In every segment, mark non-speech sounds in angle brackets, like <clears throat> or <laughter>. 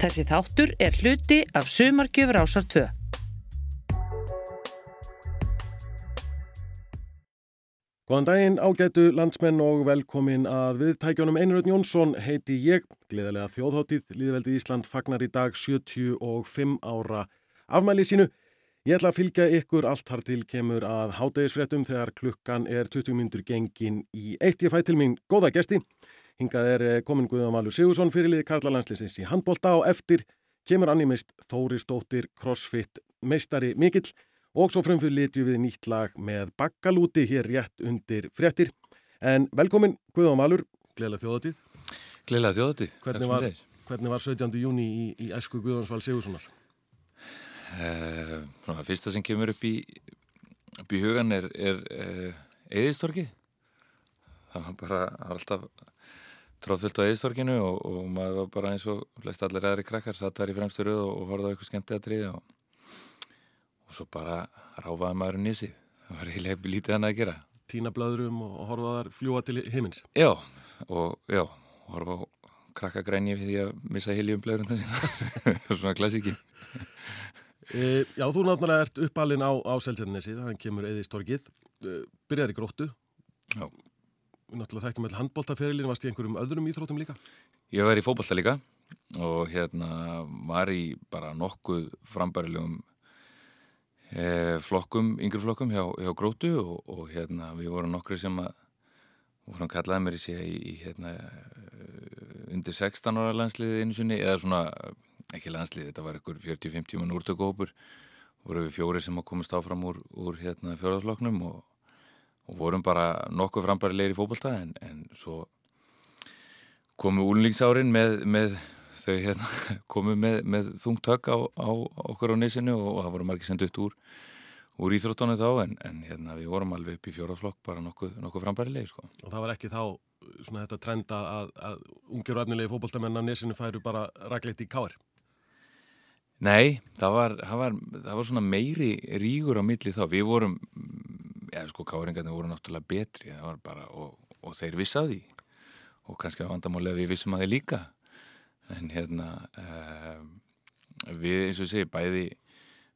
Þessi þáttur er hluti af Sumarkjöfur ásar 2. Góðan daginn ágætu landsmenn og velkomin að viðtækjunum Einröðn Jónsson heiti ég. Gleðilega þjóðháttíð Líðveldi Ísland fagnar í dag 75 ára afmæli sínu. Ég ætla að fylgja ykkur allt þar til kemur að hátegisfréttum þegar klukkan er 20 myndur gengin í eitt. Ég fæ til mín góða gesti. Hingað er eh, komin Guðan Valur Sigursson fyrirlið Karla landsleisins í handbólta og eftir kemur animist Þóri Stóttir CrossFit meistari mikill og svo frumfyrir litju við nýtt lag með bakkalúti hér rétt undir fréttir. En velkomin Guðan Valur, gleðilega þjóðatíð. Gleðilega þjóðatíð. Hvernig var, hvernig var 17. júni í, í æsku Guðansval Sigurssonar? Uh, svona, fyrsta sem kemur upp í, upp í hugan er, er uh, eðistorki. Það var bara alltaf tróðfyllt á eðistorkinu og, og maður var bara eins og flest allir aðri krakkar satt þar í fremstu röð og, og á eitthvað skemmt eða triði og, og svo bara ráfaði maður um nýsið það var eiginlega lítið hann að gera. Tína blöðrum og horfa þar fljúa til heimins Já, og já, horfa á krakkagræni við því að missa hiljum blöðrum þannig <laughs> svona klassíkin e, Já, þú náttúrulega ert uppalinn á, á Seltjarnesi, þannig kemur eðistorkið e, byrjar í gróttu. Já náttúrulega þekkjum með handbóltaferilin, varst í einhverjum öðrum íþrótum líka? Ég var í fókbalta líka og hérna var í bara nokkuð frambærilegum eh, flokkum, yngri flokkum hjá, hjá Grótu og, og hérna við vorum nokkru sem að vorum kallaði mér í sig í, hérna undir 16 ára landsliðið einu sinni eða svona, ekki landsliðið, þetta var ykkur 40-50 mann úrtökuhópur voru við fjóri sem að komast áfram úr, úr hérna fjóðarfloknum og og vorum bara nokkuð frambærilegir í fókbalta en, en svo komu úlningsárin með, með þau hérna, <laughs> komu með, með þungt högg á, á, okkur á nesinu og, og það voru margir sendt upp úr, úr íþróttónu þá en, en hérna, við vorum alveg upp í fjóraflokk bara nokkuð, nokkuð frambærilegi sko. Og það var ekki þá svona þetta trenda að, að ungjur og efnilegi fókbaltamenn á nesinu færu bara rækleitt í káir? Nei, það var, það var, það var svona meiri rígur á milli þá. Við vorum eða sko káringarnir voru náttúrulega betri bara, og, og þeir vissi að því. Og kannski að vandamálega við vissum að þeir líka. En hérna uh, við eins og segi bæði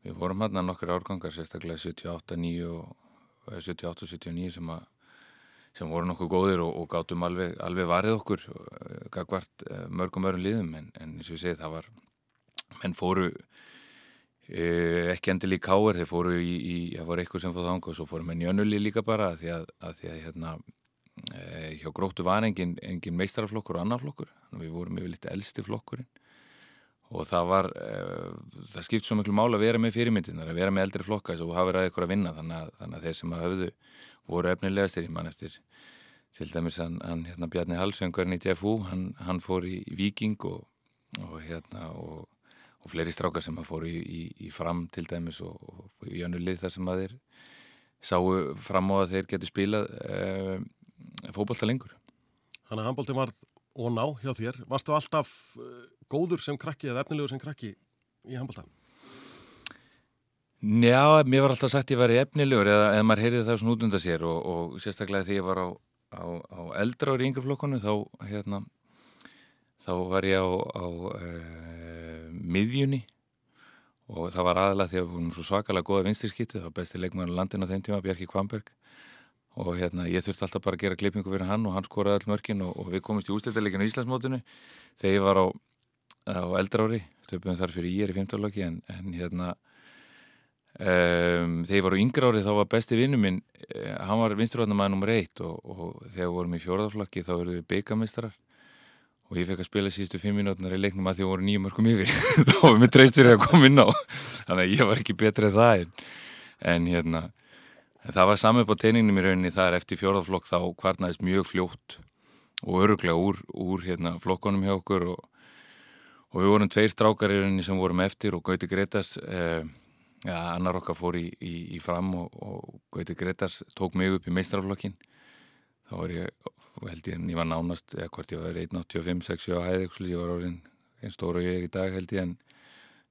við vorum hérna nokkur árgangar sérstaklega 78, 9 og 78, 79 sem að sem voru nokkuð góðir og, og gátum alveg, alveg varðið okkur uh, gagvart uh, mörgum örum liðum. En, en eins og segi það var menn fóru Eh, ekki endilega í káer, þeir fóru í, í það var eitthvað sem fóð þang og svo fóru með njönuli líka bara að því að, að, því að hérna, e, hjá gróttu var engin, engin meistaraflokkur og annarflokkur við vorum yfir litið elsti flokkurinn. Og það var e, það skipt svo miklu mála að vera með fyrirmyndinar að vera með eldri flokka þess að þú hafið ræðið ykkur að vinna. Þannig að, þannig að þeir sem að höfðu voru efnilegastir í mann eftir til dæmis hann, hann hérna Bjarni Hallsöngurinn í TFU, hann, hann fór í Viking og, og hérna og og fleiri strákar sem að fóru í, í, í fram til dæmis og, og í önnu lið þar sem að þeir sáu fram á að þeir getur spilað e, fókbalta lengur. Þannig að handbólti var og ná hjá þér. Varstu alltaf eh, góður sem krakki eða efnilegur sem krakki í handbóltan? Já, mér var alltaf sagt ég var í efnilegur eða, eða maður heyrði það svona út undan sér og, og sérstaklega þegar ég var á, á, á eldra ári í yngur flokkonu þá, hérna, þá var ég á, á e, miðjunni og það var aðalega því að við vorum svo svakalega goða vinstirskittu, það var besti leikmæður á landinu á þeim tíma, Bjarki Kvamberg og hérna ég þurfti alltaf bara að gera klippingu fyrir hann og hann skoraði all mörkin og, og við komumst í úsleitaleginu í Íslandsmótinu þegar ég var á, á eldra ári, stöpum þar fyrir ég er í 15 loki en, en hérna um, þegar ég var á yngra ári þá var besti vinnu minn, eh, hann var vinsturvarnamæður nr. 1 og, og þegar við vorum í fjóraðarflokki þá erum við byggamistrar og ég fekk að spila síðustu fimm minútunar í leiknum að því að voru nýjum örkum yfir. <laughs> Þá var mér treyst fyrir að koma inn á. Þannig að ég var ekki betrið það en, en hérna það var saman upp á teiningnum í rauninni þar eftir fjórðarflokk þá kvarnaðist mjög fljótt og öruglega úr, úr hérna, flokkonum hjá okkur og, og við vorum tveir strákar í rauninni sem vorum eftir og Gauti Gretas eh, ja, annar okkar fór í, í, í fram og, og Gauti Gretas tók mig upp í meistrarflokkin þá var ég held ég en ég var nánast eða hvort ég var 1.85, 6 á hæði ég var orðin einn stóru og ég er í dag held ég en,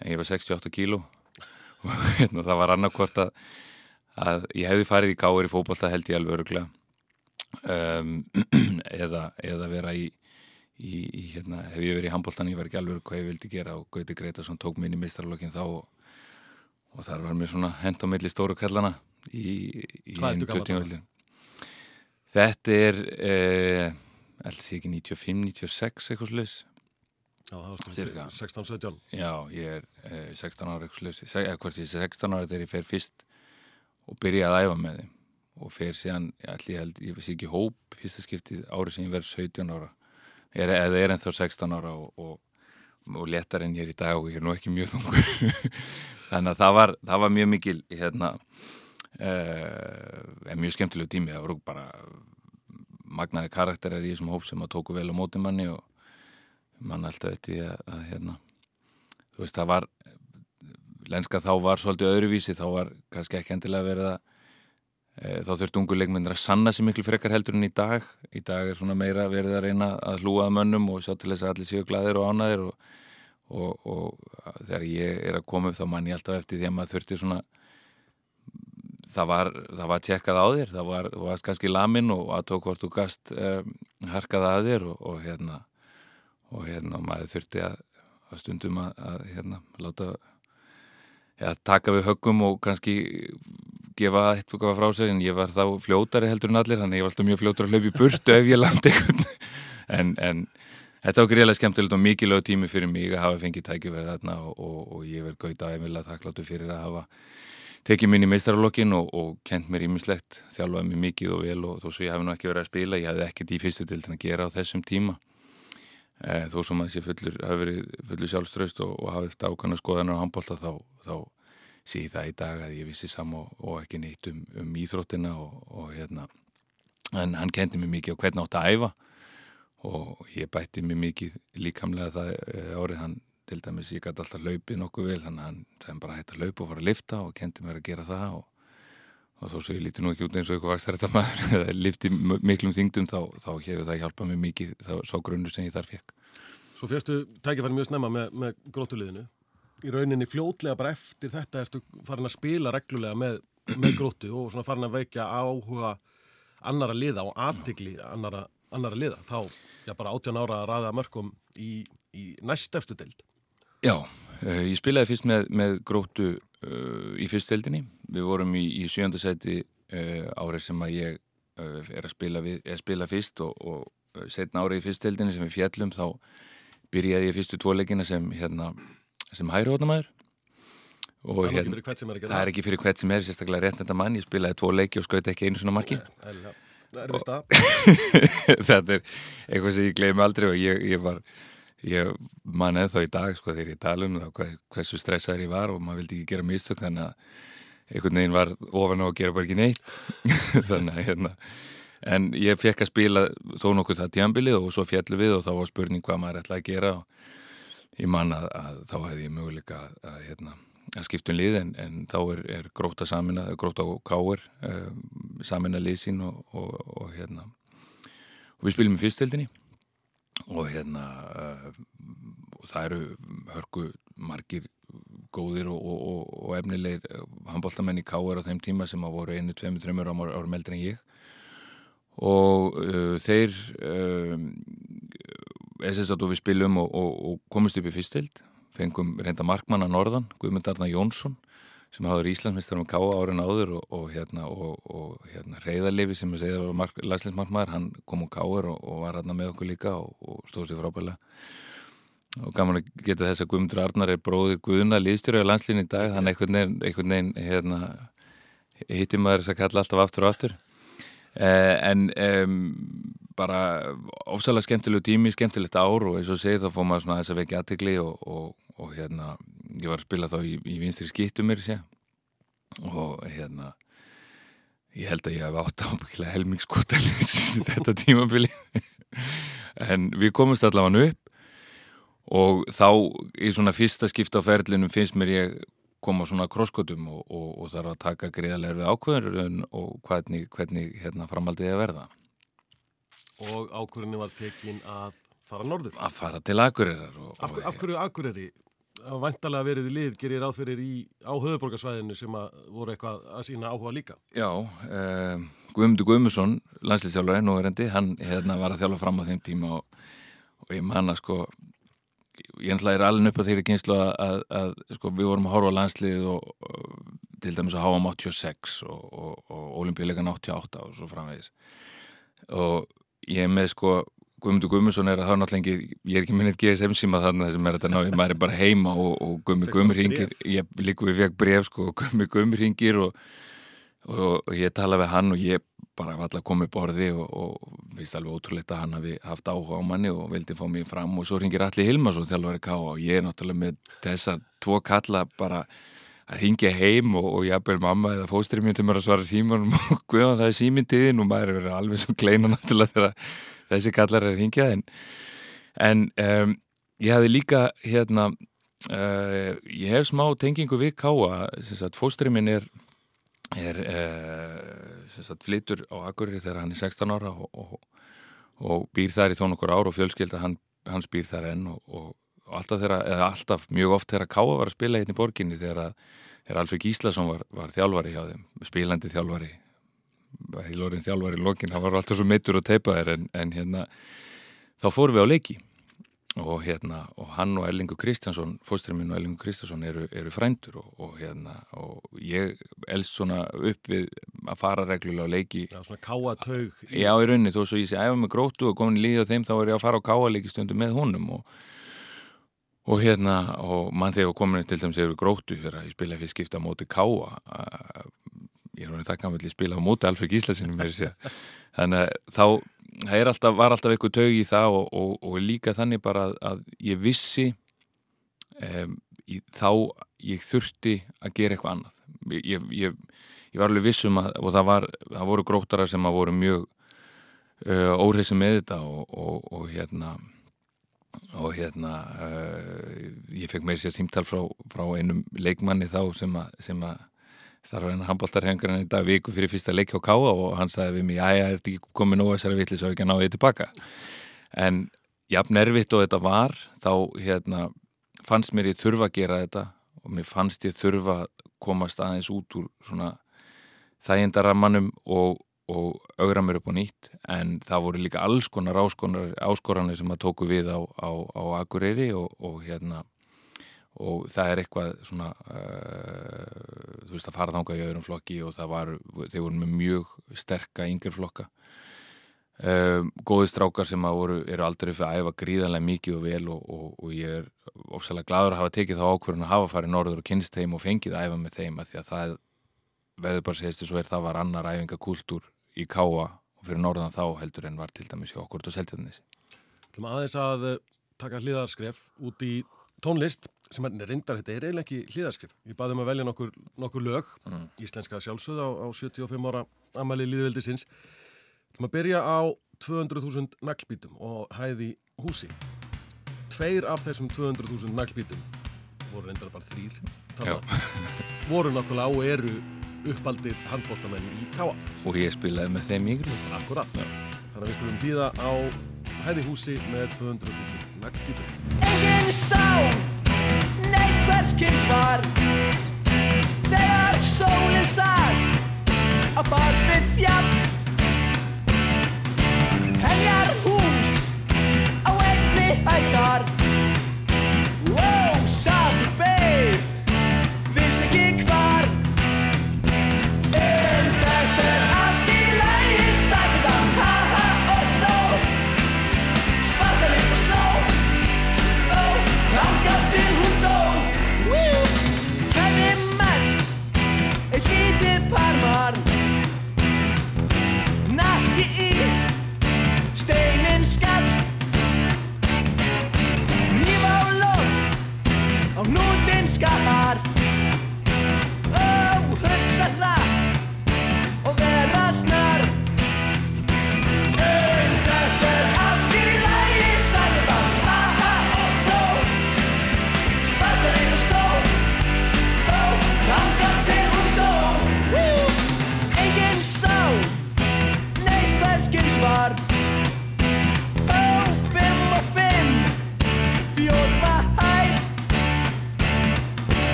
en ég var 68 kíló <laughs> og hérna, það var annarkvort að, að ég hefði farið í káir í fókbalta held ég alveg öruglega um, <clears throat> eða, eða vera í, í, í hérna, hef ég verið í handbóltan, ég var ekki alveg hvað ég vildi gera og Gauti Gretarsson tók mér inn í mistralokkin þá og, og þar var mér svona hend á milli stóru kallana í, í ertu gamall þá? Þetta er eh, alltaf ekki 95, 96 eitthvað sluðis Já, það var Cirka. 16-17. Já, ég er eh, 16 ára eitthvað sluðis eða hvort ég sé 16 ára þegar ég fer fyrst og byrja að æfa með þeim. Og fer síðan, ég ætli ég held, ég veist ekki hóp fyrsta skiptið árið sem ég verð 17 ára. Er, eða er ennþá 16 ára og, og, og letar en ég er í dag og ég er nú ekki mjög þungur. <laughs> Þannig að það var, það var mjög mikil hérna uh, mjög skemmtilegu tími. Það voru bara magnaði karakterar í þessum hóp sem að tóku vel á móti manni og mann alltaf þetta að, að hérna þú veist það var lenska þá var svolítið öðruvísi. Þá var kannski ekki endilega verið að e, þá þurftu ungu leikmyndir að sanna sér miklu frekar heldur en í dag. Í dag er svona meira verið að reyna að hlúaða mönnum og sjá til þess að allir séu glæðir og ánæðir og, og, og þegar ég er að koma upp þá mann ég alltaf eftir því að maður þurfti svona það var, það var tjekkað á þér það var, þú varst kannski lamin og að tók hvort þú gast um, harkað að þér og, og hérna og hérna maður þurfti að, að stundum að, að hérna láta ja, taka við höggum og kannski gefa eitthvað frá sig en ég var þá fljótari heldur en allir þannig ég var alltaf mjög fljótari að hlaupa í burtu ef ég landi <laughs> en, en þetta var greiðlega skemmtilegt og mikilvæg tími fyrir mig að hafa fengið tækifærið þarna og, og, og ég verð gauta æmilega þakkláttu fyrir að hafa tekið mín í meistaralokkin og, og kent mér ímislegt, þjálfaði mér mikið og vel og þó svo ég hef nú ekki verið að spila, ég hafði ekkert í fyrstu til að gera á þessum tíma. E, þó sem að þessi fullur hafi verið fullur sjálfströst og, og hafið eftir ákvæmna skoðanar á handbólta þá, þá sé ég það í dag að ég vissi sam og, og ekki neitt um, um íþróttina og hérna. En hann kendi mér mikið á hvernig átt að æfa og ég bætti mér mikið líkamlega það e, árið hann til dæmis ég gæti alltaf hlaupið nokkuð vel þannig að hann það bara hætti að hlaupa og fara að lifta og kendi mér að gera það og, og þó svo ég líti nú ekki út eins og eitthvað vaks þetta maður <laughs> eða lifti miklum þingdum þá, þá hefur það hjálpað mér mikið þá sá grunnu sem ég þar fekk Svo férstu tækifæri mjög snemma með, með grótuliðinu. Í rauninni fljótlega bara eftir þetta ertu farin að spila reglulega með, með grótu og svona farin að veikja áhuga annara liða og aðtigli annara, annara liða. Þá, já bara 18 ára að ræða mörgum í, í næst eftir deild. Já, uh, ég spilaði fyrst með, með grótu uh, í fyrsteldinni. Við vorum í, í sjöndasæti uh, árið sem að ég er að spila, við, að spila fyrst og, og setna árið í fyrsteldinni sem við fjallum þá byrjaði ég fyrstu tvoleikina sem, hérna, sem hæri hóttamæður. Það sem er það. er ekki fyrir hvert sem er, sérstaklega rétt þetta mann. Ég spilaði tvo leiki og skauti ekki einu svona marki. Það er vist að. <laughs> þetta er eitthvað sem ég gleymi aldrei og ég, ég var ég man eða þá í dag sko þegar ég tala um það hversu stressaður ég var og maður vildi ekki gera mistök þannig að einhvern veginn var ofan á að gera bara ekki neitt. <laughs> Þannig að hérna en ég fekk að spila þó nokkuð það tjambilið og svo fjallu við og þá var spurning hvað maður ætlaði að gera og ég man að, að þá hefði ég möguleika að, hérna, að skipta um lið en, en þá er, er gróta samina, gróta og káir um, samina lið sín og, og, og hérna og við spilum í fyrstöldinni og hérna uh, það eru hörku margir góðir og, og, og efnilegir handbóltamenn í K.R. á þeim tíma sem að voru einu, tveimu, trömmur árum eldri en ég og uh, þeir SS að við spilum og, og komist upp í fyrstild fengum reynda markmann að Norðan Guðmund Arna Jónsson sem hafður Íslandsmistar með K.A. árin áður og hérna, hérna Reyðarlefi sem að segja var landsleinsmarkmaður hann kom á K.R. og var hérna með okkur líka og stóð sér frábælega og gaman að geta þess að Guðmundur Arnar er bróðir Guðuna liðstjóri á landslínu í dag hann einhvern veginn, hérna, hitti maður þess að kalla alltaf aftur og aftur eh, en um, bara ofsalega skemmtilegu tími, skemmtilegt ár og eins og segið þá fóð maður svona þess að vekja aðtegli og, og, hérna ég var að spila þá í, í vinstri skittum mér sé og hérna ég held að ég hef átt ábyggilega helmingskotalis þetta tímabili. <laughs> En við komumst allavega upp. Og þá í svona fyrsta skipta á ferlinum finnst mér ég koma svona krosskotum og, og, og þarf að taka greiðarlega við ákvörðun og hvernig, hvernig hérna framaldið að verða. Og ákvörðinu var tekin að fara norður. Að fara til Akureyrar og, Af, af hverju Akureyri? Að vantalega verið í lið gerir í, á höfuborgarsvæðinu sem að voru eitthvað að sína áhuga líka. Já, uh, Guðmundur Guðmusson, landslýstjálfari, nú er endi, hann hérna, var að þjálfa fram á þeim tíma og, ég manna sko ég ætla er alveg upp á þeirri kynslu að, að, að sko, við vorum að horfa landslið og, og til dæmis að háa um 86 og, og, og olimpíuleikan 88 og svo framvegis og ég með sko Guðmundur Guðmundsson er að það er náttúrulega ekki, ég er ekki minnið GSM síma þarna þessum er þetta ná, maður er bara heima og, og Guðmundur Guðmundur ringir, ég líka við fekk bref sko og Guðmundur Guðmundur ringir og, og, og ég tala við hann og ég bara var alltaf komið borði og vist alveg ótrúleitt að hann hafi haft áhuga á manni og vildi fá mér fram. Og svo ringir allir Hilmarsson þjálfur að ká og ég er náttúrulega með þessa tvo kalla bara að ringja heim og, og jafnvel mamma eða fóstrið mín sem er að svara símanum <laughs> og guða það er símyndiðin og maður er verið alveg svo kleina náttúrulega þegar þessi kallar er að ringja en, en um, ég hafi líka hérna uh, ég hef smá tengingu við Káa fóstrið mín er, er uh, flytur á Akureyri þegar hann er 16 ára og, og, og býr þar í þón okkur ár og fjölskylda hann, hans býr þar enn og og alltaf, þeirra, alltaf mjög oft þegar Káa var að spila hérna í borginni þegar, þegar Alfred Gíslason var, var þjálfari hjá þeim, spilandi þjálfari í lórin þjálfari í lokin, hann var alltaf svo mittur og teipaðir en, en hérna þá fórum við á leiki. Og hérna og hann og Ellingur Kristjánsson fósturinn minn og Ellingur Kristjánsson eru, eru frændur og, og hérna og ég elst svona upp við að fara reglulega á leiki. Já, svona káataug Já, í rauninni, þó svo ég sé æfa með grótu og komin í líð á þeim þá er ég að fara á káaleiki stundu með honum og og hérna, og mann þegar komin til dæmis eru grótu þegar ég spila fyrir skipta móti káa ég er þakka með að spila á móti Alfred Gíslasinum <laughs> þannig að þá alltaf, var alltaf eitthvað taug í það og, og, og líka þannig bara að, að ég vissi um, í, þá ég þurfti að gera eitthvað annað. Ég, ég, ég var alveg vissum að og það, var, það voru grótara sem að voru mjög uh, óhreysi með þetta og, og hérna og hérna uh, ég fekk meir sér símtal frá, frá einum leikmanni þá sem að, starfa hennar handbóltarhengur en í dag viku fyrir fyrsta leik á Káa og hann sagði við mig, já, ég ert ekki komið nóg þessari vitlis og ekki að ná ég tilbaka? En jafn nervitt og þetta var þá hérna fannst mér ég þurfa að gera þetta og mér fannst ég þurfa að komast aðeins út úr svona þægindaramannum og og augra mér upp á nýtt. En það voru líka alls konar áskoranir sem að tóku við á, á, á Akureyri og, og hérna og það er eitthvað svona uh, þú veist að fara þánga í öðrum flokki og það var, þeir voru með mjög sterka yngir flokka uh, góði strákar sem voru, eru aldrei fyrir að æfa gríðanlega mikið og vel og, og, og ég er ofsalega gladur að hafa tekið þá ákverðin að hafa farið norður og kynst þeim og fengið að æfa með þeim að því að það veður bara segist þess að það var annar æfingakultúr í Káa og fyrir norðan þá heldur en var til dæmis hjá okkur og Seltjarnissi. Þú maður aðeins að eh, taka hlýðarskref út í tónlist sem er reyndar, þetta er eiginlega ekki hlýðarskref. Ég baði um að velja nokkur, nokkur lög, mm. íslenska sjálfsögð á, á 75 ára amali líðveldisins. Þú maður byrja á 200.000 naglbítum og hæði húsi. Tveir af þessum 200.000 naglbítum voru reyndar bara þrýr. <laughs> voru náttúrulega og eru uppaldir handbóltamenn í Káa. Og ég spilaði með þeim yngri. Akkurat. Já. Þannig að við skulum hlýða á hæði húsi með 200.000 naglbítur. Hverskins var, þegar sólinn sag á bakvið fjall. Henjar hús á einni hægar,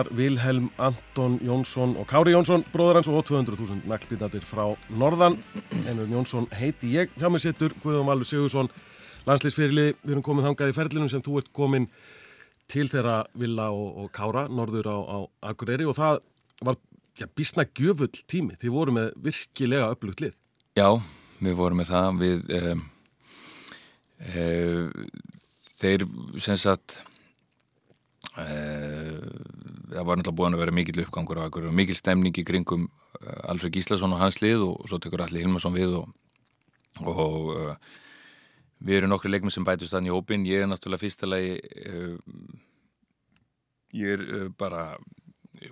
félagar Vilhelm Anton Jónsson og Kári Jónsson, bróður hans og 200.000 naglbýtatir frá Norðan. Ennur Jónsson heiti ég, hjá mig sittur Guðum Valur Sigursson, landslýsfyrirlið. Við erum komið þangað í ferlinum sem þú ert komin til þeirra Villa og, og Kára, norður á, á Akureyri og það var ja, bísna gjöfull tími. Þið voru með virkilega upplugt lið. Já, við vorum með það. Við, um, um, þeir sem sagt Uh, það var náttúrulega búin að vera mikil uppgangur og mikil stemning í kringum uh, Alfred Gíslason og hans lið og, og svo tekur Alli Hilmarsson við og, og uh, við erum nokkru leikmið sem bætust þannig í hópin ég er náttúrulega fyrsta lagi ég er bara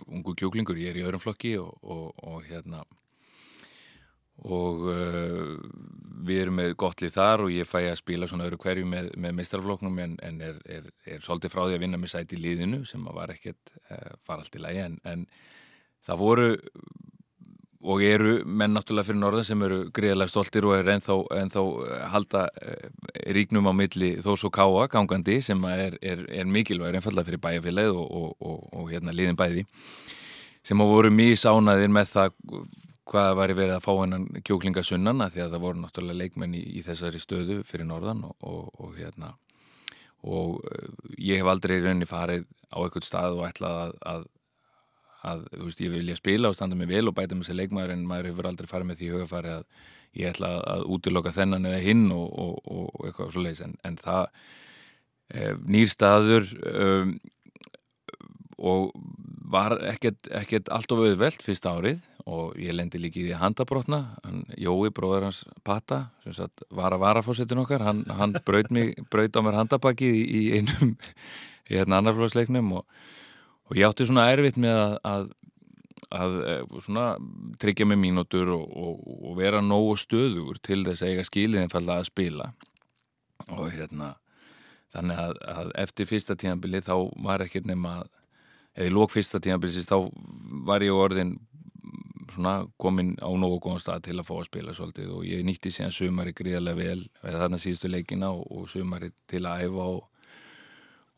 ungu kjóklingur, ég er í öðrum flokki og, og hérna og uh, við erum með gott lið þar og ég fæ að spila svona öru hverju með, með meistarfloknum en, en er, er, er svolítið frá því að vinna með sæti í liðinu sem var ekkert uh, var allt í lagi. En, en það voru og eru menn náttúrulega fyrir norðan sem eru greiðlega stoltir og er ennþá, ennþá halda uh, ríknum á milli þó svo káa gangandi sem er, er mikilvægur einfallega fyrir bæjarfélagið og, og, og, og hérna liðin bæði. Sem hafa voru mjög sánaðir með það hvað var verið að fá hennan kjóklingasunnan því að það voru náttúrulega leikmenn í, í þessari stöðu fyrir norðan og, og, og hérna. Og uh, ég hef aldrei rauninni farið á eitthvað stað og ætlað að, að, að þú veist, ég vilja spila og standa mig vel og bæta með þessi leikmæður en maður hefur aldrei farið með því hugafari að ég ætla að útiloka þennan eða hinn og, og eitthvað svo leiðis en, en það eh, nýr staður um, og var ekkert, ekkert allt of auðvelt fyrsta árið og ég lendi líki í því að handabrotna. Hann, Jói, bróður hans Pata sem sagt, var að vara fórsetin okkar hann, hann <laughs> braut, mig, braut á mér handabakið í, í einum í hérna annarflóðsleiknum og, og ég átti svona erfitt með að, að, að eh, svona, tryggja mig mínútur og, og, og vera nógu stöður til þess að eiga skiliðin falla að spila. Og hérna þannig að, að eftir fyrsta tíðanbili þá var ekkert nema eða í lók fyrsta tíðanbilsins þá var ég orðin svona komin á nógu góðan stað til að fá að spila svolítið og ég nýtti síðan sumari gríðarlega vel eða þarna síðustu leikina og, og sumari til að æfa og,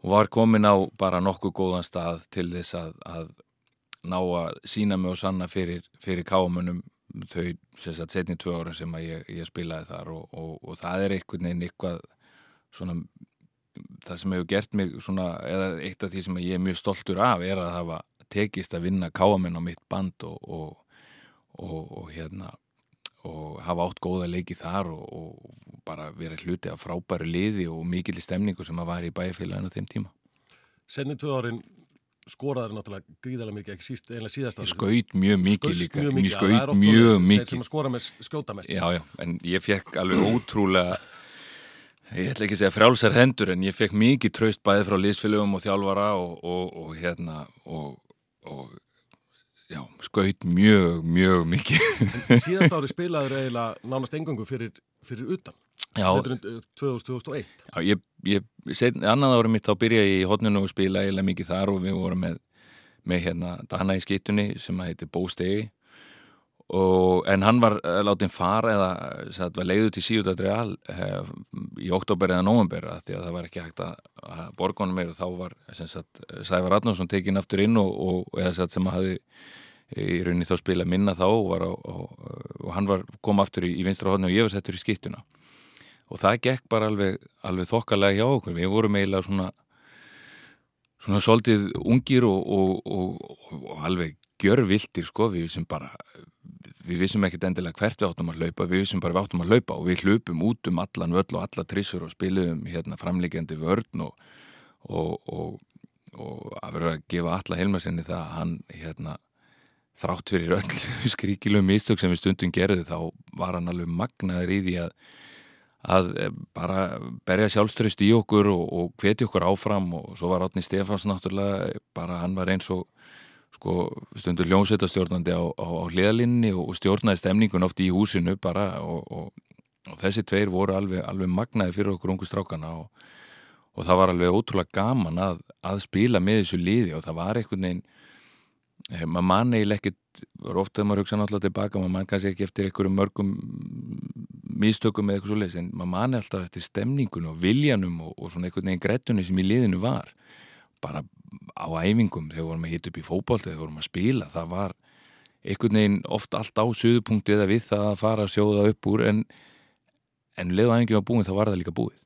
og var komin á bara nokkuð góðan stað til þess að, að ná að sína mig og sanna fyrir, fyrir kámunum þau setni tvö ára sem ég, ég spilaði þar og, og það er einhvern veginn eitthvað svona það sem hefur gert mig svona eða eitt af því sem ég er mjög stoltur af er að hafa tekist að vinna káaminn á mitt band og, og, og, og hérna og hafa átt góða leiki þar og, og bara verið hluti af frábæru liði og mikill stemningu sem að var í bæjarfélaginu á þeim tíma. Senni tvö árin skoraður náttúrulega gríðarlega mikið, ekki síst einlega síðast ári. Skaut mjög mikið líka. Mjög skaut mjög mikið. Þeir sem skora með skjóta mest. Já, já, en ég fekk alveg ótrúlega, ég ætla ekki að segja frjálsar hendur, en ég fekk mikið traust bæðið frá liðsfélögum og þjálfara og, og, og hérna og, og já, skaut mjög, mjög mikið. Síðast ári spilaður eiginlega nánast engangu fyrir, fyrir utan. Já. Þetta er 2001. Já, ég, ég, setn, annað ári mitt þá byrja ég í hotninu og spila eiginlega mikið þar og við vorum með, með hérna Dana í skittunni sem heitir Bóstegi Og, en hann var uh, látið fara eða var leiðut í síðut að real uh, í oktober eða november því að það var ekki hægt að, að borgunum meir og þá var sagt, Sævar Adnánsson tekin aftur inn og, og eða sagt, sem að hafi í rauninni þá spila minna þá var á, á, og hann var, kom aftur í, í vinstra hodni og ég var settur í skiptuna. Og það gekk bara alveg, alveg þokkalega hjá okkur. Við vorum eiginlega svona svona svolítið ungir og, og alveg gjörvildir sko. Við sem bara við vissum ekkert endilega hvert við áttum að hlaupa. Við vissum bara við áttum að hlaupa og við hlupum út um allan völl og alla trissur og spilum hérna framlíkjandi vörn og, og, og, og að vera að gefa alla heilmasinni það að hann hérna þrátt fyrir öll <laughs> skríkilum mistök sem við stundum gerðu þá var hann alveg magnaður í því að, að bara berja sjálfströst í okkur og hveti okkur áfram og svo var Átni Stefáns náttúrulega bara hann var eins og sko stundur ljónsetastjórnandi á, á, á hliðalinni og stjórnaði stemningun oft í húsinu bara og, og, og þessi tveir voru alveg, alveg magnaði fyrir okkur ungu strákana og, og það var alveg ótrúlega gaman að, að spila með þessu liði og það var einhvern veginn eh, maður manni ekkert, var ofta þegar maður hugsa náttúrulega tilbaka, maður mann kannski ekki eftir einhverjum mörgum místökum eða eitthvað svo leiðis en maður manni alltaf eftir stemningun og viljanum og svona einhvern veginn grettunni sem í liðinu var. Bara á æfingum þegar vorum að hita upp í fótbolti þegar vorum að spila, það var einhvern veginn oft allt á suðupunkti eða við það að fara að sjóða upp úr en, en leðu æfingi var búin þá var það líka búið.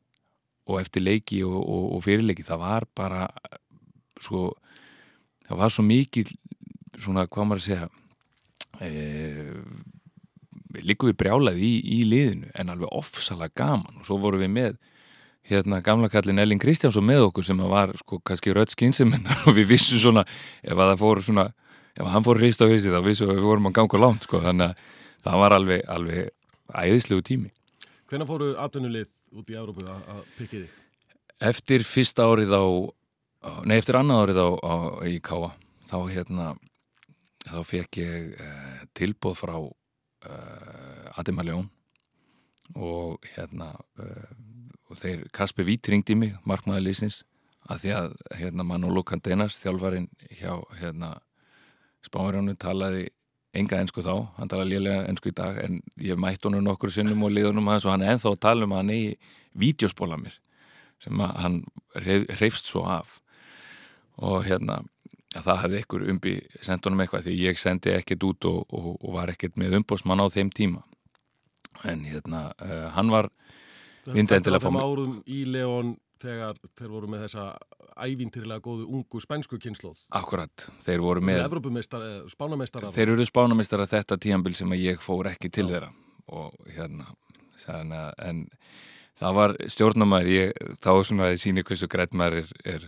Og eftir leiki og, og, og fyrirleiki það var bara svo það var svo mikið svona hvað maður að segja e, líku við brjálað í, í liðinu en alveg ofsalega gaman. Og svo vorum við með hérna gamla kallin Elling Kristjánsson með okkur sem var sko kannski rödd skynseminar <laughs> og við vissum svona ef að það fór svona ef hann fór hrist á hausti þá vissum við að við vorum að ganga langt sko. Þannig að það var alveg, alveg æðislegu tími. Hvenær fóru atvinnulið út í Európu að pikið þig? Eftir fyrsta árið á nei eftir annað árið á, á í Káa þá hérna þá fekk ég eh, tilbóð frá eh, Adema León og hérna eh, og þeir Kasper Vít ringdi mig markmaður lísins að því að hérna Manolo Candenas þjálfarin hjá hérna Spámarjónu talaði enga ennsku þá, hann talaði lélega ennsku í dag en ég mætt honum nokkur sinnum og liðunum hans og hann að tala um hann eigi vídeospóla mér sem hann reyfst svo af. Og hérna að það hefði ykkur umbi sendt honum eitthvað því ég sendi ekkert út og, og, og var ekkert með umbósmann á þeim tíma. En hérna uh, hann var vindendilega Þetta var þeim árum í León þegar þeir voru með þessa ævintýrlega góðu ungu spænsku kynnslóð Akkurat, þeir voru með Spánameistar Þeir eru spánameistar að þetta tíambil sem ég fór ekki til Já. þeirra. Og hérna en það var stjórnumar ég, þá svona að síni hversu greitt maður er, er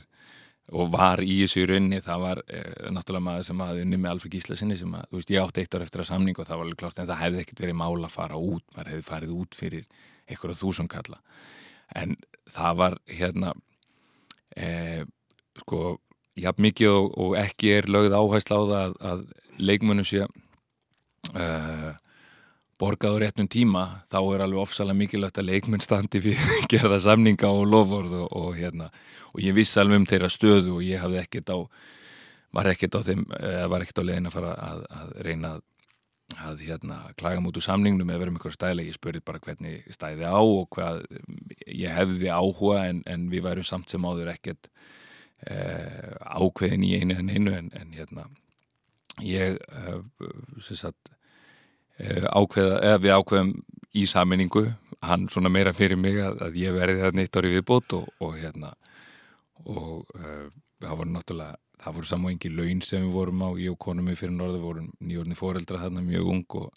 og var í þessu raunni, það var eh, náttúrulega maður sem aði unni með Alfred Gísla sinni sem að, þú veist, ég átti eitt ár eftir að samning og það var alveg klart en það hefði ekkert verið mála að fara út, maður hefði farið út fyrir einhverja þúsumkalla en það var hérna eh, sko jafn mikið og, og ekki er lögð áhæsla á það að, að leikmunum sé eh, borgað á réttum tíma þá er alveg ofsalega mikilvægt að leikmenn standi fyrir <laughs> gerða samninga og lofvörð og, og hérna. Og ég vissi alveg um þeirra stöðu og ég hafði ekkert á var ekkert á þeim, var ekkert á legin að fara að, að reyna að, að hérna klaga mútu samningnum eða vera með eitthvað stæla, ég spurði bara hvernig stæði á og hvað ég hefði áhuga en, en við værum samt sem áður ekkert eh, ákveðin í einu en einu en, en hérna. Ég eh, sem sagt Eh, ákveða, eða við ákveðum í saminningu, hann svona meira fyrir mig að, að ég verði það neitt ári viðbót og, og hérna og uh, það voru náttúrulega það voru saman engi laun sem við vorum á ég og konum við fyrir norðu vorum nýjórni fóreldra hérna mjög ung og,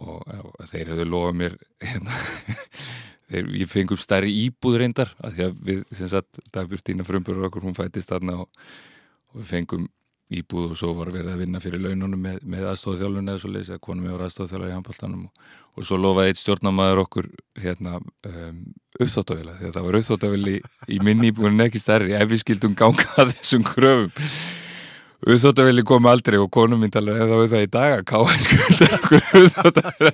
og, og þeir hefðu lofað mér <laughs> hérna, þeir, ég fengum stærri íbúð reyndar að því að við sem sagt Dagbjörnstína frumbjörður okkur hún fættist þarna og við fengum íbúð og svo var verið að vinna fyrir laununum með, með aðstofþjálfun eða svo leiðis að konum ég var aðstofþjálfur í handbóltanum og, og svo lofaði eitt stjórnamaður okkur hérna um, auðþóttavila því að það var auðþóttavili í, í minni íbúðin ekki stærri ef við skildum ganga þessum kröfum. Auðþóttavili kom aldrei og konum minn talaði að var það í dag að káða skulda okkur auðþóttavila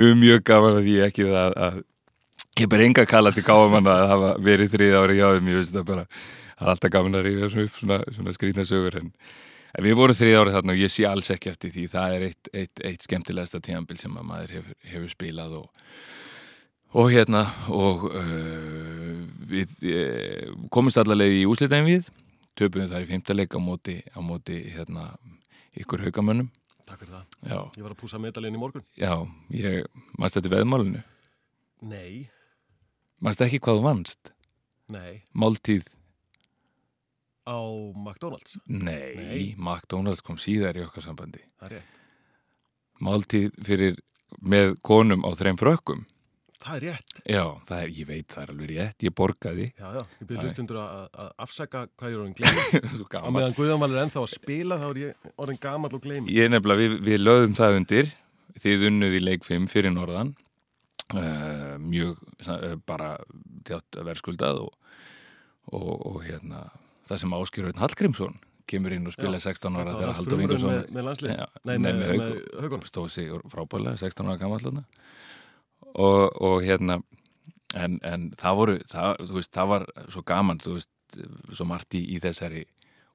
um mjög gaman að ég ekki það að ég ber enga kalla til káðamanna að hafa verið þrið ári hjá þeim, ég veist það bara það er alltaf gaman að ríða svona upp svona, svona skrýtna sögur en, en við vorum þrið árið þarna og ég sé alls ekki eftir því. Það er eitt, eitt, eitt skemmtilegasta tíanbíl sem að maður hefur, hefur spilað og, og hérna og uh, við uh, komumst allavega í úslitæðin við töpuðum þar í fymtaleik á móti, á móti hérna, ykkur haugamönnum Takk fyrir það, Já. ég var að púsa medalinn í morgun. Já, ég, mannst þetta veðmálunu? Nei, Mannst ekki hvað þú vannst? nei, Máltíð á McDonalds? Nei, Nei. McDonalds kom síðar í okkar sambandi. Það er rétt, Máltíð fyrir með konum á þreim frökkum. Það er rétt. Já, það er, ég veit það er alveg rétt Ég borgaði. Já, já, ég byrði hlustundur að afsaka hvað ég er orðin gleymi <laughs> Svo Á meðan Guðamal er ennþá að spila þá er ég orðin gamall og gleymi Ég nefnilega, við, við lögðum það undir. Þið unnuð í leik 5 fyrir norðan. Uh, Mjög uh, bara verðskuldað og, og, og hérna það sem Áskir Raun Hallgrímsson kemur inn og spila Já, 16 ára þegar Haldur Ingersson með- með landslið. Já, Nei, nei, með- með. Haukum. stóð sig frábælega 16 ára gamalluna og, og hérna en, en það voru það, veist, það var svo gaman þú veist, svo margt í, í þessari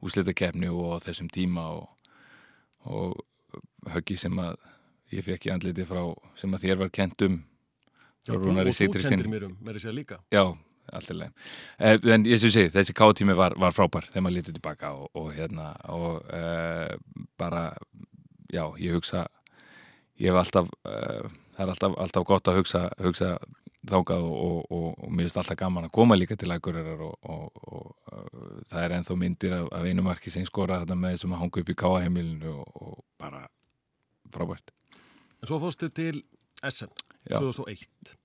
úslitakefni og þessum tíma og, og höggi sem að ég fekk í andliti frá sem að þér var kent um Já, og þú kendir mér um, mér er sér líka Já, allt í leið. Eh, en ég sem sé, þessi kátími var, var frábær þegar maður lítið tilbaka og, og hérna og eh, bara, já, ég hugsa, ég hef alltaf, eh, það er alltaf, alltaf gott að hugsa, hugsa þákað og, og, og, mér finnst alltaf gaman að koma líka til Akureyrar og það er enþá myndir af, af einu marki sem skora þetta með þessum að hanga upp í káaheimilinu og bara frábært. En svo fórstu til SN Já. 2001.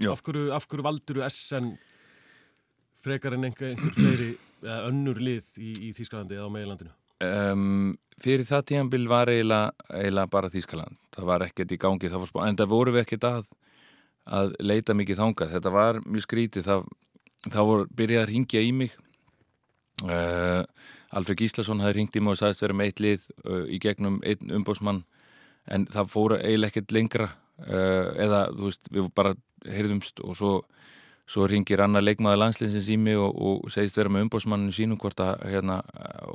Já. Af hverju, af hverju valduru SN frekar en einhver, einhver fleiri eða önnur lið í, í Þýskalandi eða á meðlandinu? Um, fyrir það tíðanbíl var eiginlega, eiginlega bara Þýskaland. Það var ekkert í gangi, það var spá, en það voru við ekkert að, að leita mikið þangað. Þetta var mjög skrítið, það, það voru byrjað að ringja í mig. Uh, Alfred Gíslason hafði ringt í mig og sagðist vera með eitt lið uh, í gegnum einn umbósmann en það fóra eiginlega ekkert lengra uh, eða þú veist, við bara heyrðumst og svo, svo ringir annar leikmaður landslinsins í mig og, og segist vera með umbósmanninu sínum að hérna,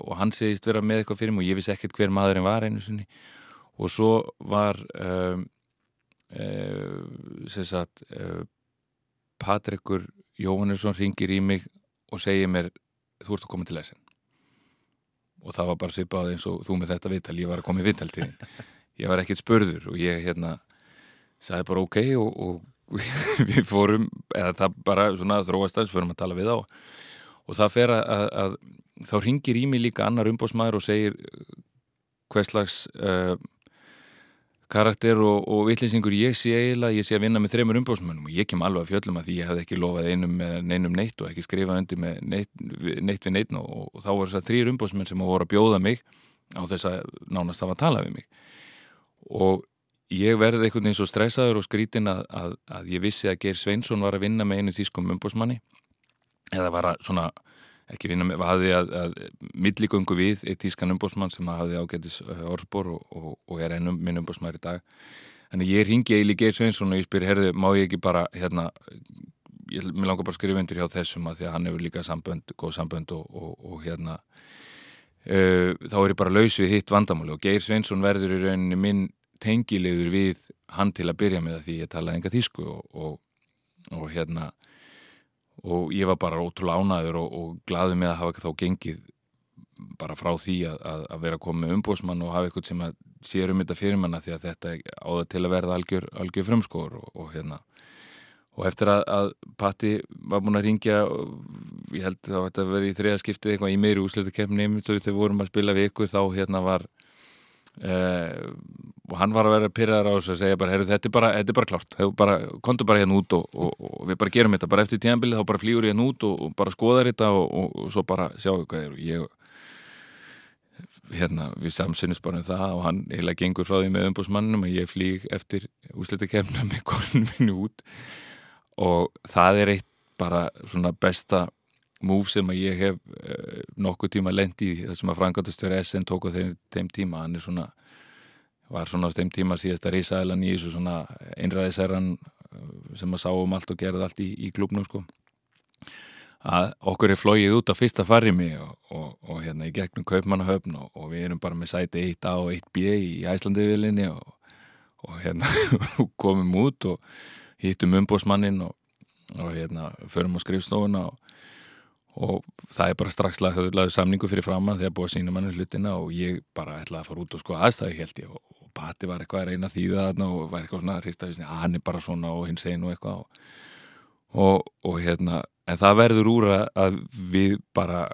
og hann segist vera með eitthvað fyrir mig og ég vissi ekkert hver maðurinn var einu sinni. Og svo var um, sem sagt uh, Patrikur Jóhannesson ringir í mig og segir mér þú ert að koma til lesen og það var bara svipað eins og þú með þetta viðtal ég var að koma í viðtal til þín ég var ekkert spörður og ég hérna sagði bara ok og, og <laughs> við fórum, eða það bara svona þróast aðeins, fórum að tala við á og það fer að, að, þá ringir í mig líka annar umbósmaður og segir hvers slags uh, karakter og, og vitlýsingur ég sé eiginlega, ég sé að vinna með þreymur umbósmönnum og ég kem alveg að fjöllum að því ég hafði ekki lofað einum með neinum neitt og ekki skrifað undir með neitt, neitt við neitt og, og þá voru þess að þrýr umbósmenn sem voru að bjóða mig á þess að nánast hafa að tala við mig. Og ég verði einhvern veginn svo stressaður og skrítin að, að, að ég vissi að Geir Sveinsson var að vinna með einu þýskum umbósmanni eða var að svona ekki vinna með, hafði að, að milligöngu við eitt tískan umbósmann sem hafði ágætis orðspor og, og, og er ennum minn umbósmæri í dag. Þannig ég ringi Eili Geir Sveinsson og ég spyr, herðu, má ég ekki bara hérna, ég langar bara að skrifa undir hjá þessum að því að hann hefur líka sambönd, góð sambönd og, og hérna uh, þá er ég bara laus við hitt vandamáli og Geir Sveinsson verður í rauninni minn tengilegur við hann til að byrja með því ég talaði enga þýsku og hérna og ég var bara ótrúlega ánaður og, og glaði með að hafa þá gengið bara frá því að, að, að vera komið með umbósmann og hafa eitthvað sem að sér um þetta fyrir manna því að þetta áða til að verða algjör, algjör frumskór og, og hérna. Og eftir að, að Patti var búin að ringja ég held að þetta verið í þriðaskiptið eitthvað í meiri úsletu kemni þegar vorum að spila við ykkur þá hérna var Uh, og hann var að vera pyrraðar á þessu að segja bara, heyrðu, þetta er bara, þetta er bara klárt. Bara, kontu bara hérna út og, og, og við bara gerum þetta. Bara eftir tíðanbilið, þá bara flýur ég hérna út og, og bara skoðar þetta og svo bara sjáum við hvað er. Og ég hérna, við samsinnist bara um það og hann eiginlega gengur frá því með umbúsmannum og ég flýg eftir úsleita kemna með konunum minni út. Og það er eitt bara svona besta múf sem að ég hef uh, nokkuð tíma lendi í þessum að Frankátustur SN tók á þeim, þeim tíma. Hann er svona, var svona á þeim tíma síðast að risaðilan í þessu svona einræðisherran sem að sá um allt og gerði allt í, í klubnum sko. Að okkur er flóið út á fyrsta farimi og, og, og hérna í gegnum Kaupmannahöfn og, og við erum bara með sæti 1A og 1B í Æslandiðvilinni og hérna <laughs> komum út og hittum umbósmannin og hérna förum á skrifstofuna og það er bara strax lagði samningu fyrir framann þegar búið að sína manni hlutina og ég bara ætlaði að fara út og sko aðstæði held ég og Patti var eitthvað að reyna þýða þarna og var eitthvað svona að hrista að hann er bara svona og hinn segir nú eitthvað. Og, og, og hérna en það verður úr að við bara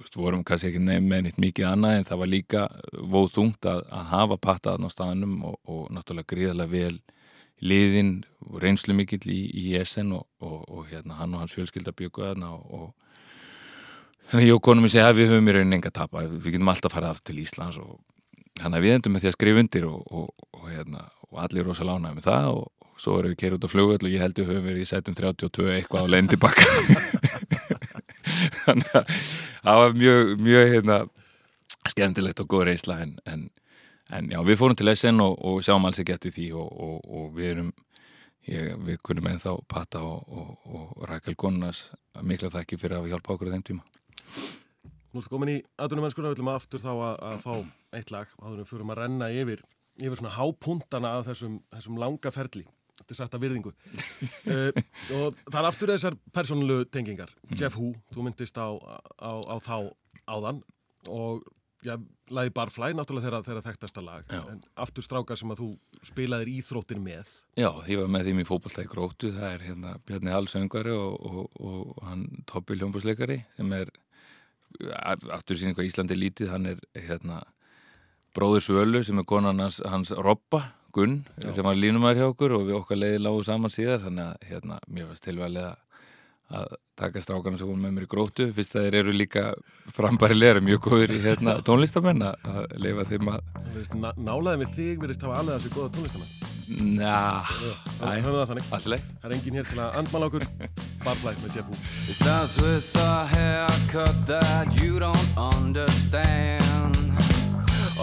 veist, vorum kannski ekki nefn með nýtt mikið annað en það var líka vóð þungt að, að hafa Patti aðná staðanum og náttúrulega gríðarlega vel liðin og reynslu mikill í, í SN og hérna hann og hans fjölskylda byggu aðna og Þannig að ég og konum ég segja að við höfum í rauninni enga tapa, við getum alltaf að fara aftur til Íslands og þannig að við endum með því að skrifa undir og, og, og, hérna, og allir rosa lánaði með það og svo erum við kerið út á flugöld og ég held við höfum verið í sætum 32 eitthvað á lendi bakka. <laughs> þannig að það var mjög, mjög hérna, skemmtilegt og góð reynsla en, en, en já, við fórum til SN og sjáum alls ekki eftir því og við erum Ég, við kunum ennþá Pata og, Rækjál Gunnas mikla þakki fyrir að við hjálpa okkur á þeim tíma Nú ertu komin í aðdunum mennskuna, við viljum aftur þá að, að fá eitt lag áður en fyrir að renna yfir, yfir svona hápuntana af þessum, þessum langa ferli. Þetta er sagt að virðingu. Uh, <laughs> og það er aftur þessar persónulegu tengingar. Jeff Hu, þú myndist á, á, á þá áðan og já, lagi Barfly náttúrulega þeirra, þeirra þekktasta lag. Já. en aftur strákar sem að þú spilaðir íþróttin með. Já, ég var með þeim í fótballtæk grótu, það er hérna Bjarni Hallsöngari og, og, og hann Toppi Ljómbúsleikari sem er aftur sín eitthvað Íslandi lítið, hann er hérna bróður Svölu sem er konan hans, hans Robba, Gunn, sem var línumæður hjá okkur og við okkar leiði lágu saman síðar, þannig að hérna, mér varst tilvæglega að taka strákarna sem voru með mér í grótu, fyrst að þeir eru líka frambærilega, mjög góður í hérna, tónlistamenn að að leifa þeim að Það virðist ná- nálæðin við þig virðist hafa alveg þessi góða tónlistamann Njá, höfum það þannig. Allir Það er engin hér til að andmála okkur. Barfly með Jeff Hu It starts with a haircut that you don't understand.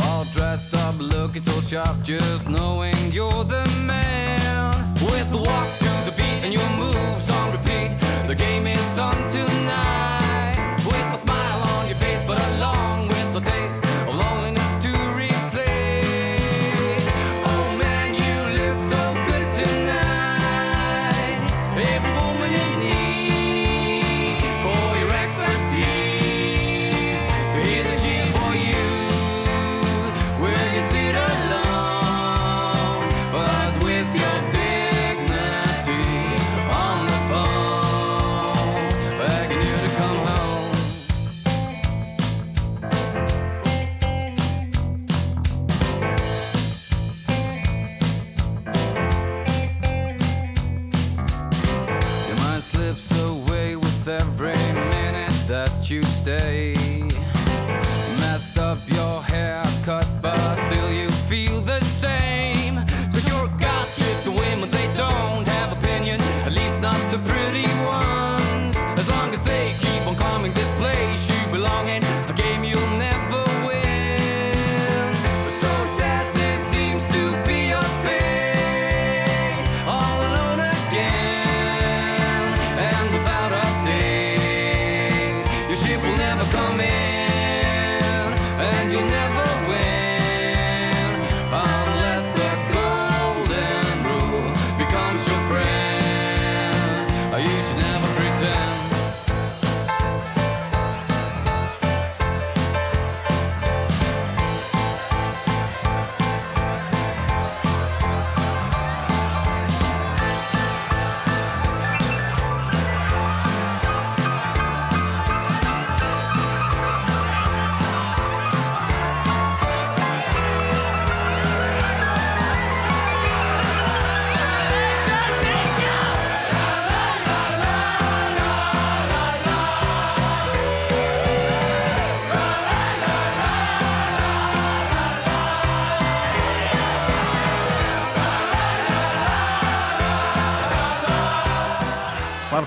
All dressed up, looking so sharp, just knowing you're the man. With walk to the beat and your moves on repeat, the game is on tonight.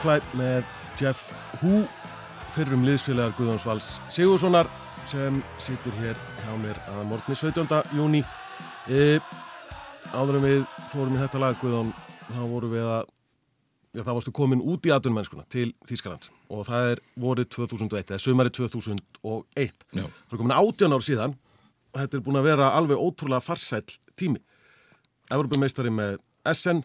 Barfly með Jeff Hu fyrrum liðsfélagar Guðjóns Vals Sigurssonar sem situr hér hjá mér að morgni 17. júni e, áður en við fórum í þetta lag Guðjón þá vorum við að já, þá varstu komin út í aðdunmennskuna til Þýskaland og það er vorið 2001 eða sömari 2001 Já. það er komin 18 ár síðan og þetta er búin að vera alveg ótrúlega farsæll tími Evropameistari með SN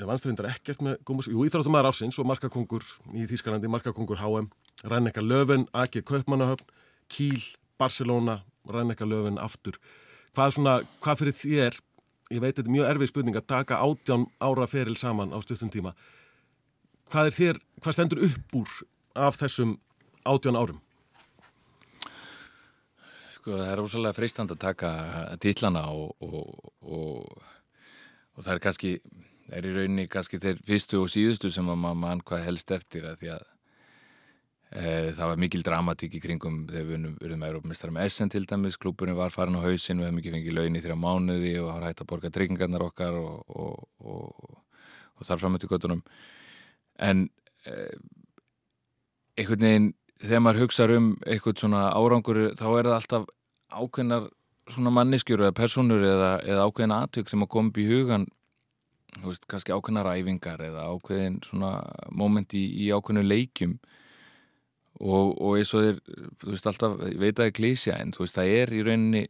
ég vannst reyndar ekkert með góðmus, jú, íþróttumæður ásins og markakongur í Þýskalandi, markakongur HM, Renneka Löfven, AK Kaupmannahöfn, Kíl, Barcelona, Renneka Löfven aftur. Hvað, svona, hvað fyrir þér, ég veit þetta er mjög erfið spurning að taka átján ára feril saman á stuttum tíma, hvað er þér, hvað stendur upp úr af þessum átján árum? Sko það er ósæðlega freistand að taka titlana og, og, og, og það er kannski, er í rauninni kannski þeir fyrstu og síðustu sem að maður mann hvað helst eftir að því að e, það var mikil dramatík í kringum þegar við unum- urðum Európmestrar með SN til dæmis, klúburinn var farin á hausin, við hefum ekki fengið laun í þrjá mánuði og var hægt að borga tryggingarnar okkar og, og, og, og þar fram eftir göttunum en e, einhvern veginn þegar maður hugsaður um eitthvað svona árangur þá er það alltaf ákveðnar svona manneskjur eða personur eða, eða ákveðin atvik sem að koma upp í hugan veist, kannski ákveðnar æfingar eða ákveðin svona moment í, í ákveðinu leikjum. Og, og eins og þeir þú veist alltaf, ég veit að það er klísja en þú veist, það er í rauninni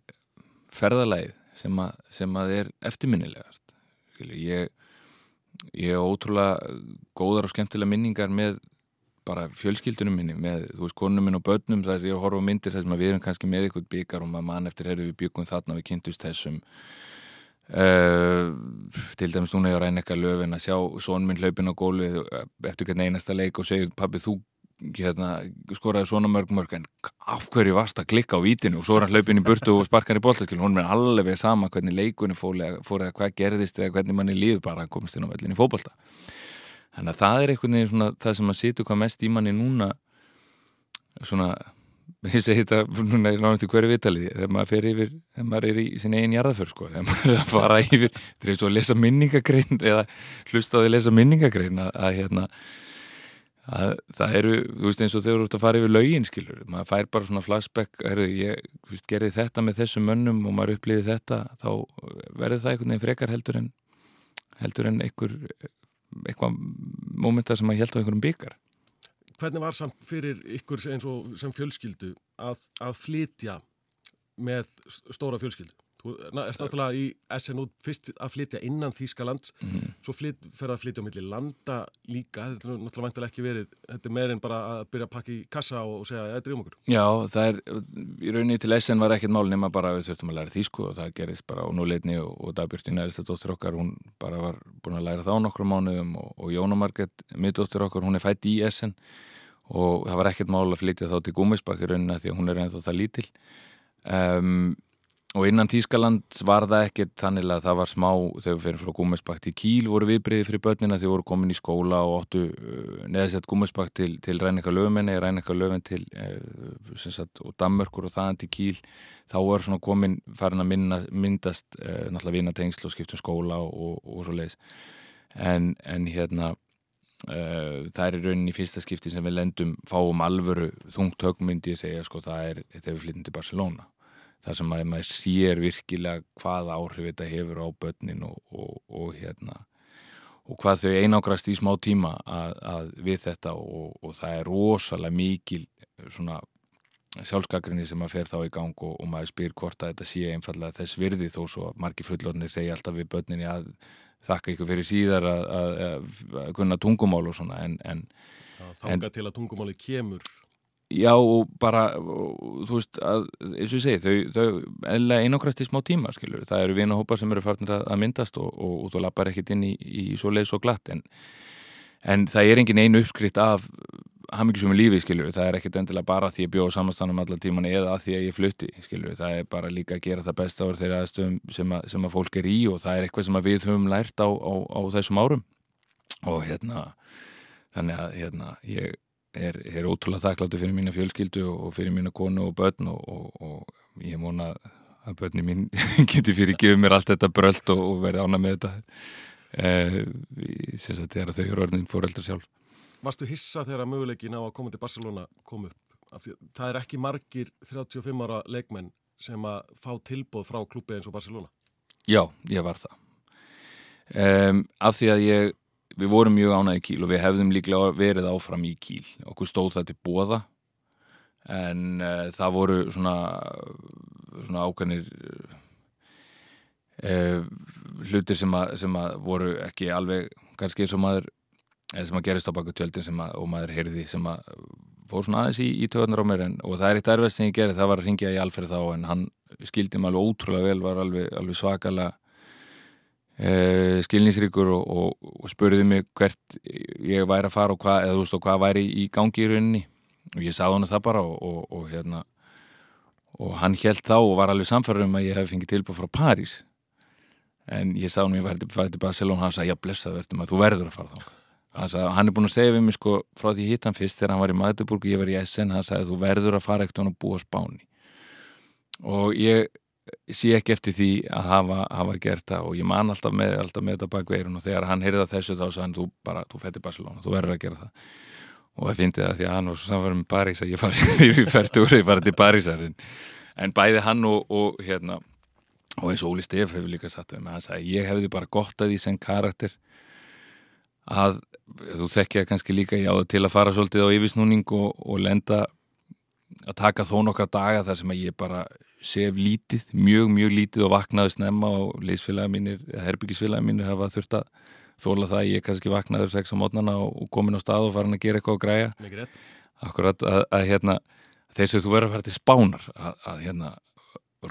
ferðalæð sem að, sem að er eftirminnilegast ég ég hef ótrúlega góðar og skemmtilega minningar með bara fjölskyldunum minni með, þú veist, konunum minn og börnum þess að ég er að horfa á myndir þess að við erum kannski með eitthvað byggar og maður mann eftir herðu við byggum þarna við kynntust þessum uh, til dæmis núna ég reyna eitthvað löfin að sjá són minn hlaupin á gólu eftir hvern einasta leik og segja pabbi þú hérna, skoraði svona mörg mörg en af hverju varst að klikka á vítinu og svo er hann hlaupin í burtu og sparkar í bóltaskil hún er alveg sama hvernig leikunni fór eða hvað gerðist eða hvernig manni líður bara að komast inn á vellin í fókbalta Þannig að það er einhvern veginn svona það sem að situr hvað mest í manni núna svona, ég segi þetta núna náttúrulega hverju vitaliði þegar maður fer yfir, þegar maður er í sin eigin jarðaför sko, þegar maður er að fara yfir þegar ég svo að lesa minningagrein eða hlusta á því að lesa minningagrein að, að hérna að það eru, þú veist eins og þegar þú ert að fara yfir laugin skilur, maður fær bara svona flashback, herðu, ég veist, gerði þetta með þessum mönnum og maður upplýði þetta þá verður það einhvern veginn frekar heldur en heldur en einhver eitthvað mómenta sem að held á einhverjum byggar Hvernig var samt fyrir ykkur eins og sem fjölskyldu að, að flytja með stóra fjölskyldu? Þú ert náttúrulega í SNU fyrst að flytja innan Þýskaland mm. svo flyt, fer að flytja á milli landa líka, þetta er náttúrulega vantilega ekki verið þetta er meirinn bara að byrja að pakka í kassa og, og segja, eða drifum okkur. Já, það er í rauninni til SN var ekkert mál nema bara við þurftum að læra Þýsku og það gerist bara á núleitni og, og Dagbjörn Næristar dóttir okkar, hún bara var búin að læra þá nokkru mánuðum og, og Jónumarkett middóttir okkar, hún er fætt í SN og það var ekkert mál að flytja þá til rauninna því að hún er ennþá það lítil um, Og innan Tískaland var það ekkert þannig að það var smá þegar við fyrir frá Gúmesbakt í Kíl voru viðbriði fyrir börnina þegar voru komin í skóla og óttu uh, neðsett Gúmesbakt til, til Ræneka löfmenni, Ræneka löfmen til uh, sagt, og Dammörkur og þaðan til Kíl. Þá voru svona komin farin að minna, myndast uh, náttúrulega vinatengsl og skiptum skóla og, og, svo leiðis en, en hérna uh, það er í rauninni í fyrsta skipti sem við lendum fáum alvöru þungt högmyndi ég segja sko það er þegar við flyttum til Barcelona þar sem að maður sér virkilega hvað áhrif þetta hefur á börnin og, og, og hérna og hvað þau einágrast í smá tíma að, að við þetta og, og það er rosalega mikil svona sjálfskakrinni sem að fer þá í gang og maður spyr hvort að þetta sé einfallega þess virði þó svo að margi fullornir segja alltaf við börninni að þakka ykkur fyrir síðar að, að, að kunna tungumál og svona en, en Þanga til að tungumáli kemur Já og bara, og, þú veist, að, eins og ég segi, þau, þau eðlega einokrast í smá tíma, skilur, það eru vinahópar sem eru farnir að, að myndast og, og, og þú lappar ekkit inn í, í svo leið svo glatt, en, en það er engin einu uppskritt af hafmyggisum í lífi, skilur, það er ekkit endilega bara því að bjóða samanstannum allan tíman eða að því að ég flutti, skilur, það er bara líka að gera það besta ára þeirra aðstöðum sem, að, sem að fólk er í og það er eitthvað sem við höfum lært á, á, á þessum árum. Og hérna, þannig að hérna, ég er, er ótrúlega þakkláttu fyrir mína fjölskyldu og fyrir mína konu og börn og, og, og ég móna að börni mín <laughs> getur fyrir að gefa mér allt þetta bröld og, og verði ána með þetta. Eh, sem sagt þegar þau eru orðin fóreldra sjálf. Varstu hissa þegar möguleikin á að koma til Barcelona kom upp? Það er ekki margir 35 ára leikmenn sem að fá tilbóð frá klubbi eins og Barcelona. Já, ég var það. Um, af því að ég við vorum mjög ánæði í kíl og við hefðum líklega verið áfram í kíl. Okkur stóð það til bóða en uh, það voru svona, svona ákveðnir uh, hlutir sem að, sem að voru ekki alveg kannski eins og maður eða sem að gerist á baku tjöldin að, og maður heyrði sem að fór svona aðeins í, í töðunar á mér. En, og það er eitt erfest sem ég gerði, það var að ringja í alferð þá en hann skildi mig alveg ótrúlega vel, var alveg, alveg svakalega Uh, skilningsríkur og, og, og spurði mig hvert ég væri að fara og hvað, eða þú veist og hvað væri í gangi í rauninni. Og ég sagði hann það bara og, og hérna og hann held þá og var alveg samfærður um að ég hef fengið tilbúið frá París. En ég sagði hann ég væri til, Barcelona og hann sagði já blessa verðum að þú verður að fara þá hann, sagði, hann er búin að segja við mig sko frá því hitt hann fyrst þegar hann var í Magdeburg og ég var í SN hann sagði þú verður að fara ekkert og búa spáni. Og ég sé ekki eftir því að hafa, hafa gert það og ég man alltaf með, alltaf með þetta bakveirun og þegar hann heyrða þessu þá sagði hann þú bara, þú fætti Barcelona, þú verður að gera það. Og það fyndi það því að hann var svo samfærum með París að ég fari <laughs> færtu úr ég fari til Parísar en, bæði hann og, og hérna og eins og Óli Steff hefur líka satt með hann sagði ég hefði bara gott að því sem karakter að þú þekkja kannski líka ég áður til að fara svolítið á yfirsnúning og, og lenda að taka þó nokkra daga þar sem að ég bara sef lítið, mjög mjög lítið og vaknaði snemma og leysfélagi mínir, herbyggisfélagi mínir hafa þurft að þóla það að ég kannski vaknaður sex á mótnana og, komin á stað og farin að gera eitthvað og græja. Akkurat að, að hérna þess að þú verður að fara til spánar að, að hérna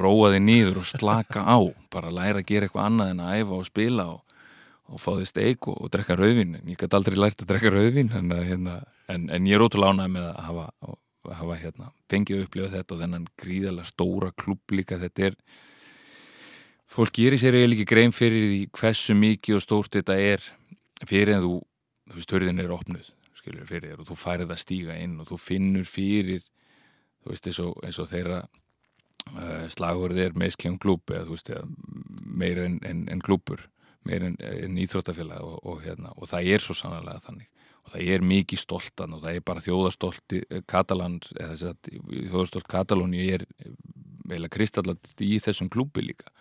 róa þig nýður og slaka á bara læra að gera eitthvað annað en að æfa og spila og, og fá þig steik og, og drekka rauðvin en ég gæti aldrei lært að drekka rauðvin en, hérna, en, en ég er ótrúlega ánægð með að hafa, hafa hérna, fengið að upplifa þetta og þennan gríðarlega stóra klubb líka. Þetta er fólk gerir sér eiginlega ekki grein fyrir því hversu mikið og stórt þetta er fyrir en þú, þú veist, hörðin er opnuð skilur fyrir þér og þú færið að stíga inn og þú finnur fyrir þú veist, eins og, eins og þeirra uh, slagurð er meskjum klúb eða þú veist, meira en, en, en klúbur, meira en, en íþróttafélag og, og, hérna, og það er svo sannlega þannig og það er mikið stoltan og það er bara þjóðastolti Katalans, eða að þjóðastolt Katalóni er eiginlega kristallat í þessum klúbi líka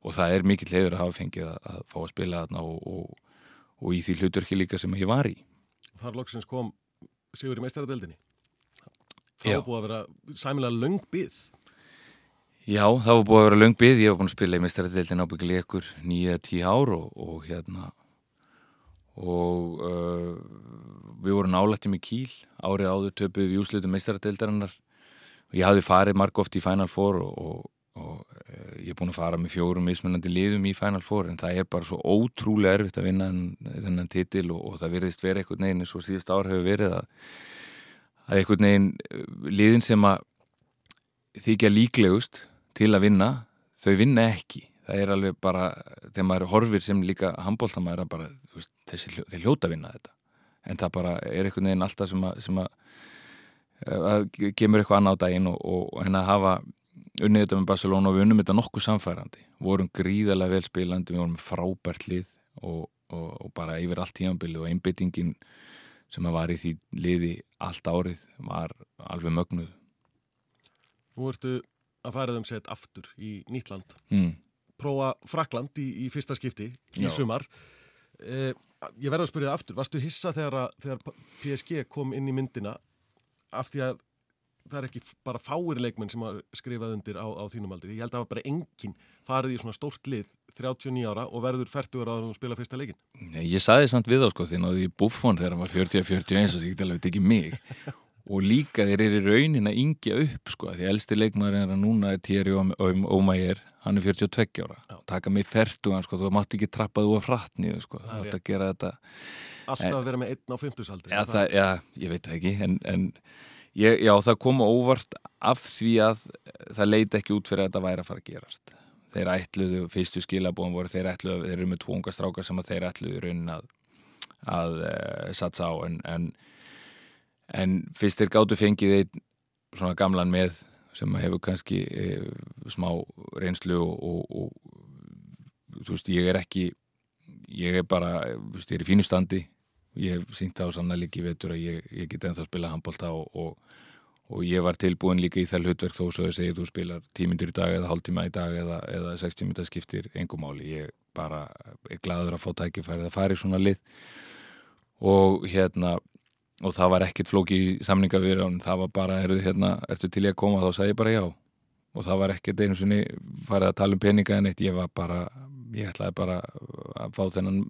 og það er mikill leiður að hafa fengið að, að fá að spila þarna og, og, og í því hlutverki líka sem ég var í Þar loksins kom Sigur í meistaradeldinni. Var búið að vera sæmilega löng byð. Já, það var búið að vera löng byggð, ég var búin að spila í mestaradeildin ábyggilega ykkur nýja tíu ár og, og hérna og uh, við vorum nálættum í Kíl árið áður töpuð við úslitum mestaradeildarinnar og ég hafði farið marg oft í Final Four og, og, og uh, ég er búin að fara með fjórum mismunandi liðum í Final Four en það er bara svo ótrúlega erfitt að vinna þennan, titil og, og það virðist verið eitthvað neginn eins og síðust ár hefur verið að, að eitthvað neginn liðin sem að þykja líklegust til að vinna, þau vinna ekki það er alveg bara, þegar maður horfir sem líka handbóltamæður að bara, þú veist, þessi, þeir hljóta vinna þetta en það bara er einhvern veginn alltaf sem að, sem að, að gemur eitthvað annað á daginn og, og, og henni að hafa unnið þetta með Barcelona og við unnum þetta nokkuð samfærandi vorum gríðarlega vel spilandi við vorum frábært lið og, og, og bara yfir allt tímanbili og einbyttingin sem að var í því liði allt árið var alveg mögnuð Nú ertu að fara þeim sett aftur í Nýtland. mm. Prófa Frakland í, í fyrsta skipti í Já. sumar. Eh, ég verða að spyrja það aftur. Varstu hissa þegar, að, þegar PSG kom inn í myndina af því að það er ekki bara fáir leikmenn sem að skrifað undir á, á þínum aldri. Ég held að það var bara enginn farið í svona stórt lið 39 ára og verður 40 ára að spila fyrsta leikin. Nei, ég saði samt við þá sko því náðu í buffon þegar hann var 40-41 og því ekki alveg ekki mig <laughs> og líka þeir eru raunin að yngja upp sko því elsti leikmaður er að núna er Thierry Ómægir, hann er 42 ára. Já. taka mig fertugan sko, þú mátt ekki trappa þú að fratni sko, þú mátt að gera þetta. Alltaf að vera með einn á 50 aldri. ja, það, ja, ég veit það ekki en, en ég, já, það kom á óvart af því að það leiti ekki út fyrir að þetta væri að fara að gerast. Þeir ætluðu, fyrstu skilabóðum voru þeir ætluðu, þeir eru með tvo unga strákar sem að þeir ætluðu raunin að, að uh, satsa á en, en, en fyrst þeir gátu fengið einn svona gamlan með sem hefur kannski uh, smá reynslu og, og, og þú veist, ég er ekki ég er bara, þú veist, ég er í fínu standi. Ég hef það á sannleiki vetur að ég, ég get ennþá að spila handbólta og, og, og ég var tilbúin líka í það hlutverk þó svo að segja þú spilar tímyndur í dag eða hálftíma í dag eða, eða 60 mynda skiptir engum máli. Ég bara er gladur að fá tækifærið að fara í svona lið. Og hérna og það var ekkit flóki í samninga við hann það var bara, hérna, ertu til í að koma? Þá sagði ég bara já. Og það var ekkert einu sinni farið að tala um peninga en eitt ég var bara, ég ætlaði bara að fá þennan,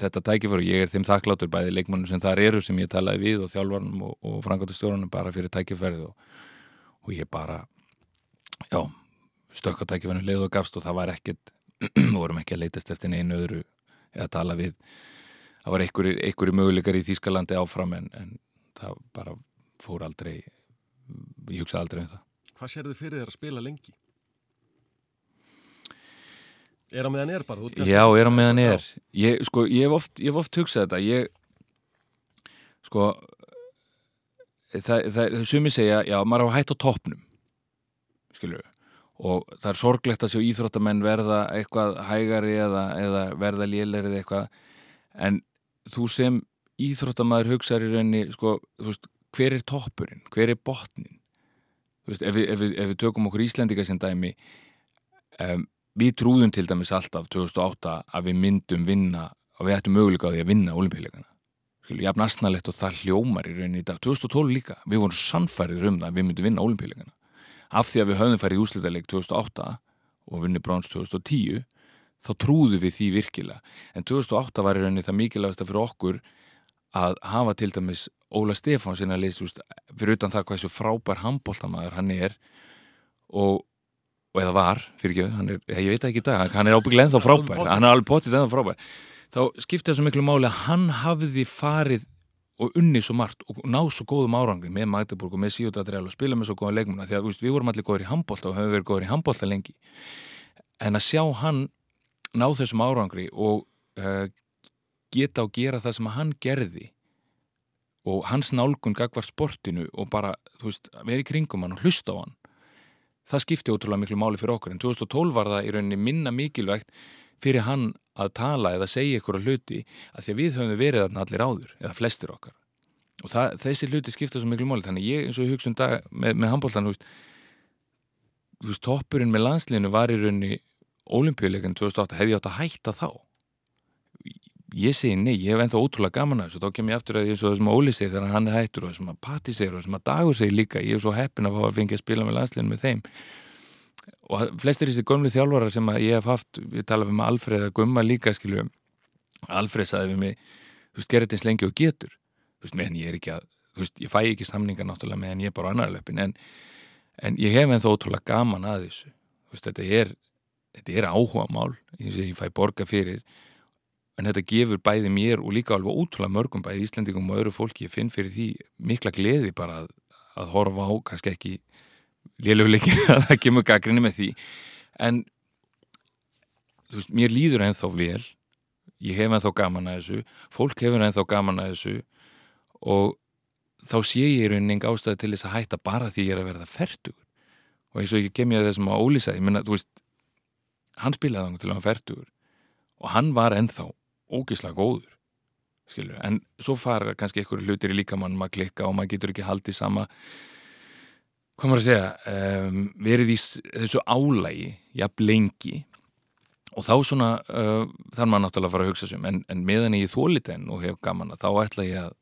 þetta tækifæri. Ég er þeim þakklátur bæði leikmannum sem þar eru sem ég talaði við og þjálfarnum og, og frangátastjórunum bara fyrir tækifærið og, og ég bara já, stökk á tækifærinu leið og gafst og það var ekkert <clears throat> vorum ekki að leitast eftir neinu öðru eða tala við það var einhverjir möguleikar í Þýskalandi áfram en, en það bara fór aldrei ég hugsaði aldrei um það Hvað sér þið fyrir þér að spila lengi? Er á meðan er bara? ert Já, er á meðan er ég, sko, ég hef oft, ég hef oft hugsað þetta ég sko það, það, sumi segja, já, maður á að hætta á toppnum skilur og það er sorglegt að sjá íþróttamenn verða eitthvað hægari eða, eða verða lélegri eða eitthvað en þú sem íþróttamæður hugsaður í rauninni sko, veist, hver er toppurinn, hver er botnin veist, ef við, ef við, ef við tökum okkur Íslendinga sem dæmi um, við trúðum til dæmis alltaf 2008 að við myndum vinna og við ættum möguleika á því að vinna olimpíuleikana jafn asnalegt og það hljómar í rauninni í dag. 2012 líka, við vorum sannfærið um það að við myndum vinna olimpíuleikana af því að við höfðum farið í úslitaðleik 2008 og vinni bróns 2010 þá trúðu við því virkilega. En 2008 var í rauninni það mikilvægast fyrir okkur að hafa til dæmis Óla Stefánsin að leysa fyrir utan það hvað þessu frábær handbóltamæður hann er og, og eða var, fyrir ekki, hann er, ég veit ekki í dag, hann er ábygglega ennþá frábær, hann er alveg potið ennþá frábær. Þá skipti þessu miklu máli að hann hafði farið og unni svo margt og náð svo góðum árangri með Magdeburg og með Síotatrial og spila með svo góða leikmuna því að úst, við vorum allir góður í handbólta og höfum verið góður í handbólta lengi. En að sjá hann ná þessum árangri og uh, geta og gera það sem hann gerði og hans nálgun gagvar sportinu og bara, þú veist, verið kringum hann og hlusta á hann það skipti ótrúlega miklu máli fyrir okkur. En 2012 var það í rauninni minna mikilvægt fyrir hann að tala eða segja ykkur að hluti að því að við höfum verið þarna allir áður eða flestir okkar. Og það, þessi hluti skipta svo miklu máli. Þannig ég eins og hugsa um dag með, með handbóltan þú veist, toppurinn með landsliðinu var í rauninni olimpíuleikin 2008 hefði ég átt að hætta þá? Ég segi nei, ég hef ennþá ótrúlega gaman að þessu. Þá kem ég aftur að ég er svo þessum Óli segi þegar hann er hættur og þessum að Patti segir og þessum að Dagur segi líka. Ég er svo heppin að fá að fengja að spila með landsliðinu með þeim. Og flestir í þessi gömlu þjálfarar sem ég hef haft við talaðum með Alfreð að gumma líka skilju Alfreð saði við mig þú veist, gerði eins lengi og getur. Þú veist, meðan ég er ekki að þú veist, ég fæ ekki samningar náttúrulega meðan ég er bara annarlöpin en, en ég hef ennþá ótrúlega gaman að þessu. Veist, þetta er, er áhuga mál ég, ég fæ borga fyrir en þetta gefur bæði mér og líka alveg ótrúlega mörgum bæði Íslandingum og öðru fólki ég finn fyrir því mikla gleði bara að, að horfa á, kannski ekki léluguleikin <laughs> að það kemur gaggrinni með því. En veist, mér líður ennþá vel ég hef ennþá gaman að þessu fólk hefur ennþá gaman að þessu og þá sé ég í rauninning ástæði til þess að hætta bara því ég er að verða færtugur og eins og ég kem ég að þessum að ólýsa ég menna, þú veist hann spilaði þá til hann færtugur og hann var ennþá ógislega góður skilur, en svo fara kannski einhverju hlutir í líkamannum að klikka og maður getur ekki haldið sama. Hvað maður að segja um, verið í þessu álægi jafn lengi og þá svona uh, þarf maður náttúrulega að fara að hugsa sem en, en meðan ég þólit enn og hef gaman að þá ætla ég að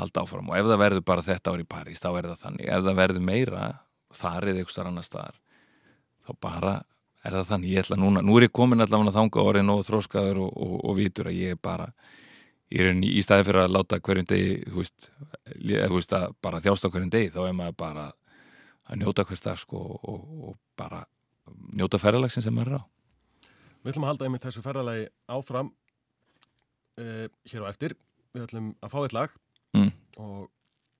halda áfram. Og ef það verður bara þetta ár í París þá er það þannig, ef það verður meira þar eða ykkur starf annar staðar þá bara er það þannig, ég ætla núna, nú er ég komin allavega þanga orðin og þróskaður og, og, og vitur að ég er bara ég er í staði fyrir að láta hverjum degi þú veist, þú veist að bara þjásta hverjum degi, þá er maður bara að njóta hvers dag sko og, og bara njóta ferðalagsin sem maður er á. Við ætlum að halda einmitt þessu ferðalagi áfram uh, hér á eftir. Við ætlum að fá eitt lag mm. og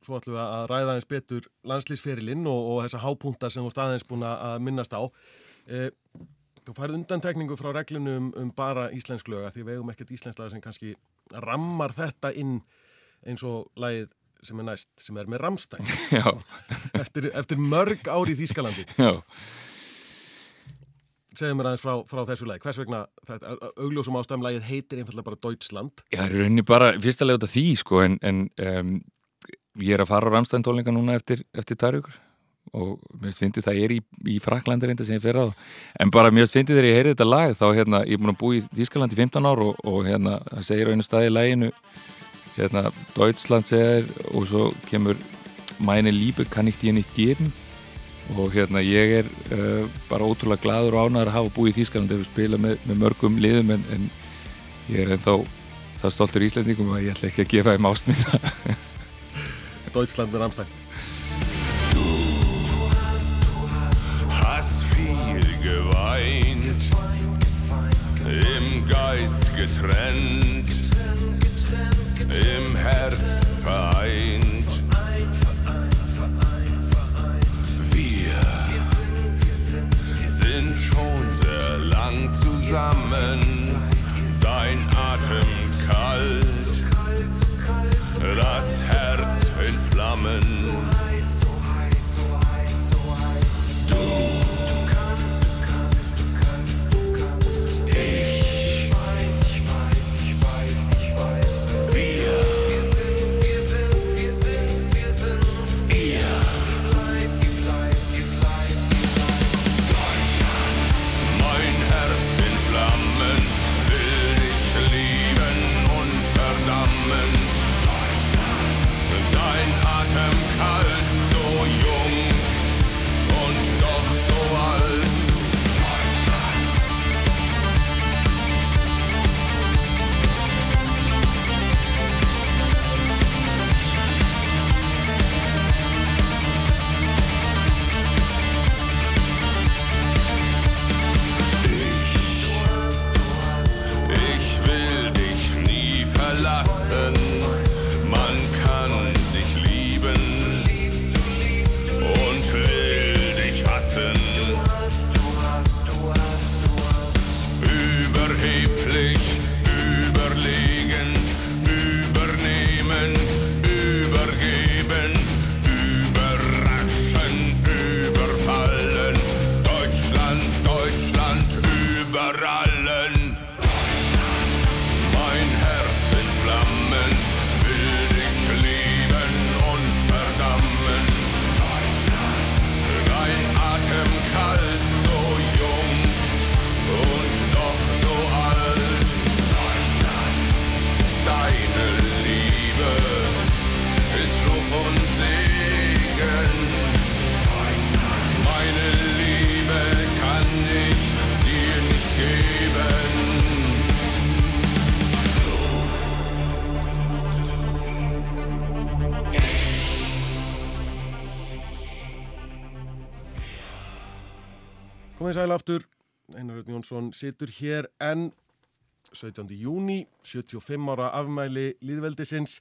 svo ætlum við að ræða eins betur landslýsferilinn og, og þessa hápunta sem þú staðins búin að minnast á Þú færð undantekningu frá reglunum um, um bara íslensk löga því við eigum ekkert íslensk laga sem kannski rammar þetta inn eins og lagið sem er næst, sem er með Ramstein <laughs> eftir, eftir mörg ári í Þýskalandi. Já. Segðu mér aðeins frá, frá þessu lagi, hvers vegna augljósum ástæðum lagið heitir einfallega bara Deutschland? Já, það er rauninni bara fyrsta lega út af því sko en, en um, ég er að fara á Ramstein tónleika núna eftir, eftir tarjugur og mér finnst það er í, í Fraklandir sem ég fer á. En bara mér finnst þegar ég heyri þetta lag þá hérna, ég er búin að búi í Þýskaland í 15 ár og, og hérna, það segir á einu staði í læginu hérna, Deutschland segir og svo kemur Meine Liebe kann ich dir nicht geben? Og hérna ég er uh, bara ótrúlega gladur og ánæður að hafa búið í Þýskaland ef við spila með, með mörgum liðum en, en ég er ennþá það stoltur íslendingum að ég ætla ekki að gefa þeim ástmynda <laughs> Deutschland með Ramstein Hast viel geweint, im Geist getrennt, im Herz vereint. Wir sind schon sehr lang zusammen, dein Atem kalt, das Herz in Flammen. Mein Komið sæl aftur, Einar Örn Jónsson situr hér en 17. júni, 75 ára afmæli líðveldisins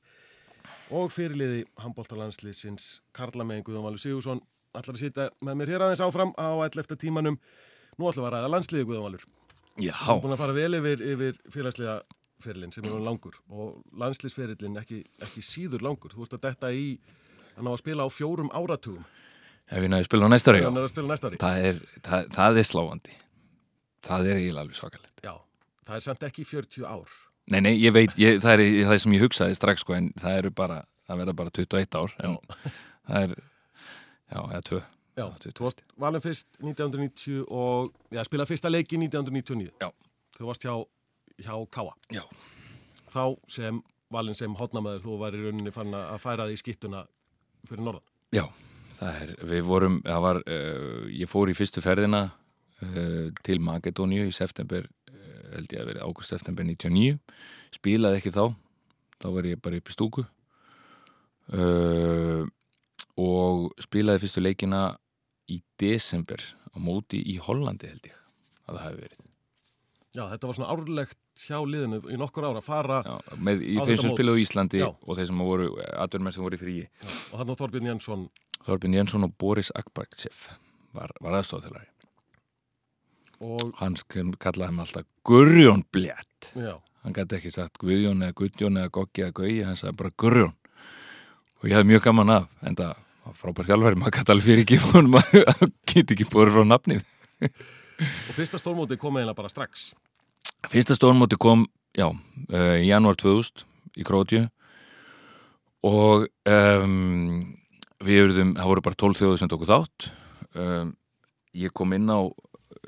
og fyrirliði handbóltalandsliðsins Karla megin Guðjón Valur Sigursson ætlar að sitja með mér hér aðeins áfram á 11. tímanum. Nú ætlum við að ræða landsliði Guðjón Valur. Já, Við erum búin að fara vel yfir, yfir félagsliða fyrirlin sem er langur og landsliðsferillin ekki, ekki síður langur. Þú ert að detta í að ná að spila á fjórum áratugum. Ef við náðum spila á næsta ári, já. Þannig að spila næsta ári. Það er, það, það er sláandi. Það er eiginlega alveg svakalegt. Já, það er samt ekki 40 ár. Nei, nei, ég veit, ég, það er það sem ég hugsaði strax sko, en það eru bara, það verða bara 21 ár, en það er, já, eða 2. Já, Já, þú varst valin fyrst 1990 og já, spilaði fyrsta leiki 1999. Já. Þú varst hjá, hjá Káa. Já. Þá sem valin sem hotnamaður þú var í rauninni fann að færa þig í skittuna fyrir norðan. Já, er, við vorum, það var, uh, ég fór í fyrstu ferðina uh, til Makedóníu í september, uh, held ég að verið águst-september 99, spilaði ekki þá, þá var ég bara upp í stúku og spilaði fyrstu leikina í desember á móti í Hollandi held ég að það hefði verið. Já, þetta var svona árlegt hjá liðinu í nokkur ára að fara Já, með, í Á þetta sem mót. spilaði á Íslandi Já. og þeir sem voru, atverðmenn sem voru í fríi. og þannig að Þorbjörn Jensson, Þorbjörn Jensson og Boris Akbartsev var, var aðstofþjálari. og Hann sk- kallaði hann alltaf Gurjón Bljett. já, Hann gæti ekki sagt Guðjón eða Guðjón eða Goggi eða Gauji, hann sagði bara Gurjón. Og ég hafði mjög gaman af, en það var frábær þjálfari, maður gæti alveg fyrir ekki að hann geti ekki búið frá nafnið. og fyrsta stórmóti kom eiginlega bara strax. Fyrsta stórmóti kom, já, uh, í janúar 2000 í Krótju og um, við eruðum, það voru bara 12 þjóðu sem tóku þátt. Um, ég kom inn á,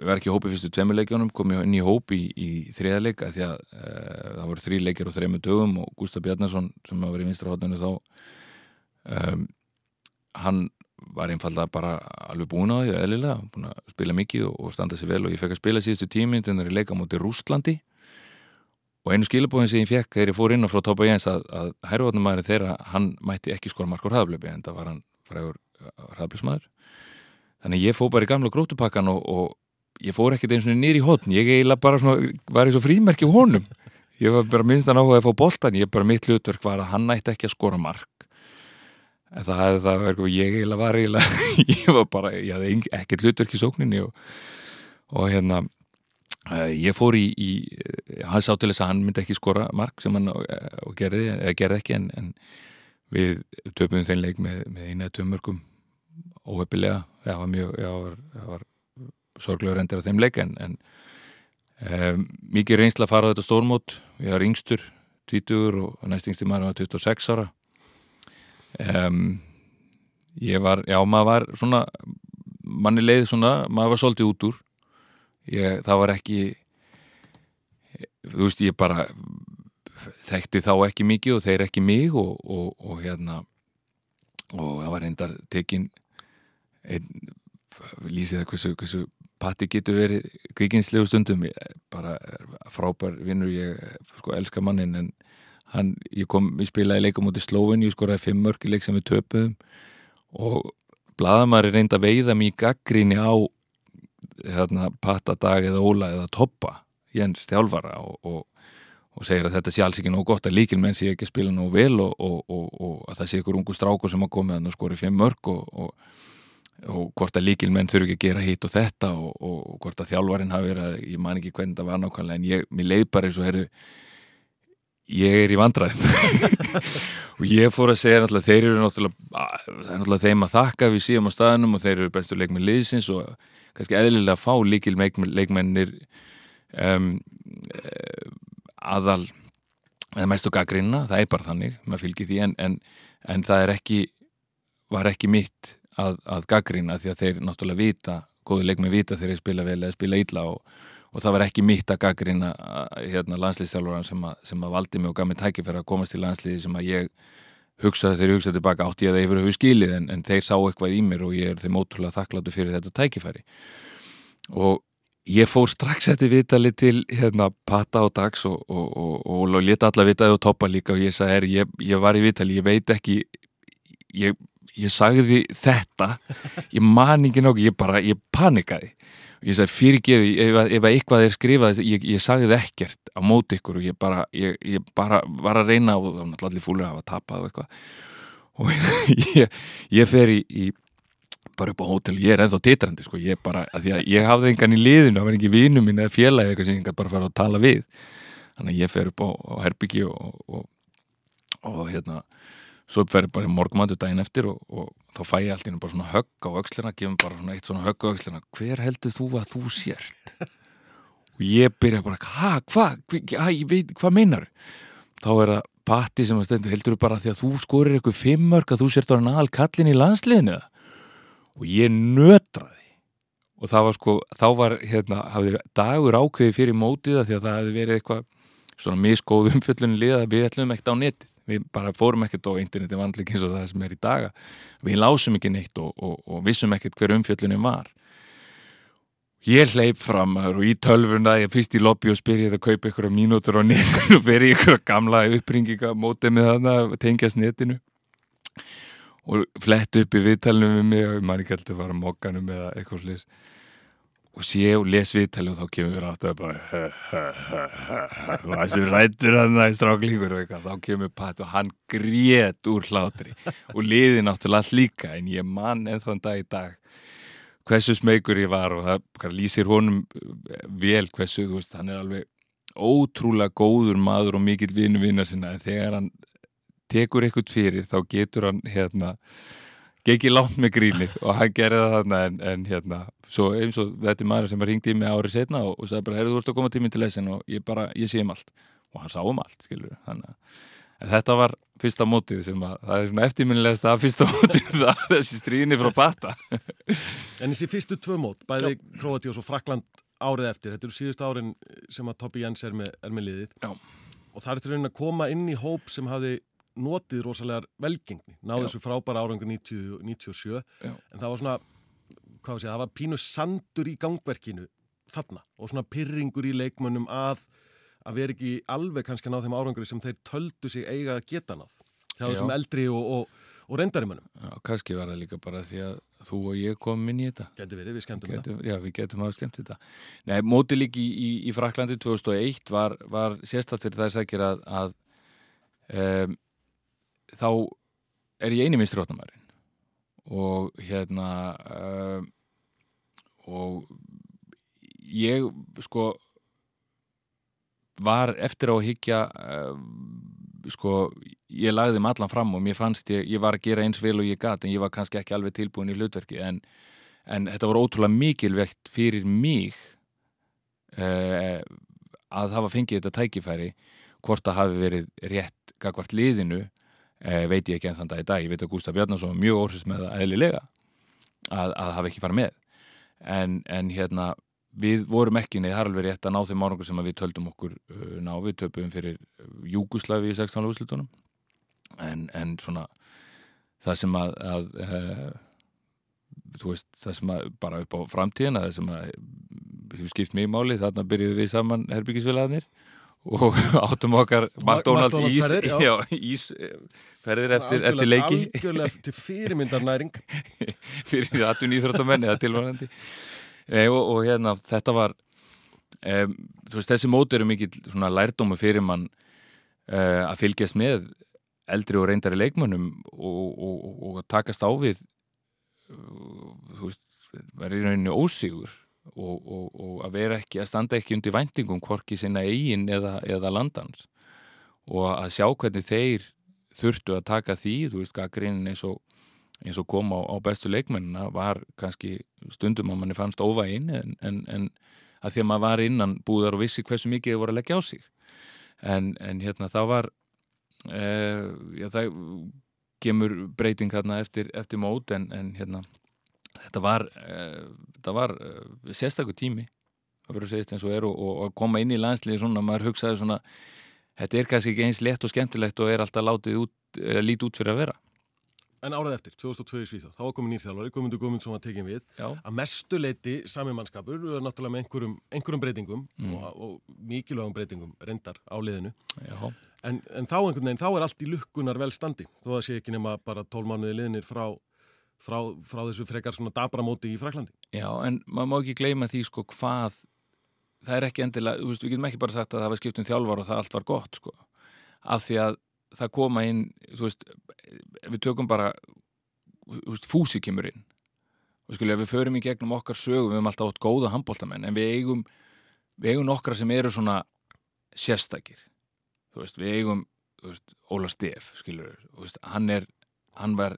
var ekki í hópi fyrstu tveimileikjónum, kom ég inn í hópi í, í þriðarleika því að uh, það voru þrý leikir og þrejum dögum og Gustaf Bjarnason sem var í vinstra hóttunni þá um, hann var einfalda bara alveg búin á því, eðlilega, búin að spila mikið og, og standa sér vel og ég fekk að spila síðustu tíminn þegar ég leika á móti Rústlandi og einu skilabóðin sem ég fekk þegar ég fór inn á frá Tópa Jens að, að hæruvotnumæður þeirra, hann mætti ekki skora markur hraðblöfi en það var hann frægur hraðblöfsmaður þannig að ég fór bara í gamla grótupakkan og, og ég fór ekkert eins og nýri í hotn ég eiginlega bara svona, var eins og frímerki honum. Ég var bara minnst að náhuga að fá boltan ég bara mitt hlutverk var að hann nætti ekki að skora mark. En það hefði það verið ég eiginlega var eiginlega <laughs> ég var bara, ég ég fór í, í eh, hann sá til þess að hann myndi ekki skora mark sem hann og gerði, gerði ekki en, en við töpum þeim leik með, með eina eða tömörkum óhefilega, það var mjög það var, var sorglegur endur á þeim leik en, en um, mikið reynsla að fara á þetta stórmót. Ég var yngstur, 20 og næstingsti maður var 26 ára. Um, ég var, já maður var svona manni leið svona, maður var svolítið út úr ég, það var ekki þú veist ég bara þekkti þá ekki mikið og þeir ekki mig og, og, og hérna og það var reyndar tekin einn lýsið það hversu, hversu patti getur verið kvikindslegu stundum. Ég, bara frábær vinnur ég sko elska mannin en hann, ég kom, ég spilaði leikum út í Slóveni, ég skoraði fimm mörk í leik sem við töpuðum og blaðamari reyndi að veiða mig í gaggrinni á hérna, Patta Dag eða Óla eða Toppa Jens þjálfara og, og, og segir að þetta sé alls ekki nóg gott að líkil menn sé ekki spila nóg vel og, og, og að það sé ykkur ungu strákur sem að koma að skori fimm mörk og og hvort að líkil menn þurfi ekki að gera hitt og þetta og, og, og hvort að þjálfarin hafi verið að, ég man ekki hvernig það var nákvæmlega en ég, mér leið bara eins og herru ég er í vandræðum. <laughs> Og ég fór að segja náttúrulega þeir eru náttúrulega, að- það er náttúrulega þeim að þakka við síðum á staðnum og þeir eru bestu leikmenn liðsins og kannski eðlilega fá líkil leikmennir um, aðal eða mestu gaggrinna, það er bara þannig maður fylgir því en, en, en það er ekki var ekki mitt að, að gaggrina því að þeir náttúrulega vita, góði leikmenn vita þegar þeir spila vel eða spila illa og, og það var ekki mitt að gaggrina hérna, landslýstjálfuran sem, sem að valdi mig og gaf mig tækifæri að komast til landslýði sem að ég hugsaði þegar ég hugsaði tilbaka átti ég að þeir hefur skilið en, en þeir sá eitthvað í mér og ég er þeim ótrúlega þakkláttu fyrir þetta tækifæri. Og ég fór strax eftir vitali til hérna Pata og Dags og, og, og, og, leta alla vitaði og toppa líka og ég sagði, er, ég, ég var í vitali, ég veit ekki ég, ég sagði þetta ég man ekki nokkuð, ég bara, ég panikaði ég sagði fyrirgefi ef, ef að eitthvað er skrifað, ég, ég sagði það ekkert á móti ykkur og ég bara ég, ég bara var að reyna og það var náttúrulega allir fúlir að hafa tapað og eitthvað. Og <laughs> ég, ég fer í, í bara upp á hótel, ég er ennþá titrandi sko, ég bara, að því að ég hafði engan í liðinu það var ekki vinu mín eða félagi eitthvað sem ég engan bara fara að tala við. Þannig að ég fer upp á, á herbyggi og, og, og hérna svo fer ég bara í morgumandu daginn eftir og, og þá fæ ég allt í einu bara svona högg á öxlina gefum bara svona eitt svona högg á öxlina. Hver heldur þú að þú sért? <laughs> Og ég byrja bara hva, hva, hva, ég veit, hvað meinar? Þá er það patti sem að stendur heldur þú bara því að þú skorir eitthvað fimmörk að þú sért orðin aðal kallin í landsliðinu? Eða?" og ég nötraði. Og það var sko, þá var hérna, hafði dagur ákveði fyrir mótið það því að það hefði verið eitthvað svona misgóð umfjöllun liða við ætlum ekkert á netið við bara fórum ekkert á interneti vandlik eins og það sem er í daga við lásum ekki neitt og, og, og vissum ekkert hver umfjöllunin var. Ég hleyp fram og í tölvuna, ég fyrst í lobby og spyr ég það að kaupa ykkur mínútur á netinu og fer í ykkur gamla uppringinga mótið með þarna, tengjast netinu. Og flett upp í viðtalinu við mig og ég man ekki heldur að fara að mokkanum eða eitthvað slis og sé og les viðtalinu og þá kemur að bara og þessu rættur hann í stráklingur og eitthvað, þá kemur Pat og hann grét úr hlátri. Og liði náttúrulega allt líka en ég man ennþann dag í dag hversu smeykur ég var og það lýsir honum eh, vel hversu, þú veist, hann er alveg ótrúlega góður maður og mikill vinu vinnar sinna. En þegar hann tekur eitthvað fyrir þá getur hann hérna gekk langt með grínið og hann gerði það þarna en, en hérna, svo eins og þetta er maður sem ringdi í mig árið setna og, og sagði bara, heyrðu þú ert að koma tíminn til lesin og ég bara, ég sé um allt. Og hann sá um allt, skilur þannig að þetta var fyrsta mótið sem að það er svona eftirminnilegast <laughs> að fyrsta mótið það, þessi stríðinni frá Bata En þessi fyrstu tvö mót, bæði Króati og svo Frakland árið eftir, þetta eru síðust árin sem að Toppi Jens er með, er með liðið. Já. og það er til að koma inn í hóp sem hafði notið rosalega velgengni, náðu þessu frábæra árangur 90, 97 Já. en það var svona, hvað var sé, það var pínu sandur í gangverkinu þarna og svona pyrringur í leikmönnum að að vera ekki alveg kannski að ná þeim árangri sem þeir töldu sig eiga að geta náð hjá Já. þessum eldri og, og, og reyndarimönnum Já, kannski var það líka bara því að þú og ég komum inn í þetta. Geti verið, við skemmtum það getum, Já, við getum hafa skemmt þetta. Nei, mótið líki í, í, í Fraklandi 2001 var, var sérstætt fyrir það að sækir að, að um, þá er ég eini minnstróttamærin og hérna um, og ég sko var eftir á að hyggja uh, sko, ég lagði mig allan fram og mér fannst ég, ég var að gera eins vel og ég gat en ég var kannski ekki alveg tilbúin í hlutverki. En, en þetta var ótrúlega mikilvægt fyrir mig uh, að hafa fengið þetta tækifæri hvort það hafi verið rétt gagvart liðinu uh, veit ég ekki en þann dag í dag, ég veit að Gústaf Bjarnason var mjög orðsins með það eðlilega að, að hafa ekki farið með. En, en hérna við vorum ekki neð, það er alveg rétt að ná þeim árangur sem við töldum okkur uh, ná, við töpum fyrir Júguslavi í 16. úrslutunum en, en svona það sem að, að uh, veist, það sem að bara upp á framtíðina, það sem að hefur skipt mig máli, þarna byrjuðum við saman herbyggisfélagarnir og <laughs> áttum okkar McDonalds McDonald's ís, ferðir, eh, eftir, eftir leiki. algjörlega til fyrirmyndarnæring. <laughs> Fyrir atun íþróttamenn eða tilvarandi e, og, og hérna þetta var e, veist, þessi móti eru mikill svona lærdómu fyrir mann e, að fylgjast með eldri og reyndari leikmönnum og, og, og, og takast á við uh, þú veist, verður í rauninni ósigur og, og, og að vera ekki að standa ekki undir væntingum hvorki sinna eigin eða, eða landans. Og að sjá hvernig þeir þurftu að taka því, þú veist, gaggrínin eins og eins og kom á, á bestu leikmennina var kannski stundum að manni fannst óvægin en, en, en að því að maður var innan búðar og vissi hversu mikið þið voru að leggja á sig. En, en hérna það var e, já, það kemur breyting þarna eftir, eftir mót en hérna þetta var, þetta var e, sérstakur tími að vera að segist eins og er og, og að koma inn í landsliði svona, maður hugsaði svona þetta er kannski ekki eins létt og skemmtilegt og er alltaf látið út, e, lít út fyrir að vera En árið eftir, 2002 í Svíþjóð, þá var komin nýrþjálfari, Guðmundur Guðmundsson var tekin við. Já. Að mestu leiti sami mannskapur, náttúrulega með einhverjum, einhverjum breytingum Mm. og, og mikilvægum breytingum reyndar á liðinu. En, en þá veginn, þá er allt í lukkunar vel standi, þó það sé ekki nema bara 12 mánuði liðnir frá, frá, frá þessu frekar svona dabramóti í Fraklandi. Já, en maður má ekki gleyma því sko hvað það er ekki endilega, veist, við getum ekki bara sagt að það var skipt um þjálfar og það allt var gott sko, af því að það koma inn, þú veist við tökum bara þú veist, fúsi kemur inn. Og skilja, við förum í gegnum okkar sögum við höfum alltaf átt góða handbóltamenn en við eigum, við eigum nokkra sem eru svona sérstakir. Þú veist, við eigum þú veist, Óla Stef, skilur þú veist, hann er, hann var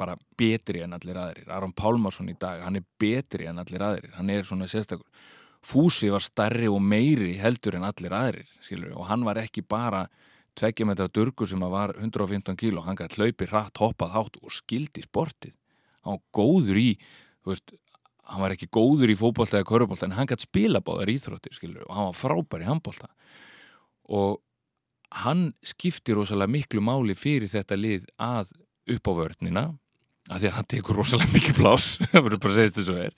bara betri en allir aðrir. Aron Pálmarsson í dag, hann er betri en allir aðrir. Hann er svona sérstakur. Fúsi var starri og meiri heldur en allir aðrir, skilur, og hann var ekki bara tveggja með þetta durgur sem var 115 kíló, hann gæti hlaupi hratt, hoppað hátt og skildi sportið. Hann var góður í veist, hann var ekki góður í fótbolta eða körubólta, en hann gæti spila báðar íþróttir, skilur, og hann var frábær í handbólta og hann skipti rosalega miklu máli fyrir þetta lið að upp á vörnina af því að hann tekur rosalega miklu plás <laughs> það verður bara að segja þessu er.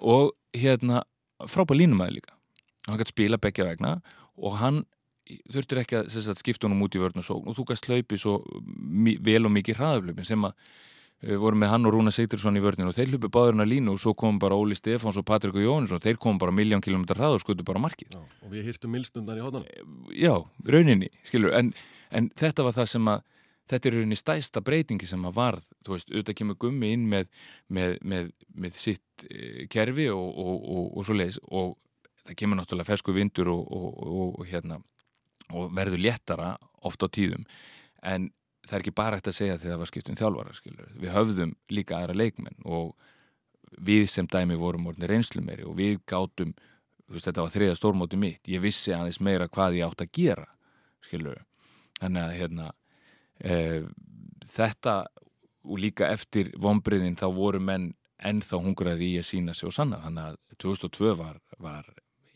Og hérna frábær línumæði líka. Hann gæti spila begja vegna og hann þurftir ekki að sagt, skipta honum út í vörn og svo og þú gæst hlaupi svo vel og mikið hraðaflöpin sem að uh, voru með hann og Rúna Seytirsson í vörninu og þeir hlupi báðurinn að línu og svo kom bara Óli Stefáns og Patrik og Jónsson þeir kom bara miljón kilometrar hrað og skutu bara markið. Já, og við hýrtum milstundar í hóðan. já, rauninni, skilur en, en þetta var það sem að þetta er rauninni stæsta breytingi sem að varð þú veist, auðvitað kemur gummi inn með með, með, með sitt e, kerfi og, og, og, og svo leiðis og það kemur náttúrulega fersku vindur og, hérna verður léttara oft á tíðum. En það er ekki bara hægt að segja þegar það var skipt um þjálfara skilur. við höfðum líka aðra leikmenn og við sem dæmi vorum orðinni reynslu meiri og við gátum veist, þetta var þriða stórmóti mitt. Ég vissi aðeins meira hvað ég átt að gera skilur þannig að hérna þetta og líka eftir vombriðin þá voru menn ennþá hungrar í að sína sig og sanna þannig að 2002 var, var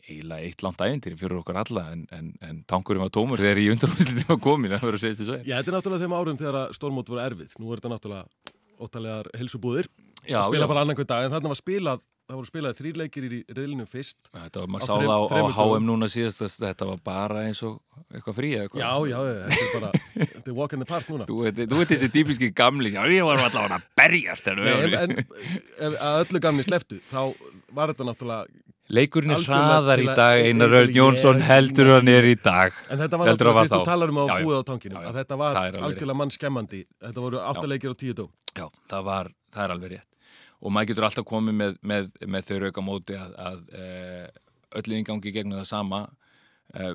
eiginlega eitt langt æventýri fyrir okkur alla en, en, en tankurinn var tómur þegar í undanúslitin var komin það verður að segja þessu Já, þetta er náttúrulega þeim árum þegar að stórmót voru erfið. Nú er þetta náttúrulega óttalegar helsubúðir. Já, spila já. bara annan hver dag, en þarna var spilað, það voru spilað þrýrleikir í riðlinu fyrst. Þetta var, Á maður sá þrem- það á, á dögum. HM núna síðast þetta var bara eins og eitthvað frí eitthvað. Já, já, þetta er bara, <laughs> þetta er walk in the park núna. Þú veit, þessi típiski gamli, já ég var allavega að berjast Nei, en, en ef að öllu gamni sleftu, þá var þetta náttúrulega, Leikurinn er hraðar í dag, Einar Ég- Jónsson heldur hann er í dag. en þetta var Heldur að náttúrulega var fyrst þú þá. talar um að Já, já. búið á tankinu, að þetta var algjörlega mann skemmandi. Þetta voru áttaleikir og tíu dóm. Já, það er alveg rétt. Og maður getur alltaf komið með, með, með þau rauka móti að, að e, öll inngangi gegnum það sama e,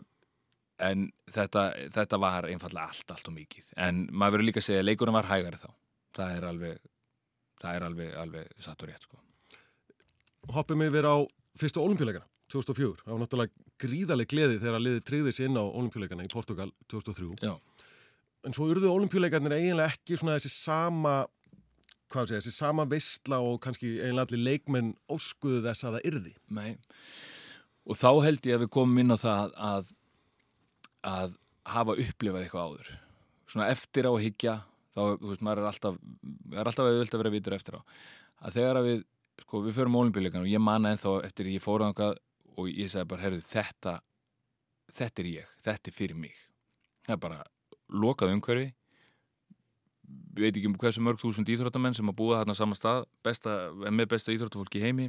en þetta, þetta var einfallega allt, allt og mikið. En maður verður líka að segja að leikurinn var hægari þá. Það er alveg, það er alveg, alveg satt og rétt, sko. Hoppum yfir á fyrstu olimpíuleikana, 2004. Það var náttúrulega gríðaleg gleði þegar liðið tryggði sér inn á olimpíuleikana í Portugal 2003. Já. En svo urðu olimpíuleikarnir eiginlega ekki svona þessi sama, hvað segja, þessi sama veistla og kannski eiginlega allir leikmenn óskuðu þess að það yrði. Nei. Og þá held ég að við komum inn á það að, að hafa upplifað eitthvað áður. Svona eftir á að hyggja, þá, þú veist, maður er alltaf, er alltaf auðvöld að vera vitur eftir á. Að þegar að við, sko, við förum olimpíuleikan og ég manna ennþá eftir ég fór á þangað og ég sagði bara, herru, þetta, þetta er ég, þetta er fyrir mig. Það er bara lokað umhverfi, veit ekki um hversu mörg þúsund íþróttamenn sem að búa þarna á sama stað, besta, með besta íþróttafólki í heimi,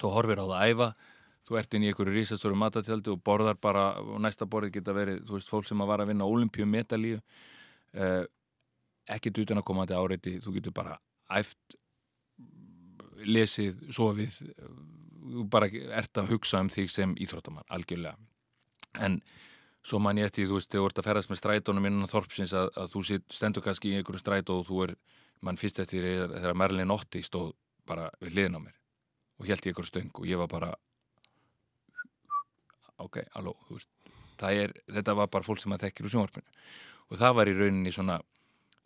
þú horfir á það að æfa, þú ert inn í einhverju rísastóru matatjaldi og borðar bara, og næsta borðið geta verið, þú veist, fólk sem að var að vinna olimpíumedalíu, uh, ekkert utan að komandi áreiti, þú getur bara æft, lesið, sofið, bara ert að hugsa um þig sem íþróttamann, algjörlega. En svo man ég eftir, þú veist, þegar þú ert að ferðast með strætónum innan þorpsins að, að þú stendur kannski í einhverju strætó og þú er, mann fyrst eftir þegar Merlin Otti stóð bara við hliðin á mér og held í einhverju stöng og ég var bara ok, alló, þú veist er, þetta var bara fólk sem að þekkir úr sjónvarpinu. Og það var í rauninni svona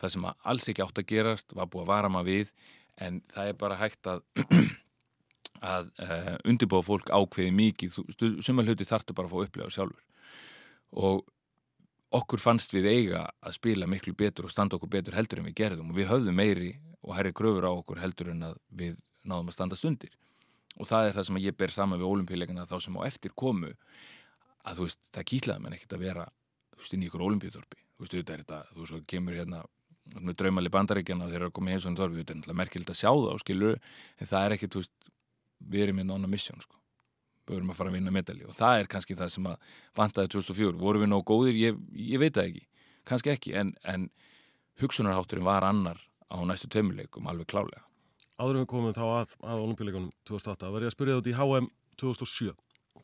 það sem að alls ekki átt að gerast var búið að vara maður við en það er bara hægt að <clears throat> að uh, undirbúa fólk ákveði mikið, sumar hluti þartu bara að fá upplega sjálfur og okkur fannst við eiga að spila miklu betur og standa okkur betur heldur en við gerðum. Og við höfðum meiri og herri kröfur á okkur heldur en að við náðum að standa stundir. Og það er það sem ég ber saman við olimpíuleikana þá sem á eftir komu að þú veist, það kýtlaði menn ekkert að vera þú veist, inn í ykkur olimpíuþorpi þú veist, þetta er þetta, þú veist, svo kemur hérna þú með draumali bandaríkjana þegar það er koma í heimsókn þorfi, þetta er náttúrulega merkilegt að sjá það og skilur, en það er ekki, þú veist við erum hérna on a mission, sko við erum að fara að vinna medalji og það er kannski það sem að vantaði 2004, voru við nóg góðir? Ég, ég veit það ekki, kannski ekki en, en hugsunarhátturinn var annar á næstu tveimurleikum alveg klálega Áður við komum þá að, að olimpíuleikunum 2008, var ég að spyrja út í HM 2007.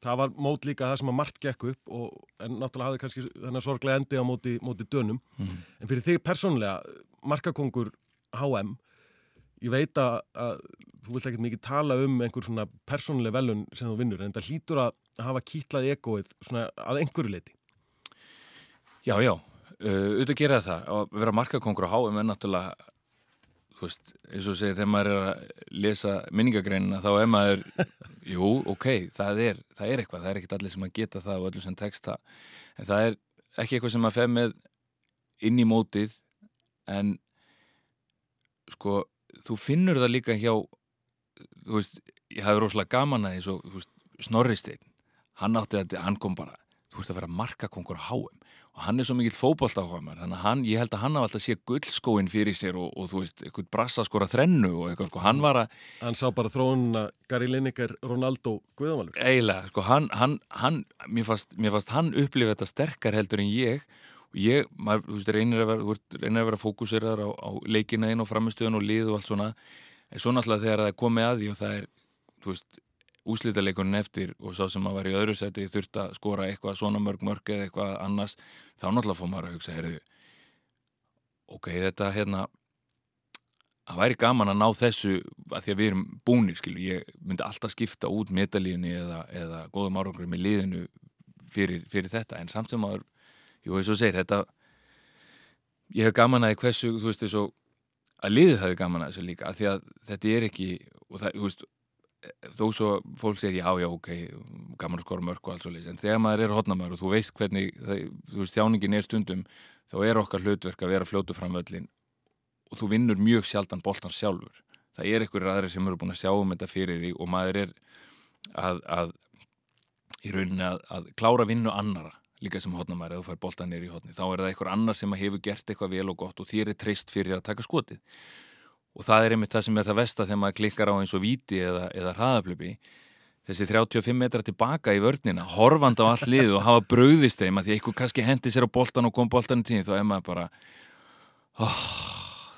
Það var mót líka það sem að margt gekk upp og, en náttúrulega hafði kannski þennan sorglega endi á móti, móti dönum. En fyrir þig persónlega, markakongur HM, ég veit að þú vilt ekkert mikið tala um einhver svona persónlega velun sem þú vinnur, en það hlýtur að hafa kýtlað egoið svona að einhverju leiti. Já, já, uh, auðvitað gera það að vera markakongur á HM er náttúrulega þú veist, eins og segið þegar maður er að lesa minningagreinina þá er maður, <laughs> jú, ok það er, það er eitthvað, það er ekkert allir sem að geta það og allir sem tekst það en það er ekki eitthvað sem að feð með inn í mótið en sko, þú finnur það líka hjá þú veist, ég hafði rosalega gaman að því svo, veist, Snorristeinn hann átti að, hann kom bara þú ert að vera markakongur á HM og hann er svo mikill fótbolt á HM þannig að hann, ég held að hann hafa alltaf sé gullskóin fyrir sér og, og þú veist, eitthvað brassa skora þrennu og eitthvað, sko, hann var að Hann sá bara þróunna Gary Lineker, Ronaldo, Guðamalur. eiginlega, sko, hann, hann, hann mér, fast, mér fast hann upplifa þetta sterkar heldur en ég og ég, maður, þú veist, reynir að vera, veist, reynir að vera fókuseraður á, á leikina inn og framistöðun og lið og allt svona en svo náttúrulega þegar það er komið að því og það er, þú veist, úslítaleikunin eftir og sá sem að vera í öðru seti þurft að skora eitthvað svona mörg mörg eða eitthvað annars, þá náttúrulega fór maður að hugsa, heyrðu ok, þetta hérna það væri gaman að ná þessu að því að við erum búnir, skilu ég myndi alltaf skipta út metalíunni eða, eða góðum árangur með liðinu fyrir, fyrir þetta, en samt sem maður jú, eins og segir, þetta ég hef gaman að hversu, þú veist, og að liðið hafi gaman að þessu líka, af því að þetta er ekki, og það, veist þó svo fólk segir já, já, ok gaman að skora mörg og allt svo leys en þegar maður er hotnamaður og þú veist hvernig það, þú veist, þjáningin er stundum þá er okkar hlutverk að vera fljótu fram völlin og þú vinnur mjög sjaldan boltan sjálfur. Það er einhverjir aðri sem eru búin að sjá um þetta fyrir því og maður er að, að í rauninni að, að klára vinnu annara líka sem hotnamaður eða þú fær boltan neyri í hotni þá er það einhver annar sem hefur gert eitthvað vel og gott og þér er treyst fyrir að taka skotið. Og það er einmitt það sem er það vesta þegar maður klikkar á eins og víti eða, eða hraðaplöpi þessi 35 metra tilbaka í vörnina horfand á all lið og hafa brauðist þeim að því eitthvað kannski hendi sér á boltan og kom boltan í tíni þá er maður bara oh,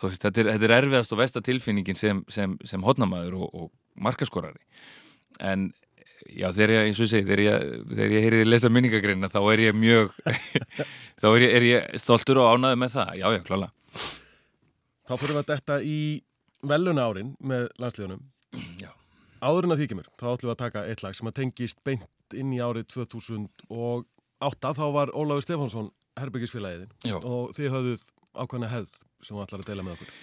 veist, þetta, er, þetta er erfiðast og vesta tilfinningin sem, sem, sem hotnamaður og, og markaskorari. En já þegar ég, eins og segi þegar ég, þegar ég heyriði lesa minningagreina þá er ég mjög <laughs> þá er ég, er ég stoltur og ánaði með það já já klála Þá fyrir við að detta í veluna árin með landslíðunum. já Áður en að því kemur, þá ætlum við að taka eitt lag sem að tengist beint inn í árið 2008. Þá var Ólafur Stefánsson herbyggisfélagiðin og þið höfðuð ákvæmna hefð sem þú ætlar að deila með okkur.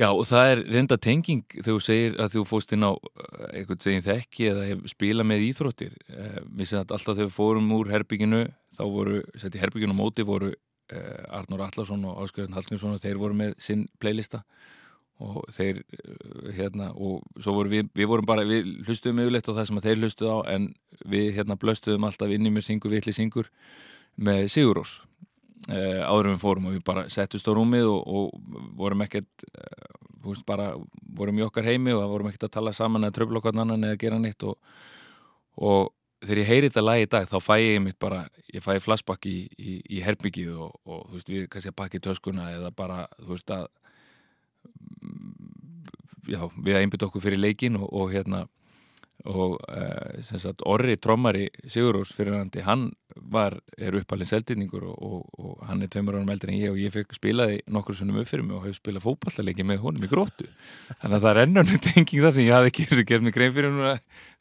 Já og það er reynda tenging þegar þú segir að þú fóst inn á eh, einhvern segin þekki eða spila með íþróttir. Mér sem að alltaf þegar við fórum úr herbygginu þá voru, sett í herbygginu móti voru eh, Arnur Allarsson og Áskjörðan Hallgrímsson og þeir voru með sinn playlista og þeir eh, hérna og svo voru við, við vorum bara, við hlustuðum yfirleitt á það sem þeir hlustuð á en við hérna blöstuðum alltaf inn í mér syngur, vitli syngur með Sigurós eh, áður en við fórum og við bara settust á rúmið og, og vorum ekkert eh, veist, bara vorum í okkar heimi og vorum ekkert að tala saman eða tröfla okkar annan eða gera neitt og, og þegar ég heyri þetta lag í dag þá fæ ég mitt bara, ég fæ flashback í, í, í herbyggið og, og þú veist, við kannski að pakka í töskuna eða bara, þú veist að já, við að einbytta okkur fyrir leikin og hérna og uh, sagt Orri Trommari Sigurós fyrirhandi, hann var, er uppalinn seldinningur og, og, og hann er tveimur árum eldri en ég og ég fekk spilaði nokkur sunnum upp fyrir mig og hef spilað fótballaleiki með honum í gróttu þannig að það er ennarnu tenging þar sem ég hafði ekki gerð mig grein fyrir núna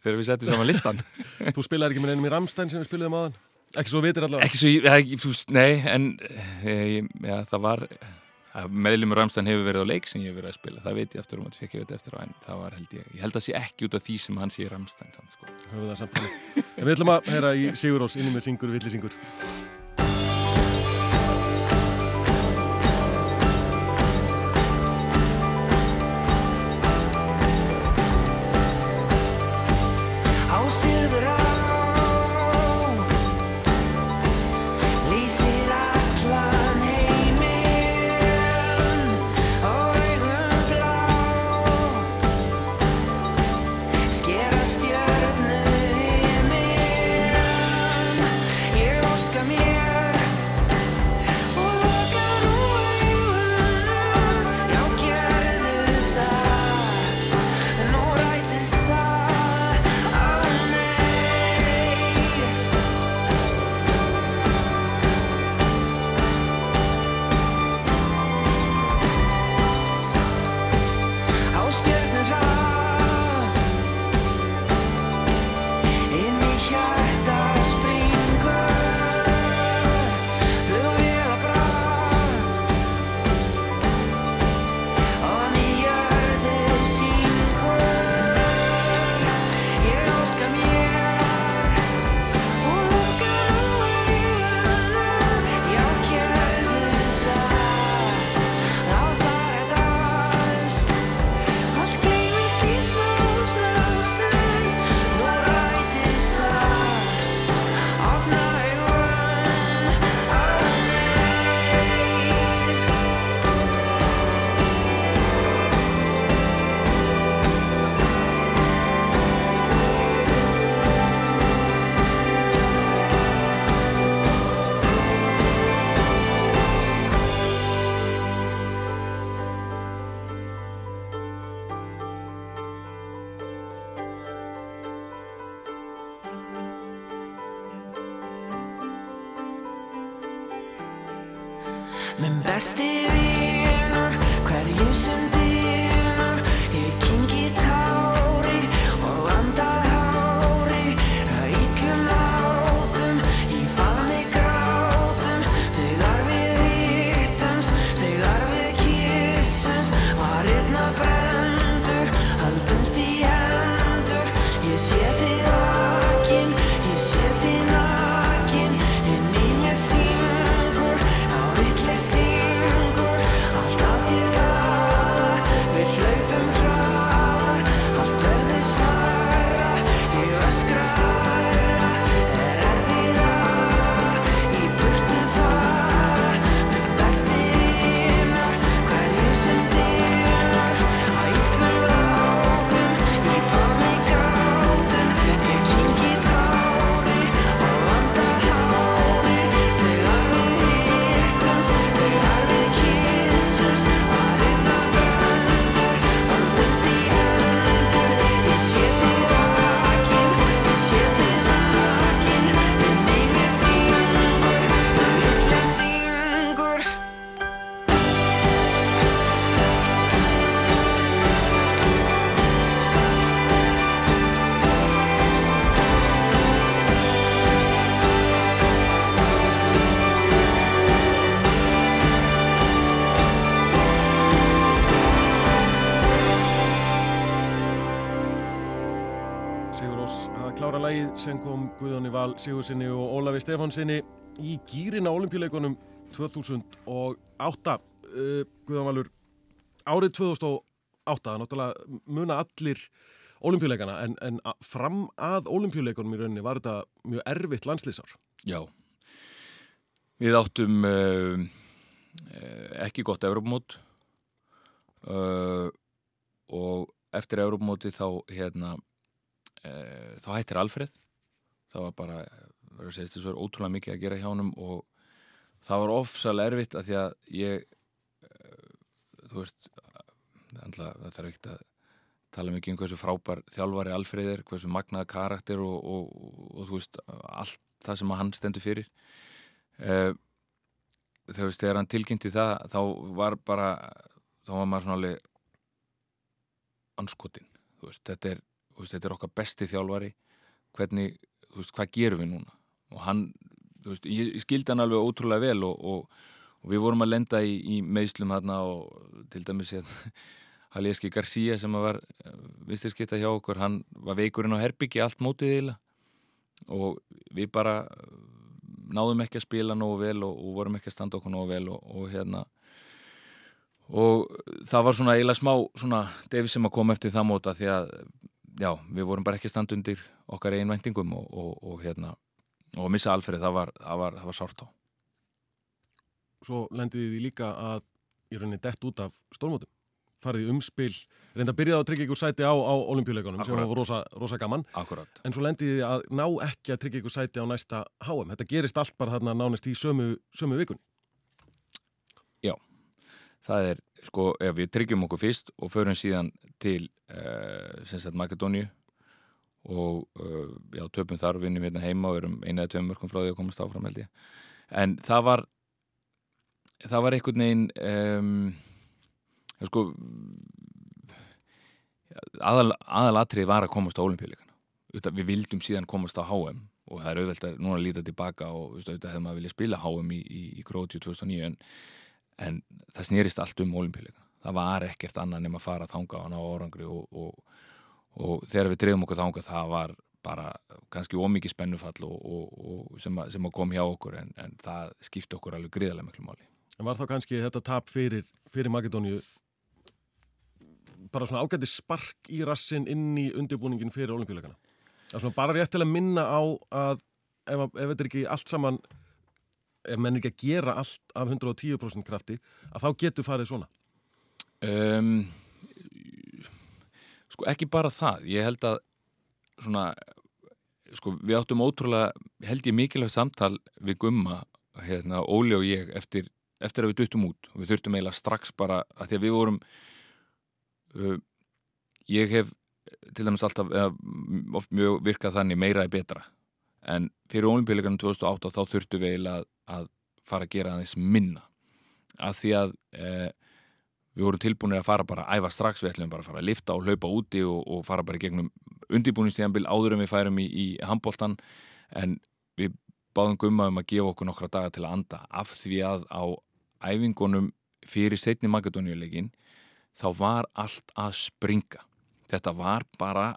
þegar við settum saman listan <laughs> Þú spilaði ekki með neinum í Ramstein sem við spilaðum aðan? Ekki svo vitir allavega? ekki svo, ég- ekki, nei en e, já, það var meðlumur Ramstein hefur verið á leik sem ég hef verið að spila það veit ég aftur um að fekk ég þetta eftir á en það var held ég, ég held að sé ekki út af því sem hann sé Ramstein samt, sko. Við ætlum að heyra í Sigurós, inni með syngur, villi syngur. Guðjóni Val Sigursinni og Ólafi Stefánsinni í gýrin á olimpíuleikunum 2008 uh, Guðjón Valur árið 2008 það er náttúrulega muna allir olimpíuleikana en, en fram að olimpíuleikunum í rauninni var þetta mjög erfitt landslýsar Já. Við áttum uh, ekki gott Európmót uh, og eftir Európmóti þá hérna uh, þá hættir Alfreð það var bara, verður að segja þess að er ótrúlega mikið að gera hjá honum og það var ofsalega erfitt að því að ég uh, þú veist það þarf ekkert að tala mikið um hversu frábær þjálfari Alfreð er, hversu magnaða karakter og, og, og, og þú veist, allt það sem hann stendur fyrir. Uh, þú veist, þegar hann tilkynnti það þá var bara þá var maður svona alveg anskotin, þú veist, þetta er þetta er okkar besti þjálfari. Hvernig, þú veist, hvað gerum við núna? Og hann, þú veist, ég, ég skildi hann alveg ótrúlega vel og, og, og við vorum að lenda í, í meðslum þarna og til dæmis hérna <laughs> Halieski Garcia sem var vistirskipta hjá okkur, hann var veikurinn á herbyggi allt mótið eila og við bara uh, náðum ekki að spila nógu vel og, og vorum ekki að standa okkur nógu vel og, hérna og það var svona eiginlega smá svona Davis sem að koma eftir það móta því að já, við vorum bara ekki að standa undir okkar eigin væntingum og, og, og hérna og að missa alferði, það var, það var, það var sárt á. Svo lendiði því líka að í rauninni dett út af stórmótum. Farið umspil, reynda að byrjaði að tryggja ykkur sæti á, á olimpíuleikunum sem var rosa, rosa gaman. Akkurat. En svo lendiði að ná ekki að tryggja ykkur sæti á næsta HM, þetta gerist allt bara þarna nánist í sömu, sömu vikun það er, sko, ef við tryggjum okkur fyrst og förum síðan til uh, sem sagt Makedóníu og uh, já, töpum þar vinnum hérna heima og erum eina eða tveim mörgum frá því að komast áfram held ég. En það var það var einhvern veginn um, sko aðal, aðalatrið var að komast á olimpíuleikana við vildum síðan komast á HM og það er auðvelt að núna líta tilbaka og auðvitað hefði maður viljað spila HM í, í, í Króti 2009 en en það snýrist allt um olimpíuleika það var ekkert annað nema að fara þanga á árangri og, og, og þegar við dreifum okkur þanga það var bara kannski ómikið spennufall og, og, og sem, að, sem að kom hjá okkur en, en það skipti okkur alveg gríðarlega miklu máli. En var þá kannski þetta tap fyrir, fyrir Makedóniu bara svona ágæti spark í rassin inn í undirbúningin fyrir olimpíuleikana? Bara rétt til að minna á að ef, ef þetta er ekki allt saman ef menn er ekki að gera allt af 110% krafti að þá getur farið svona. Um, sko ekki bara það, ég held að svona, sko við áttum ótrúlega, held ég mikilvægt samtal við Gumma, hérna Óli og ég eftir, eftir að við duttum út. Og við þurftum eiginlega strax bara að því að við vorum uh, ég hef til dæmis alltaf eða, oft mjög virkað þannig meira er betra. En fyrir olimpíuleikanum 2008 þá þurftum við eiginlega að, að fara að gera aðeins minna. Af því að eh, við vorum tilbúinir að fara bara að æfa strax við ætlum bara að fara að lifta og hlaupa úti og, og fara bara í gegnum undirbúinistíðanbíl áður en við færum í, í handbóltan en við báðum gumma um að gefa okkur nokkra daga til að anda. Af því að á æfingunum fyrir setni Magadóniuleikin þá var allt að springa. Þetta var bara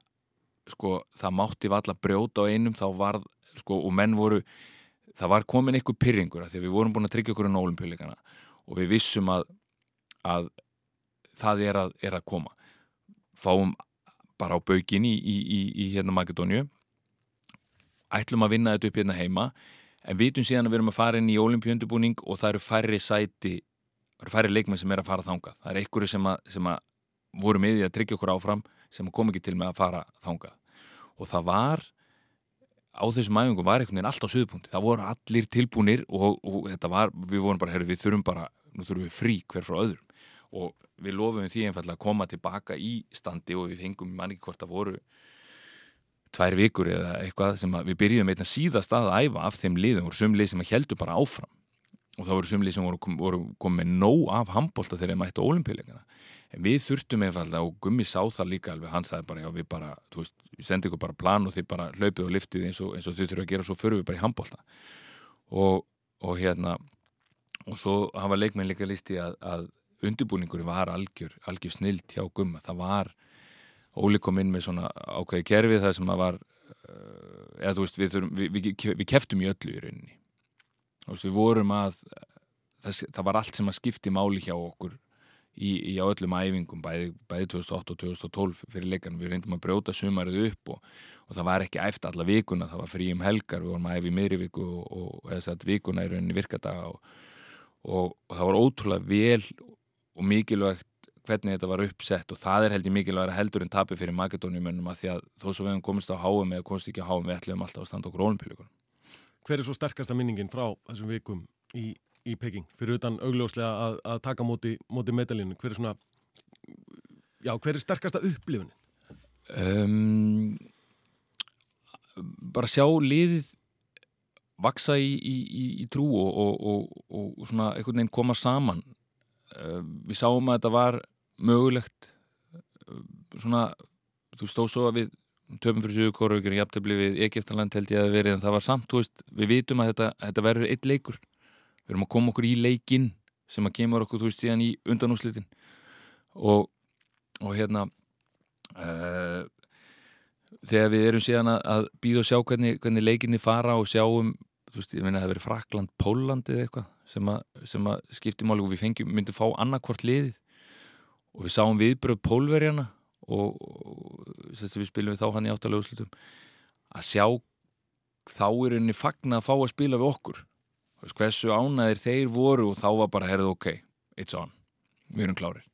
sko, það mátti valla brjóta á einum þá var, sko, og menn voru það var komin eitthvað pyrringur af því að við vorum búin að tryggja okkur en ólimpíuleikana og við vissum að, að það er að, er að koma. Fáum bara á baugin í, í, í, í hérna Makedóniu ætlum að vinna þetta upp hérna heima en vitum síðan að við erum að fara inn í olimpíundubúning og það eru færri sæti það eru færri leikmenn sem er að fara þangað. Það er einhverju sem, að, sem að voru með því að tryggja okkur áfram sem kom ekki til með að fara þangað. Og það var á þessum æfingum var einhvern veginn allt á söðupunkti það voru allir tilbúnir og, og þetta var, við vorum bara, herru, við þurfum bara nú þurfum við frí hver frá öðrum. Og við lofum því einfallega að koma tilbaka í standi og við fengum mann ekki hvort að voru tvær vikur eða eitthvað sem við byrjuðum einna síðast að æfa af þeim liðum og sumlið sem heldur bara áfram. Og það voru sumlið sem voru, kom, voru komið nóg af handbólta þegar þeir mættu ólimpíuleikana en við þurftum einfallega og Gummi sá það líka alveg, hann sagði bara já við bara, þú veist, við sendum ykkur bara plan og þið bara hlaupið og liftið eins og, eins og þið þurfum að gera svo förum við bara í handbólta og, og hérna og svo hafa leikmenn líka listi að, að undirbúningur var algjör, algjör snilt hjá Gumma, það var Óli kom inn með svona ákveði kerfi það sem að var uh, eða þú veist, við, þurfum, við, við, við keftum í öllu í rauninni. Veist, við vorum að það, það var allt sem að skipti máli hjá okkur í, í öllum æfingum bæði, bæði 2008 og 2012 fyrir leikan við reyndum að brjóta sumarið upp og, og það var ekki æft alla vikuna það var frí um helgar, við vorum að æfi í miðri viku og, og þess að vikuna í rauninni virkadaga og, og það var ótrúlega vel og mikilvægt hvernig þetta var uppsett og það er heldur mikilvægt heldur en tapir fyrir Makedóniumönnum að því að þó svo við hefum komist á háum eða komist ekki á háum við ætlum alltaf að standa okkur ólimpíuleikunum Hver er svo sterkasta minningin frá þessum vikum í, í Peking fyrir utan augljóslega að, að taka móti, móti medalínu? Hver er svona, já, hver er sterkasta upplifunin? um, bara sjá liðið vaksa í, í, í, í trú og, og, og, og svona einhvern veginn koma saman við sáum að þetta var mögulegt. Uh, svona, þú stóð svo að við töfum fyrir Suðurkóru og jafntöfli við Egeftaland held ég að verið en það var samt, veist, við vitum að þetta, þetta verður eitt leikur. Við erum að koma okkur í leikinn sem að kemur okkur, þú veist, síðan í undanúslitin og, og hérna uh, þegar við erum síðan að, að býða og sjá hvernig, hvernig leikinni fara og sjáum, þú veist, ég meina að það verið Frakland, Póland eða eitthvað sem að, að skipti máli og við fengjum, myndum fá annarkvort liðið. Og við sáum viðbröð pólverjana og, og þess að við spilum við þá hann í áttalega úrslutum að sjá þá er henni fagna að fá að spila við okkur. Hversu ánæðir þeir voru og þá var bara, herðu, ok, it's on. Við erum klárir.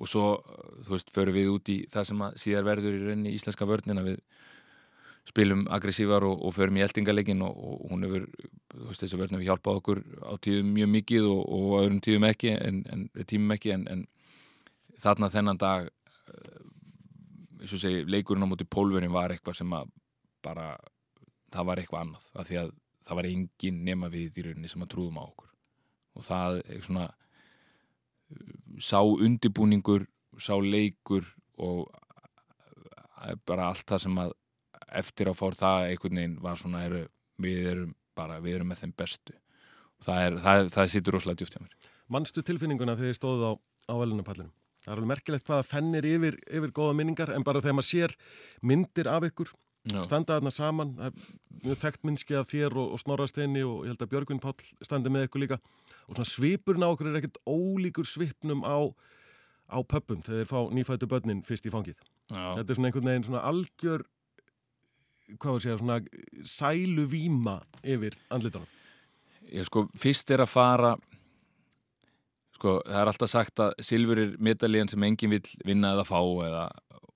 Og svo, þú veist, förum við út í það sem að síðar verður í rauninni íslenska vörnina við spilum aggressívar og, og förum í eldingalegin og, og hún hefur, þú veist, þessi vörn hefur hjálpað okkur á tíðum mjög mikið og, og öðrum tíðum ekki, en, en tímum ekki en, en þarna þennan dag eins og segi, leikurinn á móti pólverinn var eitthvað sem að bara, það var eitthvað annað af því að það var engin nema við í rauninni sem að trúðum á okkur. Og það er svona sá undibúningur sá leikur og bara allt það sem að eftir að fór það einhvern veginn var svona eru, við erum bara, við erum með þeim bestu og það, er, það, það sittur rosalega djúft hjá mér Manstu tilfinninguna þegar þið stóðu á, á velunapallinu? Það er alveg merkilegt hvaða fennir yfir, yfir góða minningar en bara þegar maður sér myndir af ykkur Já. standa þarna saman, það er mjög þekkt minnski af þér og, og Snorrasteini og ég held að Björgvin Páll standi með ykkur líka og svona svipurinn á okkur er ekkert ólíkur svipnum á, á pöppum þegar þeir fá nýfættu börnin fyrst í fangið. Já. Þetta er svona einhvern veginn svona algjör hvað að segja, svona sælu víma yfir andlitunum. Ég sko, fyrst er að fara sko, það er alltaf sagt að silfur er medalían sem enginn vill vinna eða fá eða,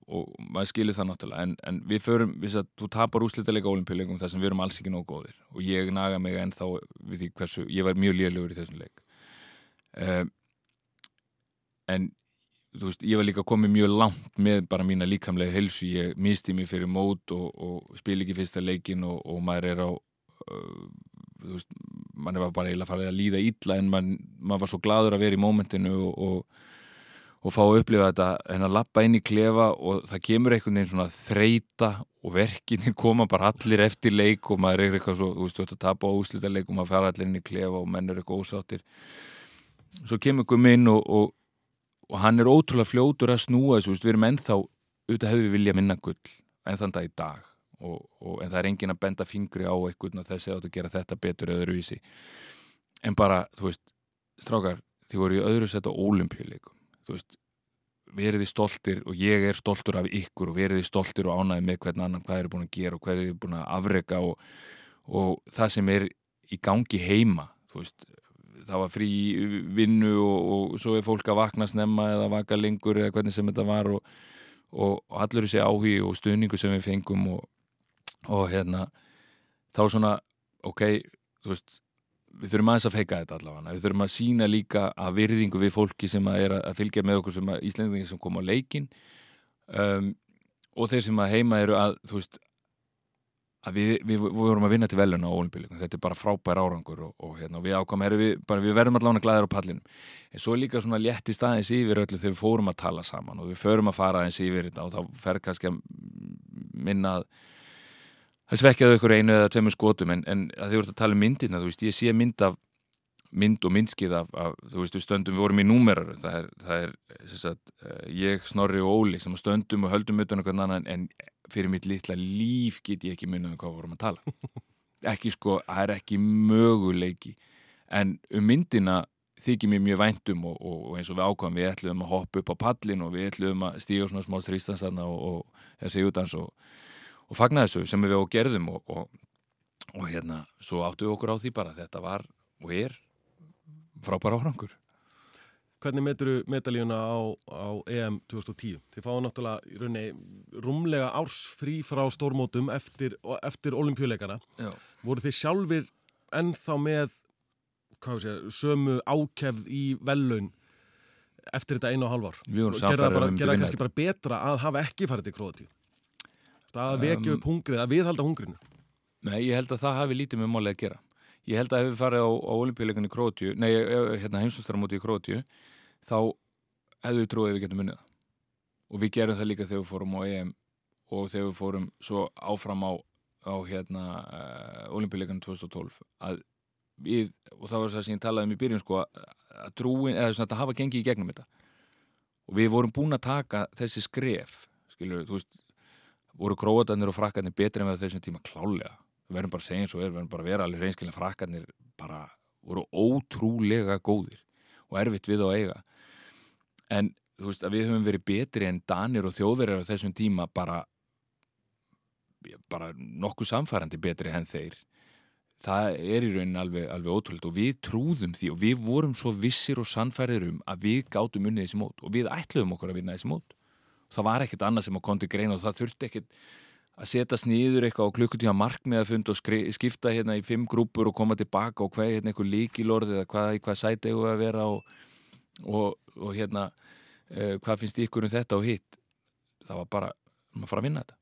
og maður skilur það náttúrulega. En, en við förum, við að þú tapar úslitalega olimpíuleikum þar sem við erum alls ekki nóg góðir. Og ég naga mig ennþá við því hversu, ég var mjög lélugur í þessum leik. Um, en þú veist, ég var líka komið mjög langt með bara mína líkamlega helsu, ég misti mig fyrir mót og, og spil ekki fyrsta leikin og, og maður er á uh, þú veist, mann var bara eiginlega farið að líða illa en mann, mann var svo gladur að vera í mómentinu og, og, fá að upplifa þetta en að lappa inn í klefa og það kemur einhvern veginn svona þreita og verkinni koma bara allir eftir leik og maður er eitthvað svo, þú veist, þú ert að tapa á úslita leik og maður fara allir inn í klefa og menn er eitthvað ósáttir. Svo kemur Gumi inn og, og, hann er ótrúlega fljótur að snúa þessu, við erum ennþá auðvitað hefur við vilja minna gull en þann dag í dag. Og, og, en það er engin að benda fingri á einhvern og þessi átt að gera þetta betur eða öðruvísi. En bara, þú veist, strákar þið voru í öðru sett á ólimpíuleikum þú veist, veriði stoltir og ég er stoltur af ykkur og veriði stoltir og ánæði með hvern annan hvað er búin að gera og hvað er búin að afreka og, og það sem er í gangi heima þú veist, það var frí vinnu og, og svo er fólk að vakna snemma eða vaka lengur eða hvernig sem þetta var og, og, og allur þessi áhugi og stuðningu sem við fengum og, hérna þá svona, ok, þú veist við þurfum aðeins að feika þetta allavega. Við þurfum að sína líka að virðingu við fólki sem að er að fylgja með okkur sem að Íslandingi sem kom á leikin um, og þeir sem að heima eru að þú veist að við, við, við vorum að vinna til veluna á olimpíuleikum þetta er bara frábær árangur og, og hérna, við ákvæm erum við, bara við verðum allavega glæðir á pallinum. En svo líka svona létti staðins yfir öllu þegar við fórum að tala saman og við förum að fara eins yfir þetta og þá fer kannski að minna að það svekkjaðu ykkur einu eða tveimur skotum. En, en að þið voru að tala um myndina þú veist, ég sé mynd af mynd og myndskið af, af þú veist, við stöndum, við vorum í númerar það er, það er sagt, ég, Snorri og Óli sem stöndum og höldum utan okkur annan en fyrir mitt litla líf get ég ekki munið um hvað vorum að tala. <laughs> Ekki sko, það er ekki möguleiki. En um myndina þykir mér mjög væntum og, og, eins og við ákvæmum við ætluðum að hoppa upp á pallin og við ætluðum að stíga svona smá strístansanna og, þessi útans og og fagna þessu sem við á gerðum og, og hérna svo áttu við okkur á því bara þetta var og er frábæra árangur Hvernig metur medalíuna á, á EM 2010? Þið fáðu náttúrulega í rauninni rúmlega árs frí frá stórmótum eftir, eftir olimpíuleikana. Voru þið sjálfur ennþá með sé, sömu ákefð í vellaun eftir þetta einu og halvár? Við vorum bara, um gerða kannski bara betra að hafa ekki farið til Króti? að vekja upp hungrið, að viðhalda hungrinu Nei, ég held að það hafi lítið með málið að gera Ég held að ef við farið á, á olimpíuleikunni í Krótíu nei, hérna heimsumstæramóti í Krótíu þá hefðu við trúið að við getum unnið og við gerum það líka þegar við fórum á EM og þegar við fórum svo áfram á, á hérna uh, olimpíuleikunni 2012 að við, og það var það sem ég talaði um í byrjun sko, að trúin, eða svona að hafa gengið í gegnum þetta. Og við vorum búin að taka þessi skref skilur, þú veist voru króatarnir og frakkarnir betri en við á þessum tíma klálega við verðum bara að segja eins og er, við verðum bara að vera alveg reynskilin frakkarnir bara voru ótrúlega góðir og erfitt við á eiga. En þú veist að við höfum verið betri en danir og þjóðverjar á þessum tíma bara bara nokkuð samfærandi betri en þeir. Það er í raunin alveg, alveg ótrúlega og við trúðum því og við vorum svo vissir og sannfærið um að við gátum unnið þessi mót og við ætluðum okkur að vinna þessi mót. Það var ekkert annað sem að konti greina og það þurfti ekkert að setja sniður eitthvað á klukkutíma markmið að funda og skipta hérna í fimm grúpur og koma tilbaka og hvað er hérna eitthvað líkilorð eða hvað, hvað sæti við að vera og, og, og hérna uh, hvað finnst ykkur um þetta og hitt? Það var bara, maður fara að vinna þetta.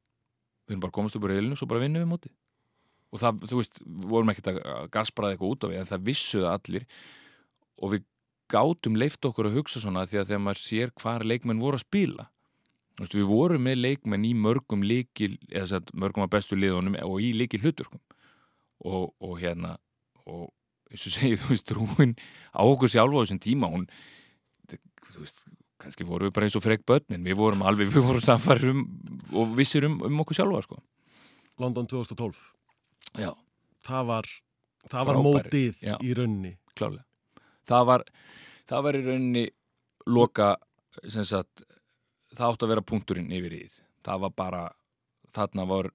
Við erum bara komast upp úr reilinu og svo bara vinnum við móti og það, þú veist, vorum ekkert að gaspraða eitthvað út af við en það vissuðu allir og við gátum leift okkur að hugsa svona því að þegar maður sér hvar leikmenn voru að spila Veist, við vorum með leikmenn í mörgum líkil, eða satt, mörgum af bestu liðunum og í líkil hluturkum og, og hérna og eins og segið, <laughs> þú veist, trúin á okkur sjálfa á þessum tíma hún, þú veist, kannski vorum við bara eins og frek börnin, við vorum alveg, <laughs> við vorum samfærir um og vissir um, um okkur sjálfa, sko. London 2012 Já, það var, það var mótið já. í raunni klálega. Það var, það var í rauninni loka, sem sagt, það átti að vera punkturinn yfir íð. Það var bara, þarna var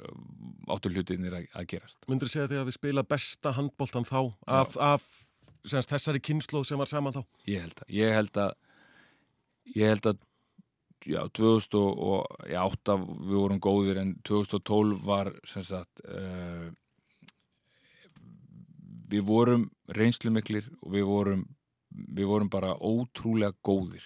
áttu hlutinir að, að gerast. myndur segja því að við spila besta handbóltan þá af, af semst, þessari kynnslóð sem var saman þá Ég held að, ég held að, ég held að, já, 2008 við vorum góðir en 2012 var, sem sagt, uh, við vorum reynslumiklir og við vorum, við vorum bara ótrúlega góðir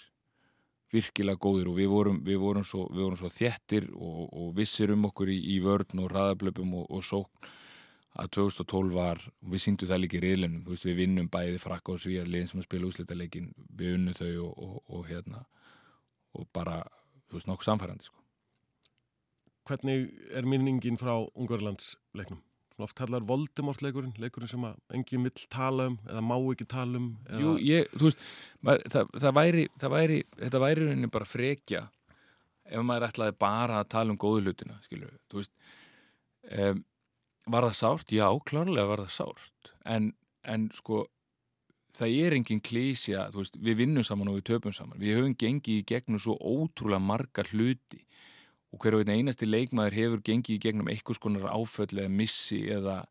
virkilega góðir og við vorum, við vorum, svo, við vorum svo þjettir og, og vissir um okkur í, í vörn og raðablöpum og, og sókn að 2012 var, við síndum það líka í riðlunum, við vinnum bæði frakka og svíjar liðin sem að spila úslitaleikin við unnum þau og, og, hérna og bara, þú veist, nokkuð samfærandi sko. hvernig er minningin frá Ungarlandsleiknum Svona oft kallar Voldemort leikurinn sem enginn vill tala um eða má ekki tala um eða... Jú, ég, þú veist, maður, það, það, væri, það væri, þetta væri rauninni bara frekja ef maður ætlaði bara að tala um góðu hlutina, skilju, þú veist, um, var það sárt? Já, klárlega var það sárt, en, en sko, það er engin klísja, þú veist, við vinnum saman og við töpum saman, við höfum gengið í gegnum svo ótrúlega marga hluti og hver og einn einasti leikmaður hefur gengið í gegnum einhvers konar áföll eða missi eða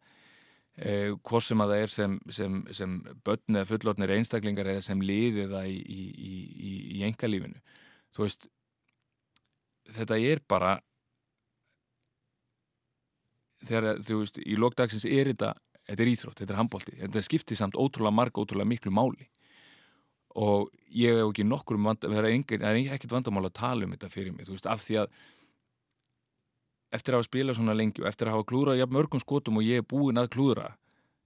eh, hvort sem að það er sem, sem, sem börn eða fullotnir einstaklingar eða sem liði það í, í, í, í, engalífinu þú veist þetta er bara þegar þú veist í lokdagsins er þetta þetta er íþrótt, þetta er handbólti, þetta skiptir samt ótrúlega marga, ótrúlega miklu máli. Og ég hef ekki nokkur það er, er ekkert vandamál að tala um þetta fyrir mig, þú veist, af því að eftir að hafa spilað svona lengi og eftir að hafa klúrað jafn mörgum skotum og ég er búinn að klúra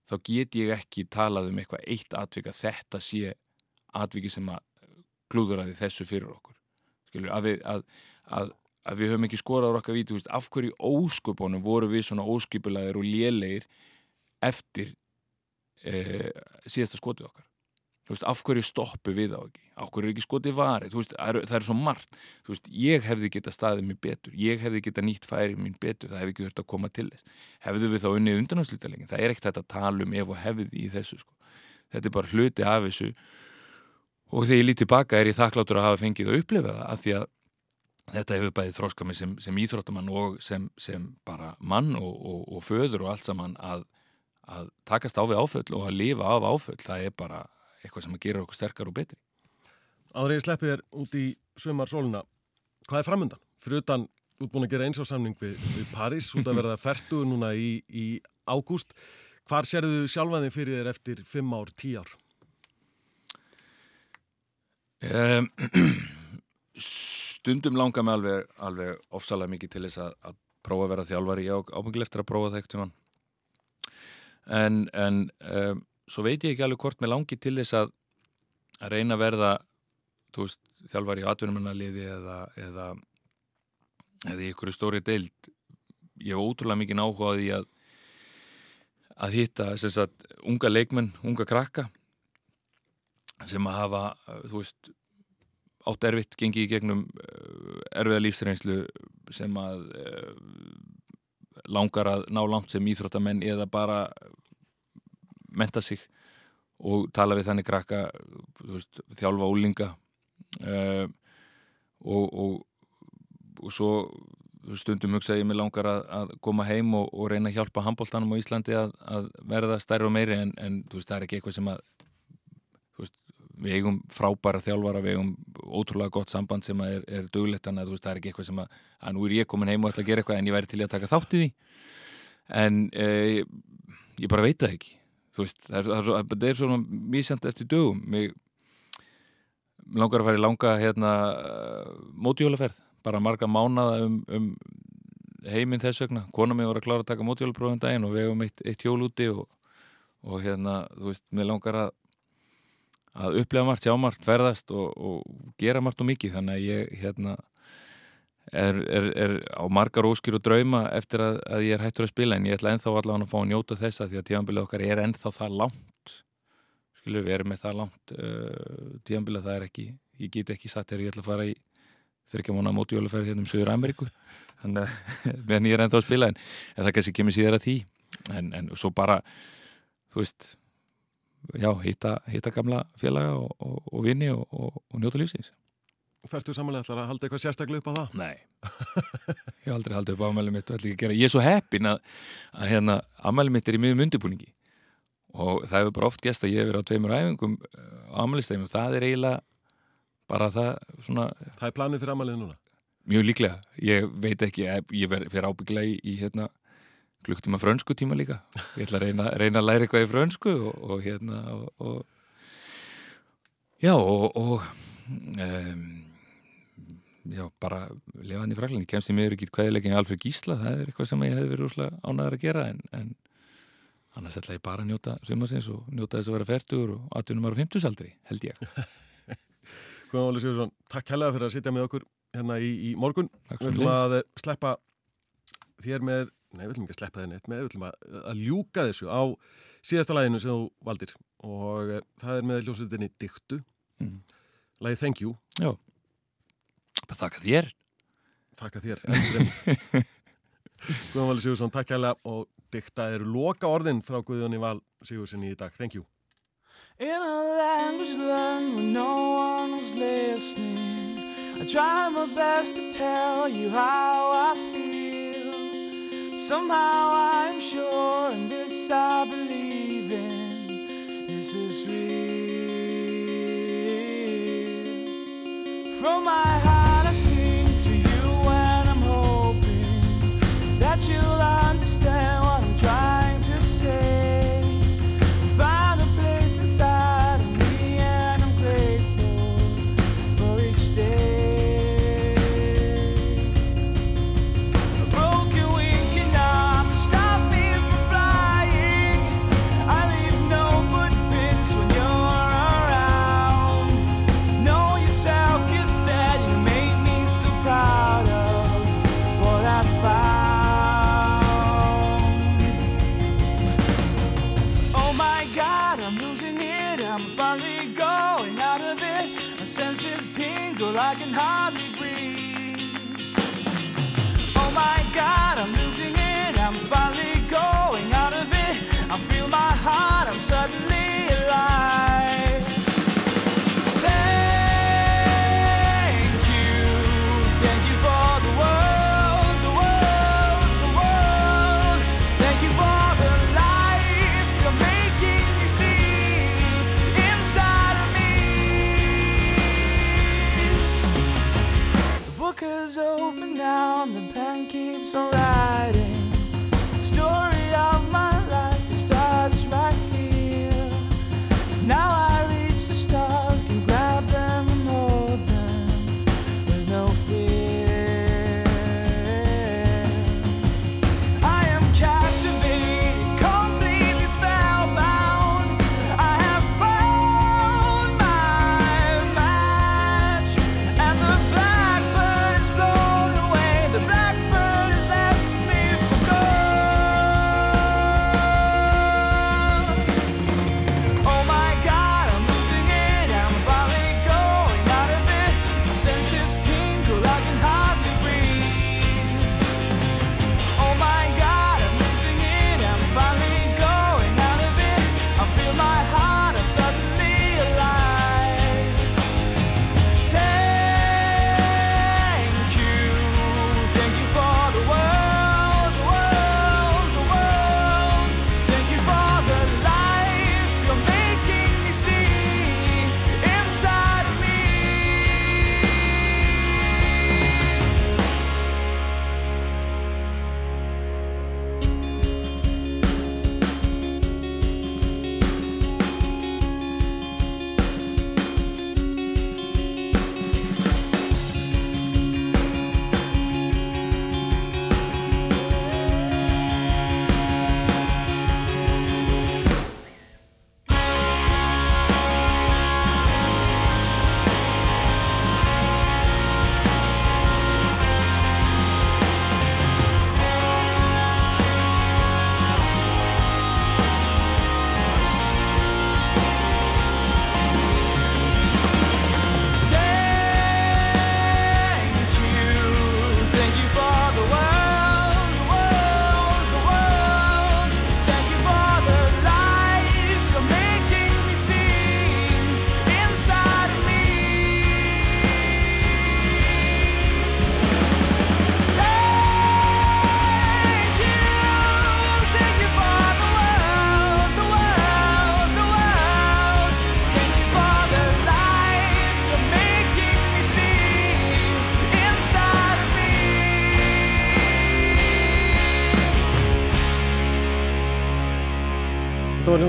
þá get ég ekki talað um eitthvað eitt atvik að þetta sé atviki sem að klúðraði þessu fyrir okkur. Skilur, að við, að, að, að við höfum ekki skorað á okkar víti, af hverju óskupunum voru við svona óskipulæðir og lélegir eftir e, síðasta skotið okkar? Af hverju stoppu við á ekki hverju er ekki skotið varið, veist, það er, það er svo margt. Veist, ég hefði geta staðið mér betur. Ég hefði geta nýtt færið mín betur. Það hefði ekki þurft að koma til þess. Hefðu við þá unnið undanháðslítalengin, það er ekkert þetta að tala um ef og hefði í þessu sko. þetta er bara hluti af þessu. Og þegar ég lít tilbaka er ég þakkláttur að hafa fengið að upplifa það af því að þetta hefur bæðið þróska mig sem, sem íþróttamann og sem, sem bara mann og, og, og föður og allt saman að, að takast á við áföll og að lifa af áföll, það er bara eitthvað sem gera okkur sterkar og betri Áður ég sleppi þér út í sumar sóluna hvað er framundan? Fyrir utan útbúin að gera eins á samning við, við París út að verða <laughs> ferdu núna í, í ágúst hvar sérðu sjálfaði fyrir þér eftir 5 ár, 10 ár? um, <clears throat> Stundum langar mig alveg, alveg ofsalega mikið til þess að, að prófa að vera þjálfari ég á ábyggil eftir að prófa það ekkert um hann en, en um, svo veit ég ekki alveg hvort mig langi til þess að að reyna að verða þú veist, þjálfari í atvinnumennaliði eða, eða eða í ykkur stóri deild ég hef ótrúlega mikið því að að hitta sagt unga leikmenn, unga krakka sem að hafa þú veist átt erfitt gengið í gegnum uh, erfiða lífsreynslu sem að uh, langar að ná langt sem íþróttamenn eða bara menta sig og tala við þannig krakka veist, þjálfa úlinga uh, og, og, og svo stundum hugsa ég mig langar að, að koma heim og, og reyna að hjálpa handbóltanum á Íslandi að, að verða stærri og meiri en, en veist, það er ekki eitthvað sem að veist, við eigum frábæra þjálfara, við eigum ótrúlega gott samband sem er, er þú veist, það er ekki eitthvað sem að, að nú er ég komin heim og ætla að gera eitthvað en ég væri til að taka þátt í því. En eh, ég bara veit það ekki. Veist, það er, það er, það er svona mísjant eftir dögum. Mig langar að fara í langa hérna, mótjólaferð bara marga mánada um, um heiminn þess vegna, kona mig var að klára að taka mótjólaprófum daginn og við hefum eitt, eitt hjól úti og, og hérna, þú veist, mér langar að að upplega margt, sjá margt, ferðast og, og gera margt og mikið, þannig að ég hérna er, er, er á margar óskýr og drauma eftir að, að ég er hættur að spila en ég ætla ennþá allavega að fá að njóta þessa því að tíðanbilið okkar er ennþá það langt skilur við erum með það langt uh, tíðanbilið það er ekki ég get ekki satt þegar ég ætla að fara í þryggja mánu móti jólaferð hérna um Suður Ameríku þannig <laughs> <laughs> að meðan ég er ennþá að spila en, en það kannski kemur síðar að því. En, en svo bara þú veist já, hitta, hitta gamla félaga og, og, og vinni og, og, njóta lífsins. Fertu samanlega ætlar að halda eitthvað sérstaklega upp á það? Nei. Ég hef aldrei haldið upp ámæli mitt og ætla ekki að gera Ég er svo heppin að, að hérna, ámæli mitt er í miðum undirbúningi og það hefur bara oft gæst að ég hefur á tveimur æfingum ámælistæðum og það er eiginlega bara það svona Það er planið fyrir amalið núna? mjög líklega, ég veit ekki ég ver, fer ábygglega í, í hérna klukktíma frönsku tíma líka. Ég ætla að reyna, reyna að læra eitthvað í frönsku og, og hérna og, og já og, um, já, bara lefandi í fræklinni, kemst ég meður ekki hvaðilegin Alfred Gísla, það er eitthvað sem ég hefði verið rúslega ánæður að gera en, en annars ætla ég bara að njóta sumasins og njóta þess að vera færtur og 18 ára 50 aldri, held ég. <laughs> Guðan Óli Sigursson, takk hella fyrir að sitja með okkur hérna í, í morgun. Við ætlum að sleppa þér með, nei við ætlum ekki að sleppa þér neitt með, við ætlum að, að ljúka þessu á síðasta læginu sem þú valdir. Og e, það er með hljómsveitinni Diktu. Mhm. Lægi Thank You, Já, bara þakka þér. Þakka þér <laughs> Guðan Óli Sigursson, takk hella og Dikta eru loka orðin frá Guðjóni Val Sigurssoni í dag, thank you In a language learned when no one was listening, I try my best to tell you how I feel. Somehow I'm sure, and this I believe in, this is real. From my heart The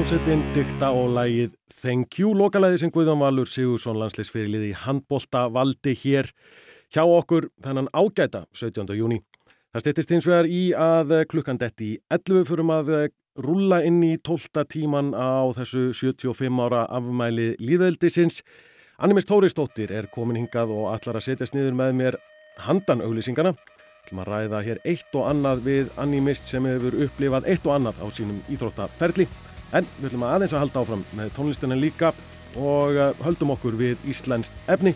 hljómsveitin Dikta og lægið Thank You, lokalæði sem Guðan Valur Sigursson landsleisfyrirlið í handbólta valdi hér hjá okkur þennan ágæta 17. júni. Það styrtist hins vegar í að klukkan detti í 11 fyrir að rúlla inn í 12. tíman á þessu 75 ára afmæli líðveldisins. Animist Tóristóttir er komin hingað og allar að setjast niður með mér handan auglýsingana. Ætlum að ræða hér eitt og annað við Animist sem hefur upplifað eitt og annað á sínum íþróttaferli. En við ætlum að aðeins að halda áfram með tónlistina líka og eh, höldum okkur við Íslandst efni.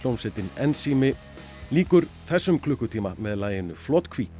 Hljómsettin Enzími líkur þessum klukkutíma með læginu Flott Kví.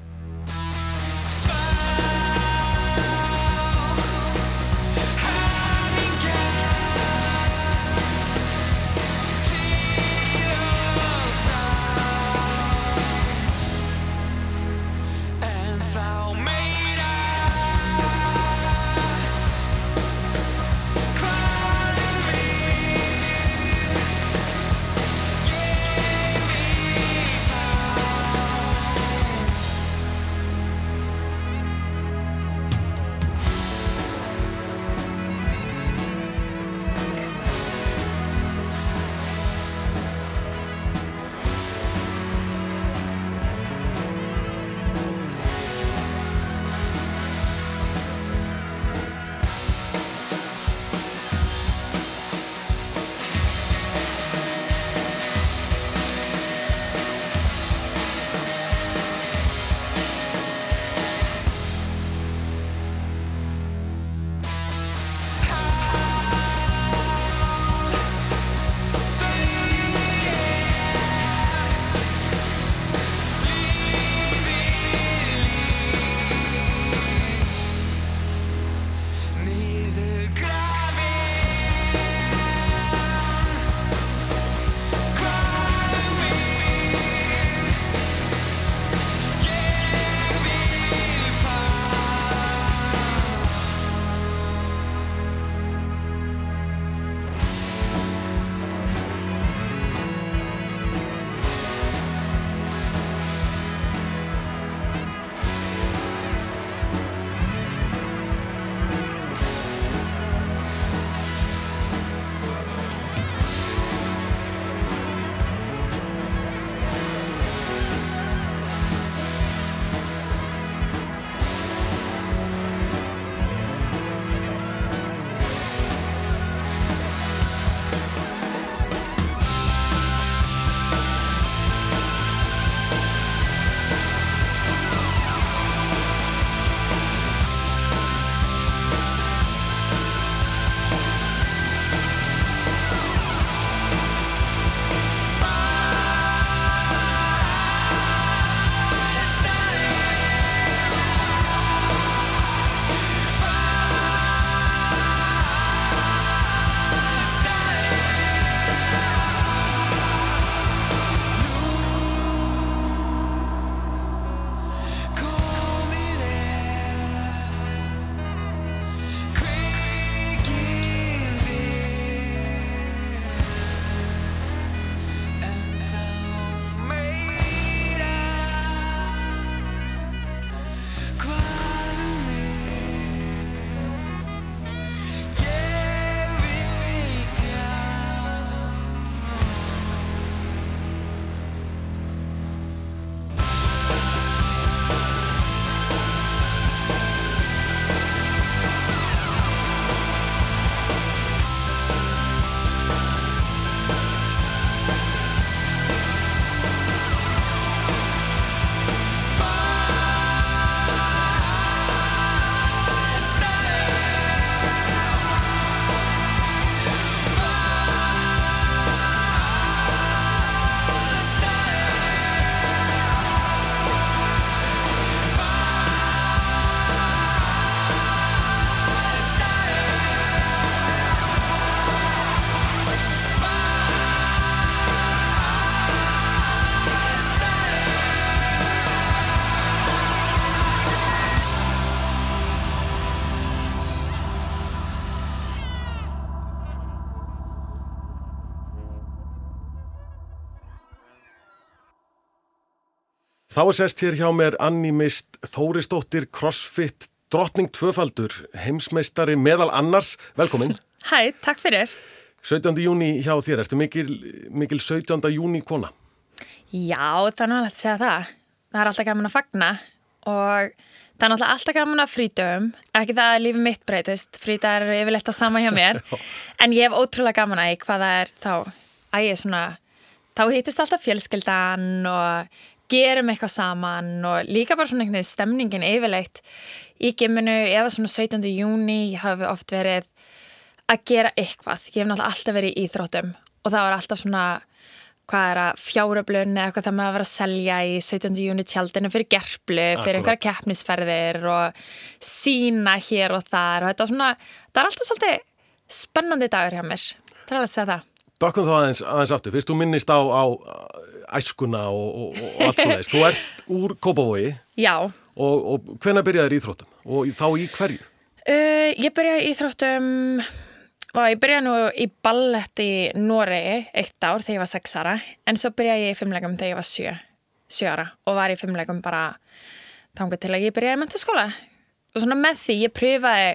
Þá er sest hér hjá mér Anni Mist Þórisdóttir, CrossFit drottning tvöfaldur, heimsmeistari meðal annars, velkomin. <laughs> Hæ, takk fyrir. 17. júni hjá þér, ertu mikil, mikil 17. júni kona? Já, það er náttúrulega að segja það. Það er alltaf gaman að fagna og það er náttúrulega alltaf gaman að frítöfum. Ekki það að lífið mitt breytist, frítag er yfirleitt að sama hjá mér. <laughs> en ég hef ótrúlega gaman að hvað það er þá að ég svona, þá hittist alltaf fjölskyldan og gerum eitthvað saman og líka bara svona veginn stemningin yfirleitt í gimminu eða svona 17. júni hafi oft verið að gera eitthvað. Ég hef náttúrulega alltaf verið í íþróttum og það var alltaf svona hvað er að fjáröflun eða eitthvað það með að vera að selja í 17. júni tjaldinu fyrir gerplu, fyrir einhverja keppnisferðir og sína hér og þar og þetta er svona, það er alltaf svolítið spennandi dagur hjá mér. Það er alveg að segja það. Bakkum þá aðeins, aðeins aftur, fyrst þú minnist á, á æskuna og, og, og allt svo leiðist. Þú ert úr Kópavogi Já, og, og hvenær byrjaðir íþróttum og í- þá í hverju? uh, ég byrjaði í íþróttum, og ég byrjaði nú í ballett í Noregi eitt ár þegar ég var sex ára, en svo byrjaði ég í fimmleikum þegar ég var sjö, sjö ára og var í fimmleikum bara þangar til að ég byrjaði í mentaskóla. Og svona með því ég pröfaði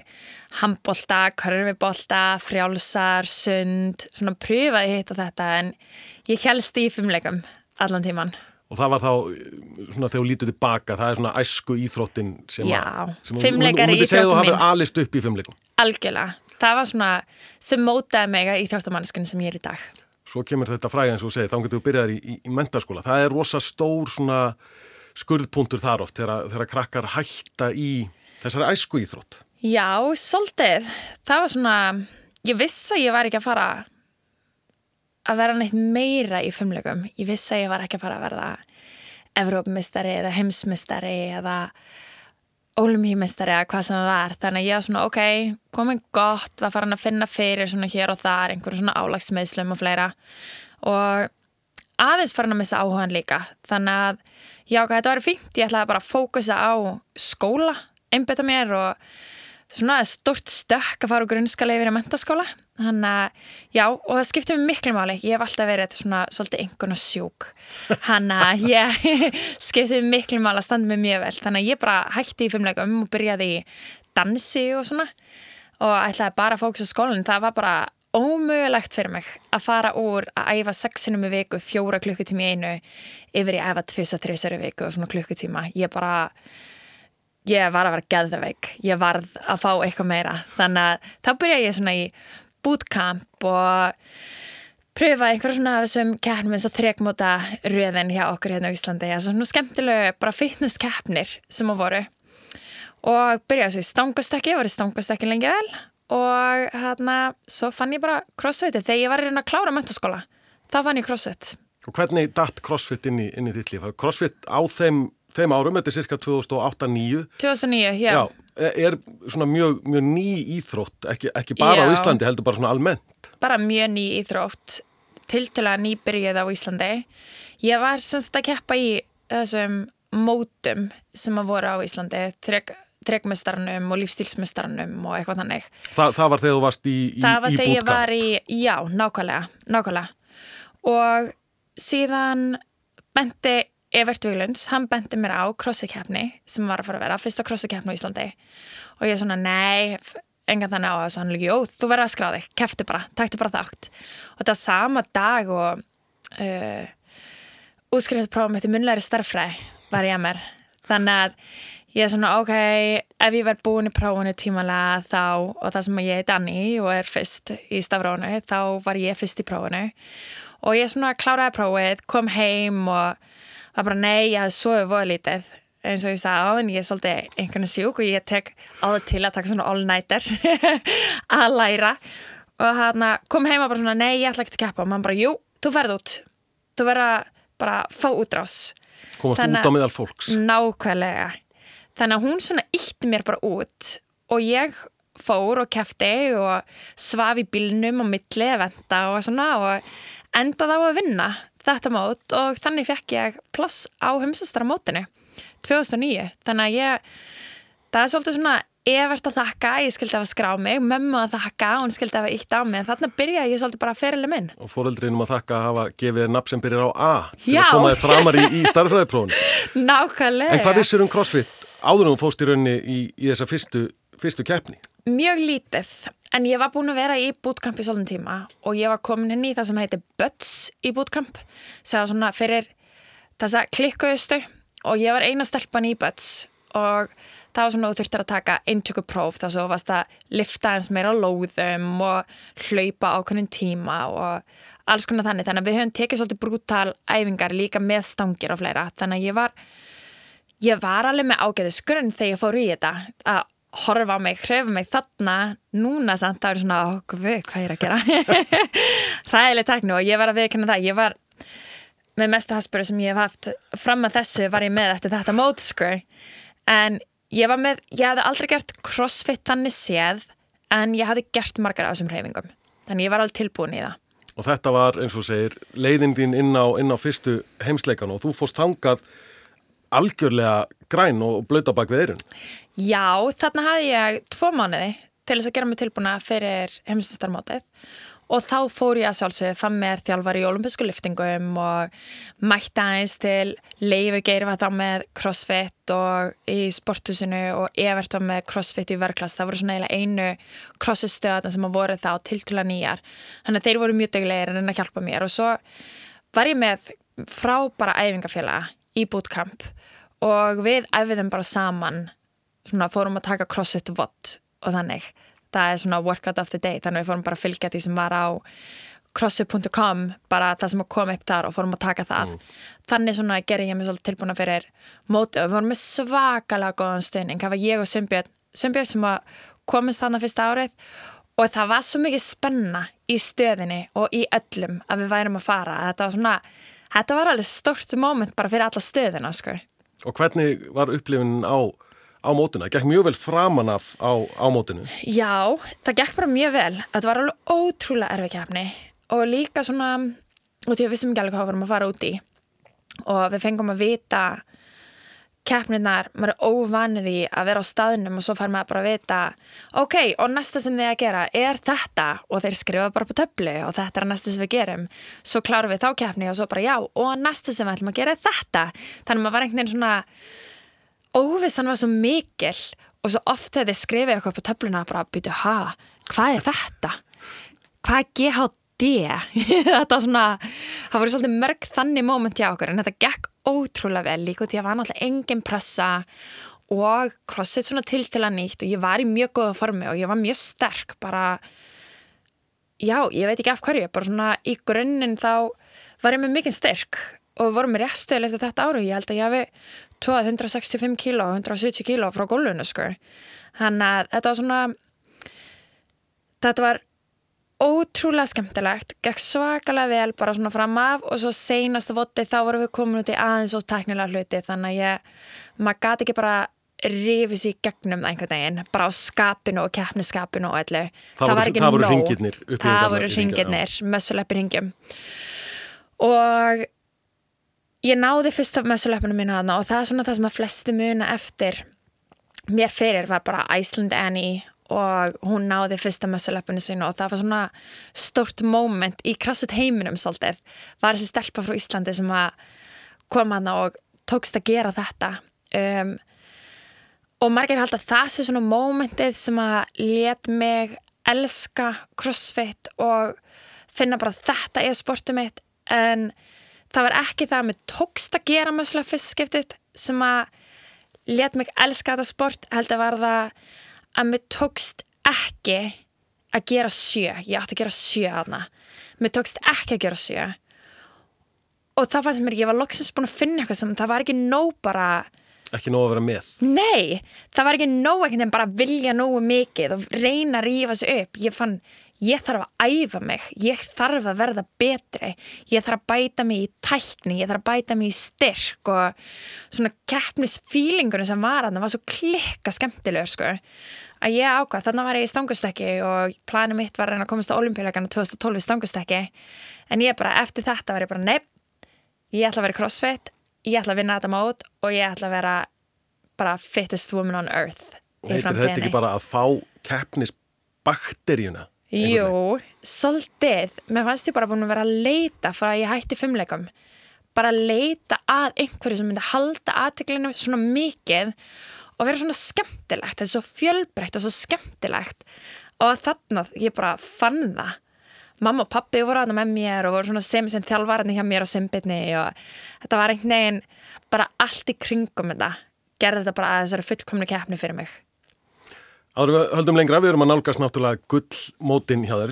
handbolta, körfibolta, frjálsar, sund, svona pröfaði hitt og þetta en ég helst í fimmleikum allan tíman. Og það var þá, svona þegar þú lítur tilbaka, það er svona æsku íþróttin sem Já, að... sem fimleikar Þú í myndi segja að þú íþróttum hafið alist upp í fimmleikum. Algjörlega. Það var svona sem mótaði mig í þrjóttamannskun sem ég er í dag. Svo kemur þetta fræði eins og þú segir, þá getur þú byrjaðir í, í, í mentaskóla. Það er rosa stór svona skurðpuntur þar oft þegar, þegar krakkar hætta í þessari æsku íþrótt. Já, svolítið. Það var svona, ég vissi að ég var ekki að fara að vera neitt meira í fimmleikum. Ég vissi að ég var ekki að fara að verða Evrópmistari eða heimsmistari eða ólumhýmistari eða hvað sem það var. Þannig að ég var svona, ok, komin gott, var farin að finna fyrir svona hér og þar, einhverjum svona álagsmeðslum og fleira. Og aðeins farin að missa áhugan líka. Þannig að, já, þetta var fínt. Ég ætlaði bara að fókusa á skóla, einbetta mér og svona stort stökk að fara úr grunnskala yfir í mentaskóla. Þannig að, já, og það skiptir mér miklu máli. Ég hef alltaf verið þetta svona svolítið einhvern og sjúk. Þannig að ég <laughs> skiptir mér miklu máli að standa mig mjög vel. Þannig að ég bara hætti í fimmleikum og byrjaði í dansi og svona og ætlaði bara að fókusa á skólan. Það var bara ómögulegt fyrir mig að fara úr að æfa sexinum í viku, fjóra klukkutími einu yfir í að æfa tvisa, þrisar í viku og svona klukkutíma. Ég bara ég var að vera geðveik, ég varð að fá eitthvað meira, þannig að þá byrja ég svona í bootcamp og pröfa einhverja svona af þessum keppnum eins og þrekmóta röðin hjá okkur hérna á Íslandi, þessum svona skemmtilegu bara fitness keppnir sem að voru. Og byrjaði svo í stangastökki, var í stangastökki lengi vel. Og hérna svo fann ég bara crossfiti þegar ég var í raun að klára mentaskóla, þá fann ég crossfit. Og hvernig datt CrossFit inn í, inn í þitt líf? CrossFit á þeim, þeim árum, þetta er cirka 2008-2009, 2009, já, er, er svona mjög, mjög ný íþrótt, ekki, ekki bara á Já. Íslandi, heldur bara svona almennt. bara mjög ný íþrótt tiltölulega nýbyrjuð á Íslandi ég var semst að keppa í þessum mótum sem að voru á Íslandi þrek, þrekmestarnum og lífstílsmestarnum og eitthvað þannig Þa, það var þegar þú varst í, í, það var þegar ég var í já, nákvæmlega, nákvæmlega og síðan benti Evert Viglunds, hann benti mér á krossikefni sem var að fara að vera fyrsta krossikefni á Íslandi. Og ég er svona, nei engan þannig á þessu, hann líka, jú, þú verður að skráði keftu bara, taktu bara þátt. Og var sama dag og uh, útskrift prófum eftir munlæri starffræði var ég að mér. Þannig að ég er svona, ok ef ég verð búin í prófunu tímalega þá, og það sem ég er Danni og er fyrst í stafrónu, þá var ég fyrst í prófunu og ég svona kláraði prófið, kom heim og var bara, nei, ég hafði svoðið voða lítið. Eins og ég sagði á en ég er svolítið einhvern sjúk og ég tek á það til að taka svona all-nighter <laughs> að læra. Og hann kom heim og bara svona, nei, ég ætla ekki að keppa. Og mann bara, jú, þú ferð út. Þú verður að bara fá útrás. Komast Þannig- út á meðal fólks. nákvæmlega. Þannig að hún svona ítti mér bara út og ég fór og kefti og svaf í bílnum og milli eventa og svona og endaði á að vinna þetta mót og þannig fekk ég pláss á heimsastara mótinu 2009 þannig að ég það er svolítið svona evert að þakka ég skildi að skrá mig, mömmu að þakka hún skildi að ítt á mig, þannig byrjaði ég svolítið bara að ferili minn Og fóreldrinum að þakka að hafa gefið þér nafn sem byrjar á A til Já. að koma þér framar í, í starfræðiprófun. <laughs> nákvæmlega En hvað vissir um CrossFit áður þú fóst í rauninni í, í þessa fyrstu, fyrstu keppni. Mjög lítið, en ég var búin að vera í bootcamp í svolítinn tíma og ég var komin inn í það sem heitir Butts í bootcamp sem var svona fyrir þessa klikkuðustu og ég var eina stelpan í Butts og það var svona þú þurftir að taka eintökupróf þar svo varst að lifta eins meira lóðum og hlaupa ákveðin tíma og alls konar þannig. Þannig að við höfum tekið svolítið brútal æfingar líka með stangir og fleira. Þannig að ég var ég var alveg með ágæðis grunn þegar ég fór í þetta að horfa á mig, hrefa mig þarna núna samt það er svona, okkur við, hvað er að gera? <laughs> Hræðileg tekni og ég var að viðkynna það, ég var með mestu haspuru sem ég hef haft. Fram að þessu var ég með eftir þetta mót sko. En ég var með, ég hafði aldrei gert crossfit þannig séð en ég hafði gert margar af þessum hreyfingum. Þannig ég var alveg tilbúin í það. Og þetta var, eins og segir, leiðin þín inn á, inn á fyrstu heimsleikan og þú fórst þangað algjörlega græn og blöta bak við eirun. Já, þarna hafði ég tvo mánuði til þess að gera mig tilbúna fyrir heimsistarmótið og þá fór ég að sjálfsögðu fann mér þjálfar í olimpísku liftingum og mætti aðeins til Leifu Geir var þá með crossfit og í sporthusinu og Evert var með crossfit í verklass það voru svona einu crossfit stöðan sem voru þá tiltula nýjar. Þannig að þeir voru mjög deglegir en að hjálpa mér. Og svo var ég með frábara æfingafélaga í bootcamp og við æfiðum bara saman svona fórum að taka crossfit vott og þannig. Það er svona workout of the day þannig við fórum bara að fylgja því sem var á crossfit.com bara það sem kom upp þar og fórum að taka það. Þannig svona gerði ég mig svolítið tilbúna fyrir móti og við fórum með svakalega góðan stöðning, það var ég og Sumbjörn Sumbjörn sem komist þarna fyrsta árið. Og það var svo mikið spenna í stöðinni og í öllum að við værum að fara. Þetta var svona, þetta var alveg stort moment bara fyrir alla stöðina sko Og hvernig var upplifunin á, á mótuna? Gekk mjög vel framan af á, á mótinu. Já, það gekk bara mjög vel. Þetta var alveg ótrúlega erfið keppni og líka svona, og því að við vissum ekki alveg hvað við vorum að fara út í og við fengum að vita keppninar, maður er óvanið í að vera á staðnum og svo fær maður bara að vita ok, og næsta sem þið að gera er þetta og þeir skrifa bara på töflu og þetta er næsta sem við gerum svo klárum við þá keppni og svo bara já og næsta sem við ætlum að gera er þetta þannig að maður var einhvern veginn svona óvissan var svo mikil og svo oft þið skrifið eitthvað på töfluna bara byrju, ha, hvað er þetta? Hvað er GHD? <laughs> þetta var svona, það voru svolítið mörg þannig moment hjá okkur en þetta gekk ótrúlega vel. Líka því að var náttúrulega engin pressa og crossfit svona til til að nýtt og ég var í mjög góða formi og ég var mjög sterk bara já, ég veit ekki af hverju, bara svona í grunninn þá var ég með mikið styrk og við vorum með réttstöðil eftir þetta áru ég held að ég hafi tóð 165 kíló og 170 kíló frá gólfinu sko. Þannig að þetta var svona þetta var ótrúlega skemmtilegt, gekk svakalega vel bara svona fram af og svo seinasta voti þá vorum við komin út í aðeins og teknilega hluti þannig að ég, maður gati ekki bara rifis í gegnum það einhvern veginn, bara á skapinu og keppniskapinu og allu, Það var ekki það voru nóg. það voru hringirnir, mössuleppi hringjum. Og ég náði fyrsta mössuleppinu mínu hana og það er svona það sem að flesti muna eftir mér fyrir var bara Iceland Annie og hún náði fyrsta mössuleppinu sínu og það var svona stórt moment í krassut heiminum svolítið. Var þessi stelpa frá Íslandi sem að kom hana og tókst að gera þetta. Um, og margir halda að það sé svona momentið sem að let mig elska crossfit og finna bara að þetta er sportið mitt en það var ekki það að mér tókst að gera mössulega fyrsta skiptið sem að let mig elska þetta sport heldur var það að mér tókst ekki að gera sjö. Ég átti að gera sjö hana mér tókst ekki að gera sjö. Og það fannst mér, ég var loksins búin að finna eitthvað sem það var ekki nóg bara Ekki nóg að vera með. Nei, það var ekki nóg ekkert en bara vilja nógu mikið og reyna að rífa sig upp. Ég fann, ég þarf að æfa mig, ég þarf að verða betri, ég þarf að bæta mig í tækni, ég þarf að bæta mig í styrk og svona keppnisfílingurinn sem var það var svo klikka skemmtilegur sko. Að ég ákvað, þannig var ég í stangastekki og planið mitt var að reyna að komast á olimpíuleikana 2012 í stangastekki en ég bara, eftir þetta var ég bara, nepp, ég ætla að vera crossfit ég ætla að vinna þetta mót og ég ætla að vera bara fittest woman on earth í Heitir þetta framtíðinni. ekki bara að fá keppnisbakteríuna? Jú, svolítið. Mér fannst ég bara búin að vera að leita frá að ég hætti fimmleikum bara að leita að einhverju sem myndi halda aðteklinu svona mikið og vera svona skemmtilegt, þetta er svo fjölbreytt og svo skemmtilegt. Og þarna ég bara fann það mamma og pappi voru aðna með mér og voru svona sem sem þjálfararni hjá mér á Simbitni og þetta var einhvern veginn bara allt í kringum þetta gerði þetta bara að þessari fullkomni keppni fyrir mig Áður við höldum lengra, við erum að nálgast náttúrulega gullmótin hjá þér.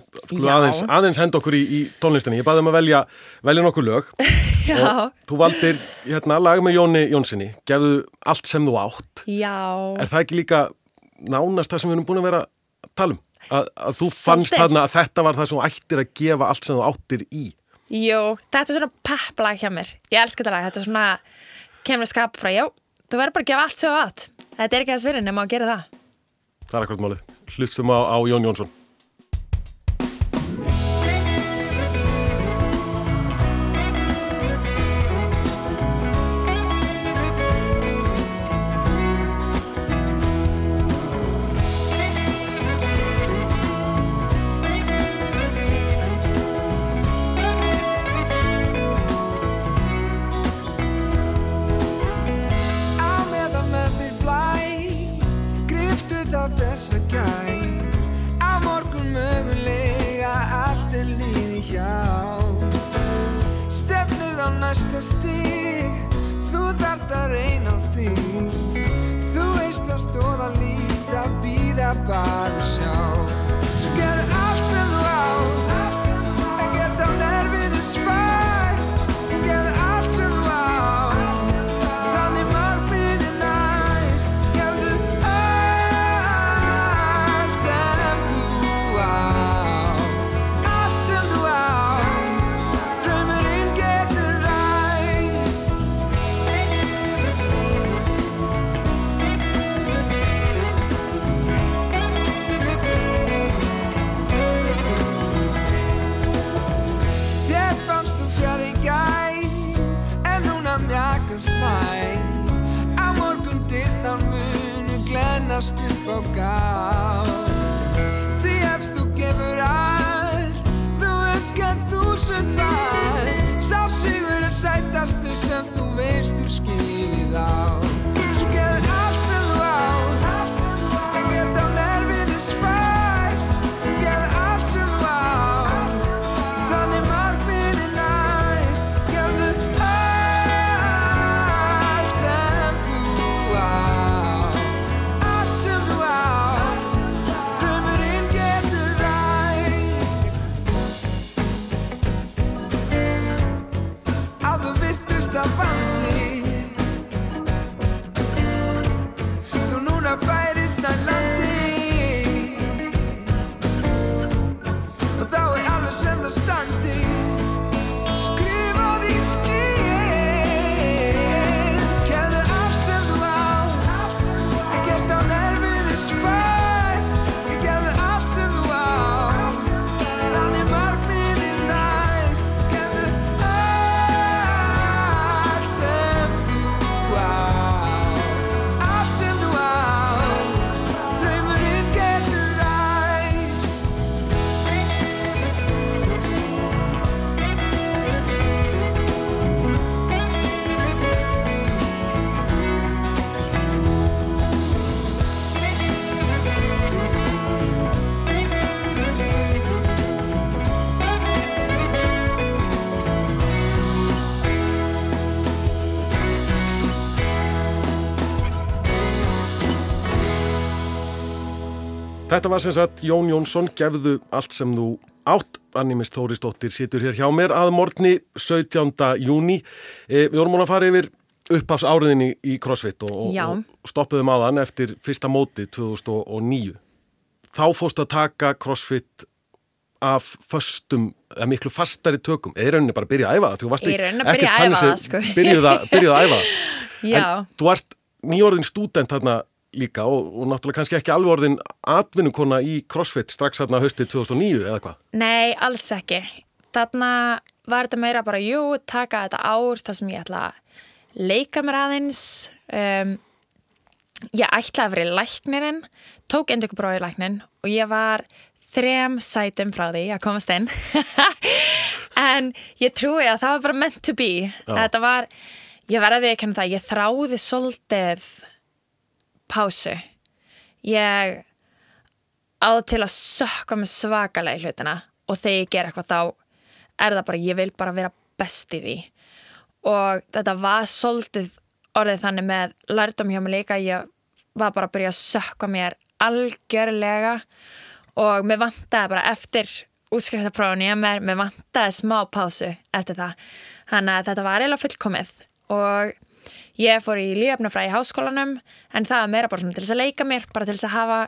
Aðeins, aðeins henda okkur í, í tónlistinni. Ég baði um að velja, velja nokkur lög. <laughs> Já, Og þú valdir hérna, lag með Jóni Jónssoni. Gefðu allt sem þú átt. já Er það ekki líka nánast það sem við erum búin að vera að tala um? Að, að þú fannst þarna að þetta var það sem þú ættir að gefa allt sem þú áttir í. Jú, þetta er svona pepplag hjá mér Ég elska þetta lag, þetta er svona kemur að skapa frá, já, þú verður bara að gefa allt sem þú átt Þetta er ekki þess verið nema að gera það Það er akkurat málið. Hlustum á, á Jón Jónsson. Gæs. Á morgun mögulega Allt er líði hjá. Stefnir á næsta stíg Þú þart að reyna á því. Þú veist að stóða líta Býða bara veist þú skilið á Þetta var sem sagt Jón Jónsson, gefðu allt sem þú átt. Animist Þórisdóttir situr hér hjá mér að morgni 17. júni. E, við vorum múin að fara yfir upphafs áriðinni í CrossFit og, og, og stoppuðum þann eftir fyrsta móti 2009. Þá fórst að taka CrossFit af föstum, eða miklu fastari tökum. Eða í rauninni bara byrja að æfa það. Þú varst rauninni að byrja að æfa það, sko. Byrjuð að, byrjuð að æfa það. <laughs> Já, En þú varst nýjórðin stúdent þarna líka og, og náttúrulega kannski ekki alveg orðin atvinnukona í CrossFit strax þarna haustið 2009 eða hvað? nei, alls ekki. Þarna var þetta meira bara, jú, taka þetta ár þar sem ég ætla að leika mér aðeins. Um, Ég ætla að vera í læknirinn tók endur bróði læknin og ég var þrem sætum frá því að komast inn. <laughs> En ég trúi að það var bara meant to be. Þetta var, ég verði að viðkynna það ég þráði svolítið pásu. Ég á til að sökka með svakalega í hlutina og þegar ég ger eitthvað þá er það bara, ég vil bara vera best í því. Og þetta var svolítið orðið þannig með lærdom hjá mig líka, ég var bara að byrja að sökka mér algjörlega og mér vantaði bara eftir útskriftarprófuni að mér, mér vantaði smá pásu eftir það, þannig að þetta var eiginlega fullkomið og ég fór í lífefnafræði í háskólanum en það var meira bara til þess að leika mér bara til þess að hafa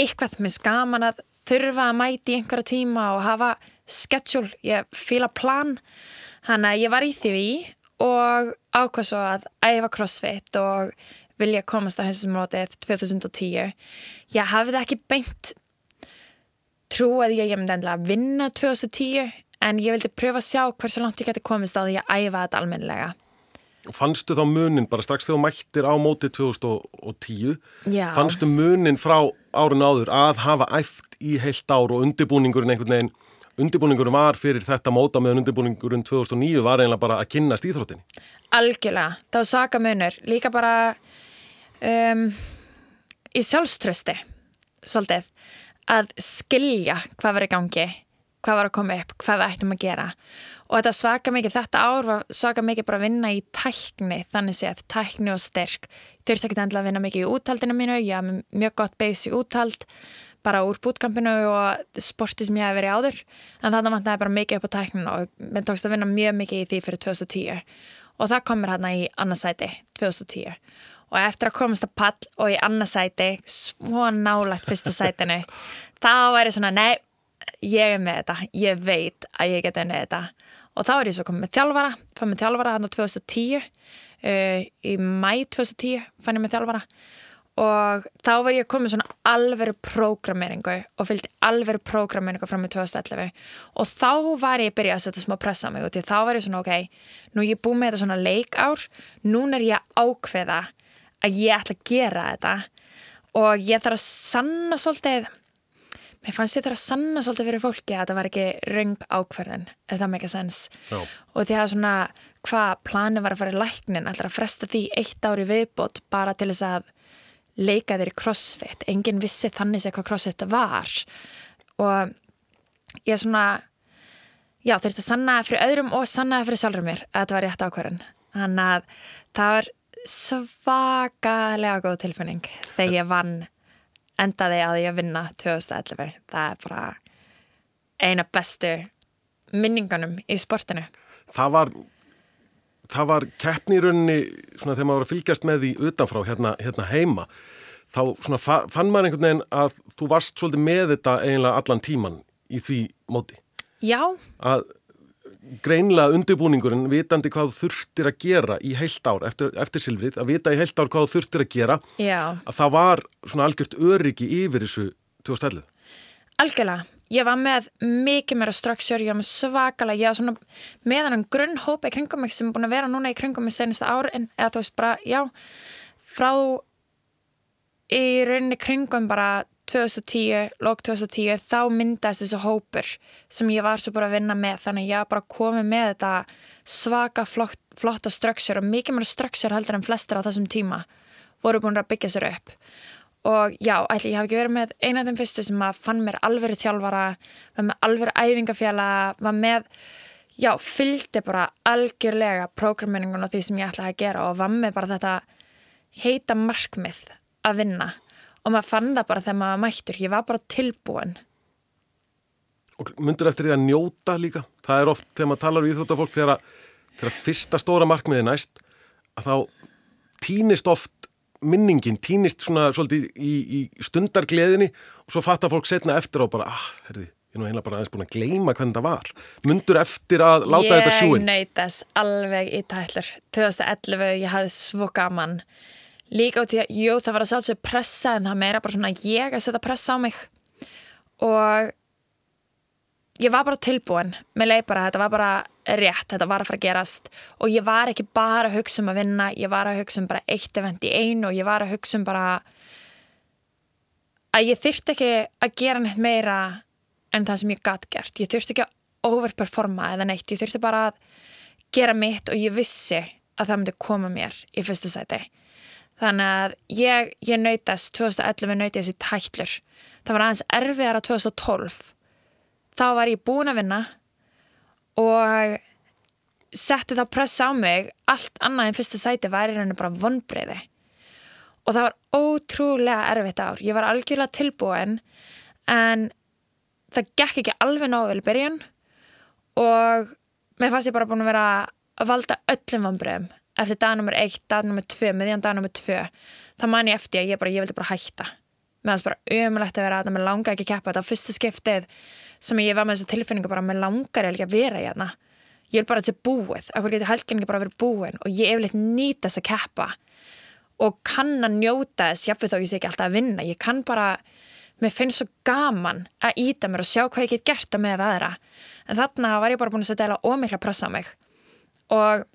eitthvað með skaman að þurfa að mæti einhverja tíma og hafa schedule, ég fíla plan. Þannig að ég var í því og ákvað svo að æfa crossfit og vilja komast að þessum mótið 2010 ég hafði ekki beint trú að ég myndi endilega að vinna 2010 en ég vildi pröfa að sjá hversu langt ég geti komist á því að æfa þetta almennilega Fannstu þá munin bara strax þegar þú mættir á móti 2010 Já. fannstu munin frá árun áður að hafa æft í heilt ár og undirbúningurinn einhvern veginn undirbúningurinn var fyrir þetta móta meðan undirbúningurinn 2009 var eiginlega bara að kynnast íþróttinni? Algjörlega, það var svaka munur líka bara um, í sjálfströsti svolítið að skilja hvað var í gangi hvað var að koma upp, hvað við ættum að gera og þetta svaka mikið, þetta ár var svaka mikið bara að vinna í tækni þannig séð, tækni og styrk. Þurfti ekki að vinna mikið í úthaldinu mínu ég haf mjög gott base í úthald bara úr bútkampinu og sporti sem ég hef verið áður. En þannig vantaði bara mikið upp á tækninu og mér tókst að vinna mjög mikið í því fyrir 2010 og það komur hérna í annarsæti 2010 og eftir að komast að pall og í annarsæti svo nálægt fyrsta sætinu <laughs> þá væri svona, nei ég er með þetta, ég veit að ég geti unnið þetta og þá er ég svo komið með þjálfara fann með þjálfara hann á 2010 uh, í mæ 2010 fann ég með þjálfara. Og þá var ég komið svona alveru prógrameringu og fylgdi alveru prógrameringu fram í 2011 og þá var ég byrjað að setja smá pressa á mig og því þá var ég svona ok, nú ég búið með þetta svona leikár núna er ég ákveða að ég ætla að gera þetta. Og ég þarf að sanna svolítið mér fannst ég þarf að sanna svolítið fyrir fólki að þetta var ekki röng ákverðin ef það make a sense. Já. og því að svona hvað planið var að fara í læknin ætlar að fresta því eitt ári viðbót bara til þess að leika þér í crossfit? Enginn vissi þannig sér hvað crossfit var. Og ég svona já þurfti að sanna það fyrir öðrum og sanna það fyrir sjálfur mér að þetta var rétt ákverðin þannig að það var svakalega góð tilfinning þegar ég vann endaði að vinna 2011 það er bara eina bestu minningunum í sportinu. Það var það var keppni í rauninni svona þegar maður var að fylgjast með því utanfrá hérna, hérna heima þá svona fa- fann maður einhvern veginn að þú varst svolítið með þetta eiginlega allan tíman í því móti. Já, að greinlega undirbúningurinn vitandi hvað þurftir að gera í heilt ár eftir, eftir silfrið, að vita í heilt ár hvað þurftir að gera já, að það var svona algjört öryggi yfir þessu 2011 algjörlega. Ég var með mikið meira structure, ég var með svakalega ég var svona með hann grunnhópa í kringum mig sem er búin að vera núna í kringum mig senasta árin, eða þú veist bara, já frá í rauninni kringum bara 2010, lók 2010 þá myndaðist þessu hópur sem ég var svo bara að vinna með. Þannig ég var bara komið með þetta svaka flott, flotta structure og mikið meira structure heldur en flestir á þessum tíma voru búin að byggja sér upp. Og já, ætli ég haf ekki verið með eina af þeim fyrstu sem að fann mér alvöru þjálfara var með alvöru æfingafjala var með, já, fylgdi bara algjörlega prógraminningun og því sem ég ætlaði að gera og var með bara þetta heita markmið að vinna og maður fann það bara þegar maður mættur. Ég var bara tilbúin. Og myndur eftir því að njóta líka? Það er oft þegar maður talar við íþróttafólk þegar, að- þegar fyrsta stóra markmiði næst að þá týnist oft minningin, týnist svona svolítið í, í stundargleðinni og svo fattar fólk setna eftir og bara ah, herði, ég er nú eiginlega bara aðeins búin að gleyma hvernig það var. Myndur eftir að láta þetta ég sjúin. naut þess alveg í tætlur. 2011, ég hafði svo gaman líka út í að, jú, það var að sjálfsög pressa en það meira bara svona ég að setja pressa á mig. Og ég var bara tilbúin. Með leið bara, þetta var bara rétt þetta var að fara að gerast. Og ég var ekki bara að hugsa um að vinna, ég var að hugsa um bara eitt event í einu og ég var að hugsa um bara að ég þyrfti ekki að gera neitt meira en það sem ég gatt gert. Ég þurfti ekki að overperforma eða neitt, ég þurfti bara að gera mitt og ég vissi að það myndi koma mér í fyrsta sæti þannig að ég, ég nautast 2011 nautið þessi tætlur. Það var aðeins erfiðara 2012 þá var ég búin að vinna og setti þá pressa á mig. Allt annað en fyrsta sæti væri raunin bara vonbreiði og það var ótrúlega erfitt ár. Ég var algjörlega tilbúin en það gekk ekki alveg nógu vel í byrjun. Og mér fannst ég bara búin að vera að valda öllum vonbreiðum eftir dag nummer 1, dag nummer 2, miðjan dag nummer 2 þá man ég eftir að ég, bara, ég vildi bara hætta. Meðan það bara umlægt að vera að mér langa ekki að keppa þetta á fyrsta skiptið sem ég var með þessa tilfinningu bara mér langar ekki að vera hérna. Ég vil bara að þetta er búið, akkur getur helgin ekki bara að vera búin? Og ég eflitt nýta þess að keppa og kann að njóta þess jáfnveg þó ég sé ekki alltaf að vinna. Ég kann bara, mér finnst svo gaman að íta mér og sjá hvað ég get gert að með að aðra, en þarna var ég bara búin að setja eða ómikla pressa á mig. Og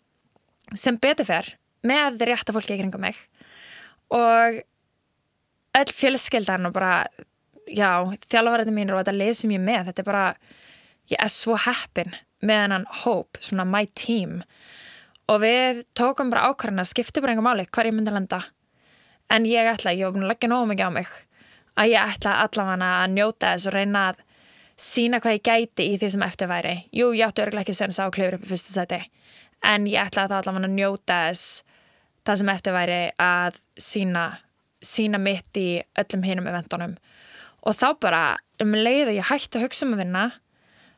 sem betur fer með rétta fólki í kringum mig. Og öll fjölskeldan og bara já, þjálfvarðinu mínir og þetta lesum ég með, þetta er bara ég er svo heppin með hennan hóp, svona my team. Og við tókum bara ákvarðan að skipta bara einhver máli hver ég myndi að lenda. En ég ætla, ég var búin að leggja nógu mikið á mig að ég ætla allavega að njóta þess og reyna að sína hvað ég gæti í því sem eftir væri. Jú, ég átti örglega ekki senst á klifur upp í fyrsta seti en ég ætla að allavega að njóta þess það sem eftir væri að sína, sína mitt í öllum hinum eventunum. Og þá bara um leið og ég hætti að hugsa um að vinna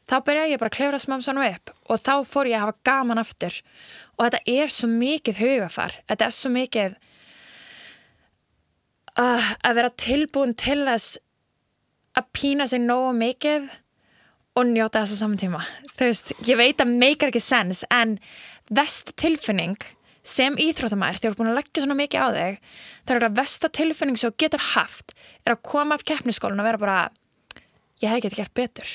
þá byrjaði ég bara að klefra smám svona upp og þá fór ég að hafa gaman aftur. Og þetta er svo mikið hugafar þetta er svo mikið uh, að vera tilbúin til þess að pína sig nógu mikið og njóta þess að saman tíma. Þú veist, ég veit að meikar ekki sens en vest tilfinning sem íþróttamæður, þegar þú er búin að leggja svona mikið á þig, það er að vesta tilfinning sem þú getur haft, er að koma af keppniskólinn og vera bara ég hef ekki gert betur.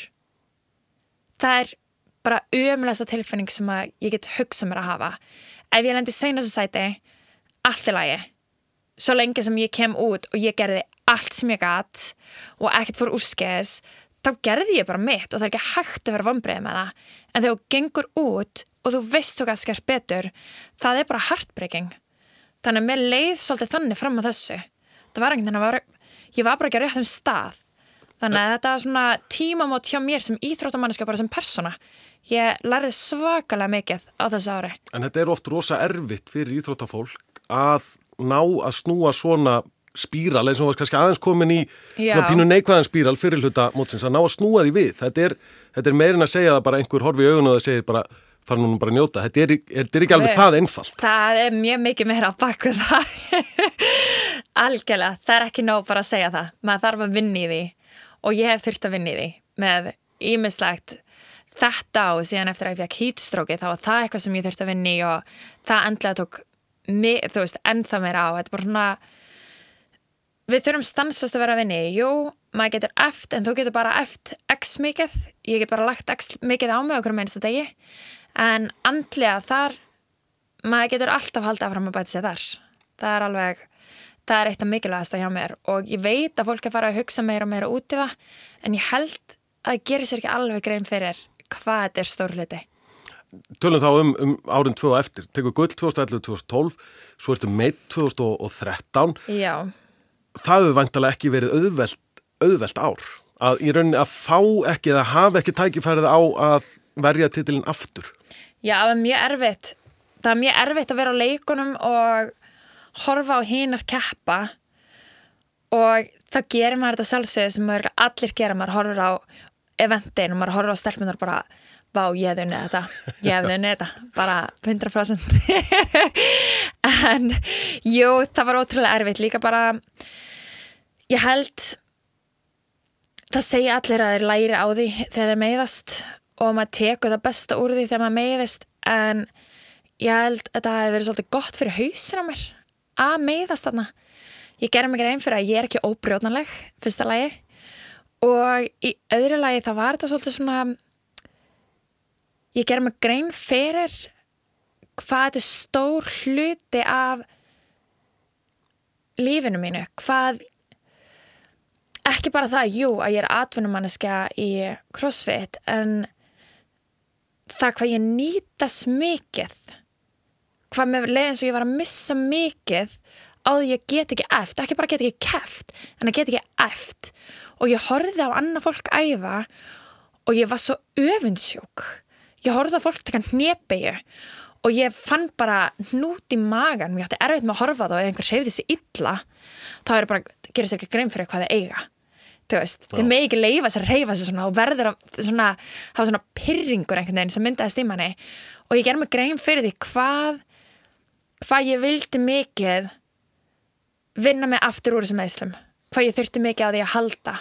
Það er bara umlæsta tilfinning sem ég get hugsað mér að hafa. Ef ég lendi seinast að sæti allt er lægi svo lengi sem ég kem út og ég gerði allt sem ég gatt og ekkert fór úrskeiðis þá gerði ég bara mitt og það er ekki hægt að vera vombrið með það. En þegar þú gengur út og þú veist þú gæst skert betur það er bara heartbreaking. Þannig að mér leið svolítið þannig fram á þessu. Það var einhvern veginn að ég var bara ekki rétt um stað. Þannig að þetta var svona tímamót hjá mér sem íþróttamanniska bara sem persóna. Ég lærði svakalega mikið á þessu ári. En þetta er oft rosa erfitt fyrir íþróttafólk að ná að snúa svona spíral eins og var kannski aðeins komin í Já. svona pínu neikvæðan spíral fyrir hluta mótsins að ná að snúa því við. Þetta er, þetta er meirin að segja það bara einhver horfi í augun og það segir bara fara nú bara að njóta. Þetta er, þetta er ekki alveg það einfalt. það er mjög mikið meira á baku það <laughs> algjörlega, það er ekki nóg bara að segja það maður þarf að vinna í því og ég hef þurft að vinna í því með ímislegt þetta og síðan eftir að ég fekk hýtstróki þá var það eitthvað sem ég þurft að vinna í og það endlega tók þú veist, ennþá meira á þetta er bara svona við þurfum stanslust að vera að vinna í jú, maður getur eft en þú getur bara eft x mikið. Ég get bara lagt x mikið á mig okkur með einsta degi. En andlega þar maður getur alltaf haldið áfram að bæta sér þar. Það er alveg það er eitt af mikilvægasta hjá mér. Og ég veit að fólk er fara að hugsa meira og meira út í það en ég held að það gerir sér ekki alveg grein fyrir hvað þetta er stór hluti. Tölum þá um, um árin 2 og eftir. Tekur gull 2011-2012, svo ertu meitt 2013. já, Það hefur vantalega ekki verið auðvelt, auðvelt ár. Að í rauninni að fá ekki eða hafa ekki tækifærið á að verja titilin aftur. já, það er mjög erfitt. Það er mjög erfitt að vera á leikunum og horfa á hinar keppa. Og það gerir maður þetta sjálfsögðu sem maður allir gera, maður horfir á eventin og maður horfir á stelpunar bara vá, ég hefði unnið þetta, ég hefði <laughs> unnið þetta. Bara 100% <laughs> en jú, það var ótrúlega erfitt. Líka bara ég held það segja allir að þeir læri á því þegar þeir meiðast og maður tekur það besta úr því þegar maður meiðist en ég held að það hefði verið svolítið gott fyrir hausin á mér að meiðast þarna. Ég gerði mig grein fyrir að ég er ekki óbrjóðnanleg fyrsta lagi og í öðru lagi það var þetta svolítið svona ég gerði mig grein fyrir hvað þetta er stór hluti af lífinu mínu hvað ekki bara það, jú, að ég er atvinnumanniska í crossfit en það hvað ég nýtast mikið hvað með leið eins og ég var að missa mikið á því ég get ekki eft, ekki bara get ekki keft en að get ekki eft og ég horfði á annað fólk æfa og ég var svo öfundsjók ég horfði á fólk taka hnepegju og ég fann bara hnút í magan mér átti erfitt með að horfa á það og ef einhver hreyfði sér illa. Þá er bara, gerir sér ekki grein fyrir hvað þið eiga þú veist, þeir með ekki leifa sér að reyfa sér svona og verður að svona, hafa svona pyrringur einhvern veginn sem myndaðist í manni. Og ég ger mig grein fyrir því hvað hvað ég vildi mikið vinna mig aftur úr þessum meðslum hvað ég þurfti mikið á því að halda.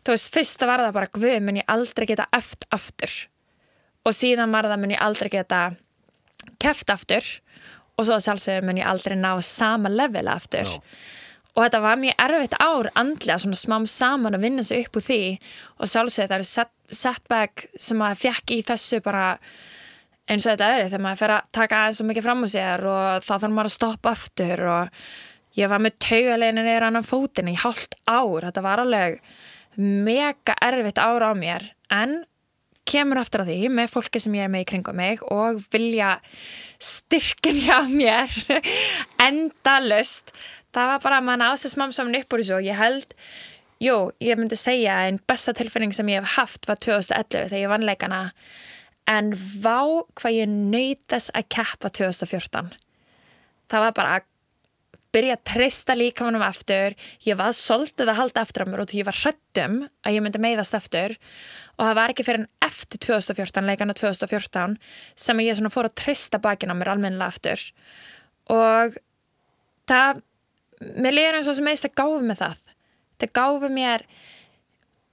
Þú veist, fyrsta var það bara guð mun ég aldrei geta eft aftur. Og síðan var það mun ég aldrei geta keft aftur. Og svo sjálfsögum mun ég aldrei ná sama level aftur. Já. Og þetta var mjög erfitt ár andlega svona smám saman að vinna sig upp úr því. Og sjálfsögum það eru set, setback sem maður fekk í þessu bara eins og þetta öðru þegar maður fer að taka aðeins svo mikið fram úr sér og þá þarf maður að stoppa aftur og ég var með taugaleginu neyra annan fótinn í hálft ár. Þetta var alveg mega erfitt ár á mér. En kemur aftur að því með fólki sem ég er með í kringum mig og vilja styrkin hjá <laughs> mér endalust það var bara að mann ásett smám saman upp úr þessu og ég held jú, ég myndi segja en besta tilfinning sem ég hef haft var 2011 þegar ég vann leikana. En vá hvað ég nöyt þess að keppa 2014 það var bara að byrja að treysta líkamannum aftur. Ég var svolítið að halda aftur á mér og því ég var hrættum að ég myndi meiðast aftur. Og það var ekki fyrir en eftir 2014, leikana 2014 sem ég fór að treysta bakinn á mér almennilega aftur. Og það mér líður eins og sem meðist að gáfi mig það. Það gáfi mér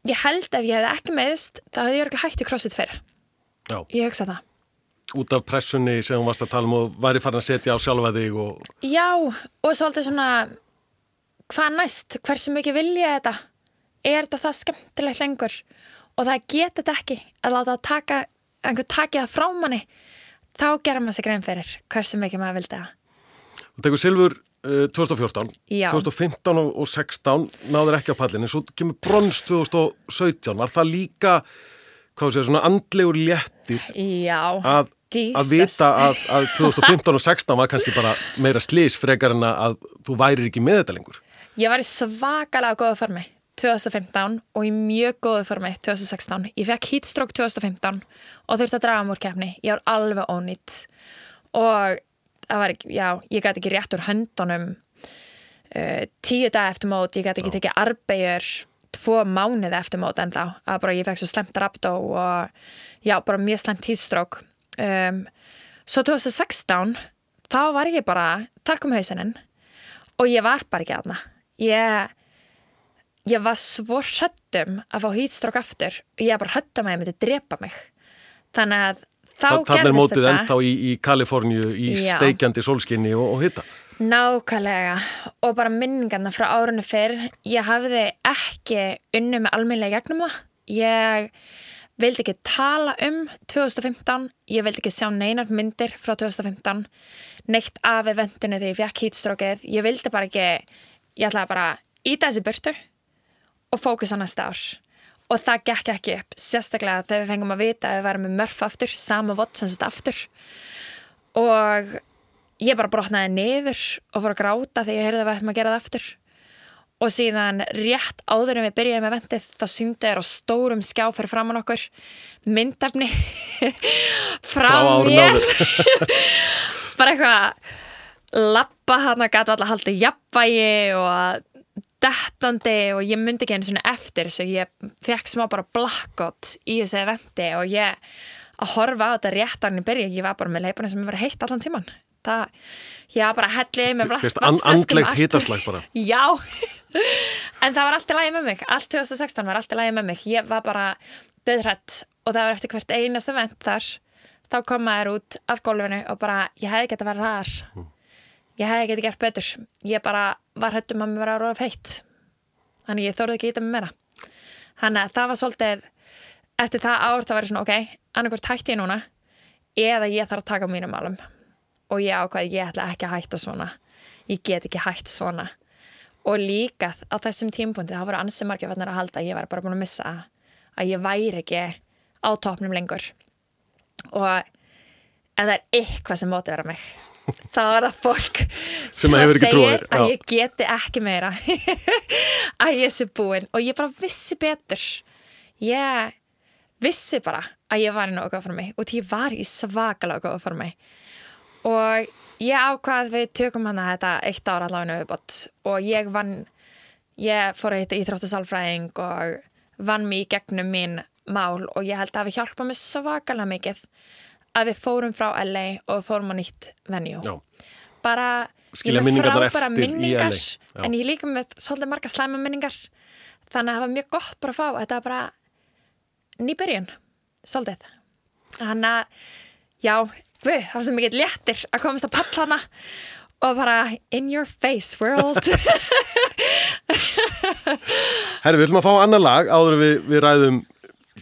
ég held ef ég hefði ekki meðist þá hefði ég örgulega hægt í crossfit fyrir Já. ég hugsa það. Út af pressunni sem hún varst að tala um og væri farin að setja á sjálfa þig og Já, og svolítið svona hvað næst, hversu mikið vil ég þetta? Er þetta það skemmtilegt lengur? Og það geta þetta ekki að láta það taka, einhver taki það frá manni þá gerir maður sig grein fyrir hversu mikið maður vildi það. Þú tekur Silfur 2014 Já. 2015 og og 16 náður ekki á pallinu svo kemur brons 2017 var það líka hvað sé, svona andlegur léttir Já, að, að vita að, að <laughs> 2015 og 16 var kannski bara meira slís frekar en að þú værir ekki með þetta lengur? Ég var í svakalega góðu formi 2015 og í mjög góðu formi 2016. Ég fekk heatstrokk 2015 og þurfti að draga múr keppni. Ég var alveg ónýtt. Og ekki, já, ég gæti ekki rétt úr höndunum uh, tíu dag eftir mót, ég gæti ekki tekið arbegjur tvo mánuði eftir mót en þá að bara ég fekk svo slemt rabdó og já, bara mjög slemt heatstrokk um, svo 2016 þá var ég bara, þar kom hausinin og ég var bara ekki aðna ég ég var svo hrættum að fá hýtstrokk aftur og ég bara hrættum að ég myndi drepa mig. Þannig að þá Þa- Þarna er gerðist mótið þetta. ennþá í, í Kaliforníu í Já. steikjandi sólskinni og, og hitta nákvæmlega. Og bara minningarna frá árunni fyrr. Ég hafði ekki unni með almennlega gegnum það. Ég vildi ekki tala um 2015 ég vildi ekki sjá neinar myndir frá 2015 neitt af eventinu þegar ég fekk hýtstrókið ég vildi bara ekki ég ætlaði bara íta þessi burtu og fókusa næsta ár og það gekk ekki upp, sérstaklega þegar við fengum að vita að við varum með mörf aftur sama vott sem þetta aftur. Og ég bara brotnaði niður og fór að gráta þegar ég heyrði að við ættum að gera það aftur. Og síðan rétt áður en við byrjaðum með vendið þá syngdi þér á stórum skjá fyrir framann okkur myndafni <laughs> frá, Frá mér. <laughs> bara eitthvað lappa hann að gata alltaf haldið jafnvægi og dettandi og ég myndi ekki einu svona eftir svo ég fekk smá bara blackout í þessu eventi og ég að horfa á þetta rétt á hann í byrja ég var bara með leipana sem var heitt allan tíman það, ég var bara hellið með blast, an, andlegt hitaslag bara. <laughs> Já, en það var allt í lagi með mig. Allt 2016 var allt í lagi með mig. Ég var bara döðrætt og það var eftir hvert einasta vent þar. Þá kom maður út af gólfinu og bara ég hefði gett að vera ræðar ég gett að gert betur. Ég bara var hættum að mér vera að róða feitt. Þannig ég þórði ekki í þetta með meira. Þannig að það var svolítið eftir það ár það var svona ok annarkvort hætti ég núna eða ég þarf að taka mínum málum. Og ég ákvaði ég ætla ekki að hætta svona. Ég get ekki hætt svona. Og líka á þessum tímpundi þá voru ansi margir fannir að halda ég var bara búin að missa að ég væri ekki á topnum lengur. Og ef það er eitthvað sem móti vera mig <laughs> þá er það fólk Sem á segir þér, að já. ég geti ekki meira. <laughs> Að ég sé búin og ég bara vissi betur. Ég vissi bara að ég var í nógu góða fyrir mig og því ég var í svakalega góða fyrir mig og ég ákvað við tökum hana þetta eitt ára allavega viðbót. Og ég vann ég fór að hitta íþróttasálfræðing og vann mig í gegnum mín mál. Og ég held að hafi hjálpað mér svakalega mikið að við fórum frá LA og fórum á nýtt venue Já. bara Skilja ég með frábæra minningar en ég líka með svolítið marga slæma minningar. Þannig að það var mjög gott bara að fá þetta var bara nýbyrjun svolítið. Þannig að já, við, það var svo mikið léttir að komast að palla hana og bara in your face world. <laughs> Herri, við ætlum að fá annar lag áður við, við ræðum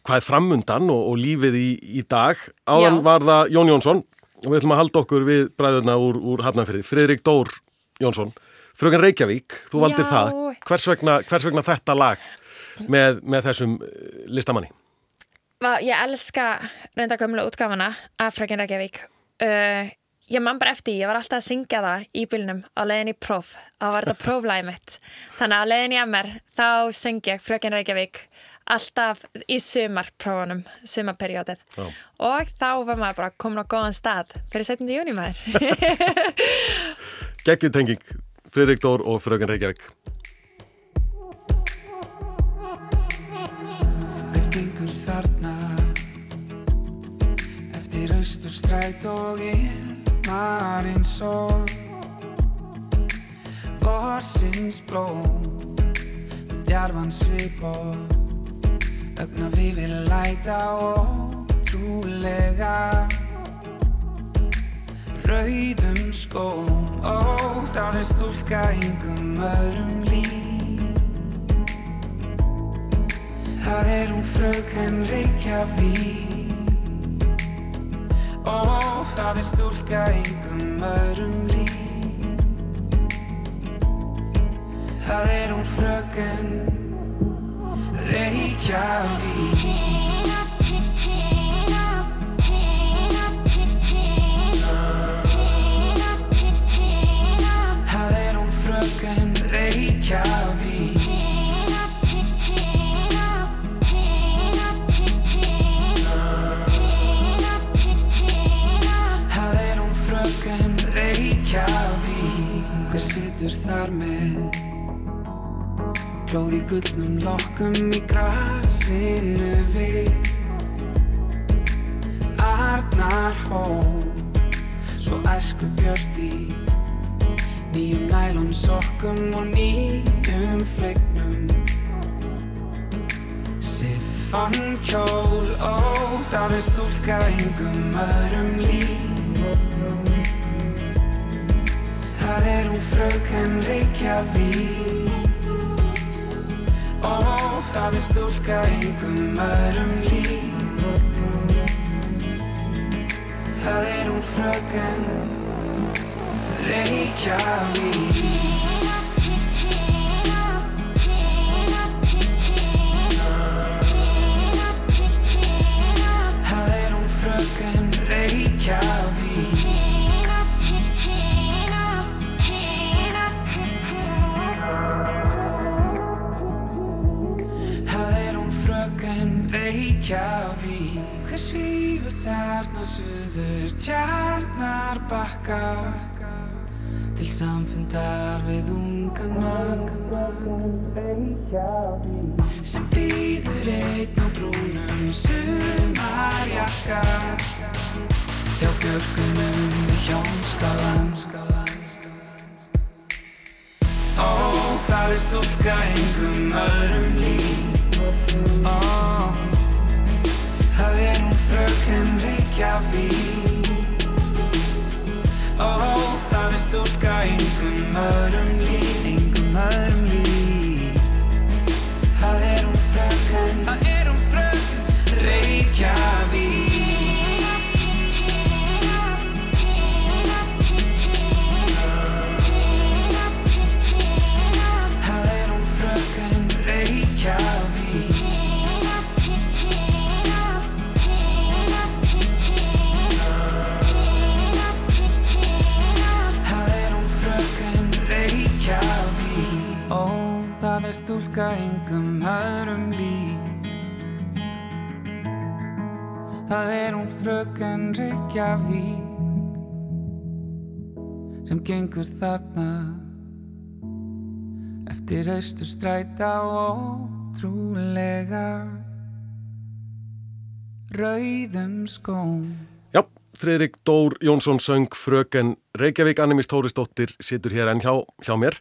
hvað er framundan og, og lífið í, í dag. Áðan Já. var það Jón Jónsson og við ætlum að halda okkur við bræðuna úr, úr Hafnarfyrði. Friðrik Dór Jónsson, fröken Reykjavík, þú valdir Já. það. Hvers vegna, hvers vegna þetta lag með, með þessum eh, listamanni? Vá, ég elska reynda gömlu útgáfana af Frökin Reykjavík uh, ég man bara eftir, ég var alltaf að syngja það í bílnum á leiðin í próf þá var þetta próflægi mitt þannig að á leiðin í MR þá söng ég Frökin Reykjavík alltaf í sumarprófunum sumarperiódið Já. og þá var maður bara komin á góðan stað fyrir 17. júni maður <laughs> Geggjutenging, Friðrik Dór og fröken Reykjavík. Hver gengur þarna Eftir austur stræt og ilmar eins og Vorsins blóm Með djarfan svip og Ögna við vil læta og trúlega. Rauðum skóm Ó, það er stúlka yngum öðrum líf. Það er hún fröken Reykjavík. Ó, það er stúlka yngum öðrum líf. Það er hún fröken Reykjavík. Það er hún fröken Reykjavík Það er hún fröken Reykjavík. Hver situr þar með Klóð í gullnum lokkum í grasinu við. Arnar hó Svo æsku björn í Nýjum nælon sokkum og nýjum flegnum. Siffan kjól, ó, það er stúlka yngum öðrum líf. Það er hún fröken Reykjavík Ó, það er stúlka yngum öðrum líf Það er hún fröken Reykjavík Það er hún fröken Reykjavík Hver svífur þarna suður tjarnar bakka Til samfundar við ungan mann Sem býður einn á brúnum sumarjakka Hjá björgunum við hjónskálan Ó, það er stúlka engum öðrum líf. Ó, hún fröken Reykjavík Ó, það er stúlka engum öðrum líf Engum öðrum líf. Það er hún fröken. Það er hún fröken Reykjavík stúlka engum öðrum lík Það er hún fröken Reykjavík sem gengur þarna eftir austur stræta ótrúlega rauðum skóm Já, Friðrik Dór Jónsson söng fröken Reykjavík, Annemís Tórisdóttir situr hér enn hjá, hjá mér.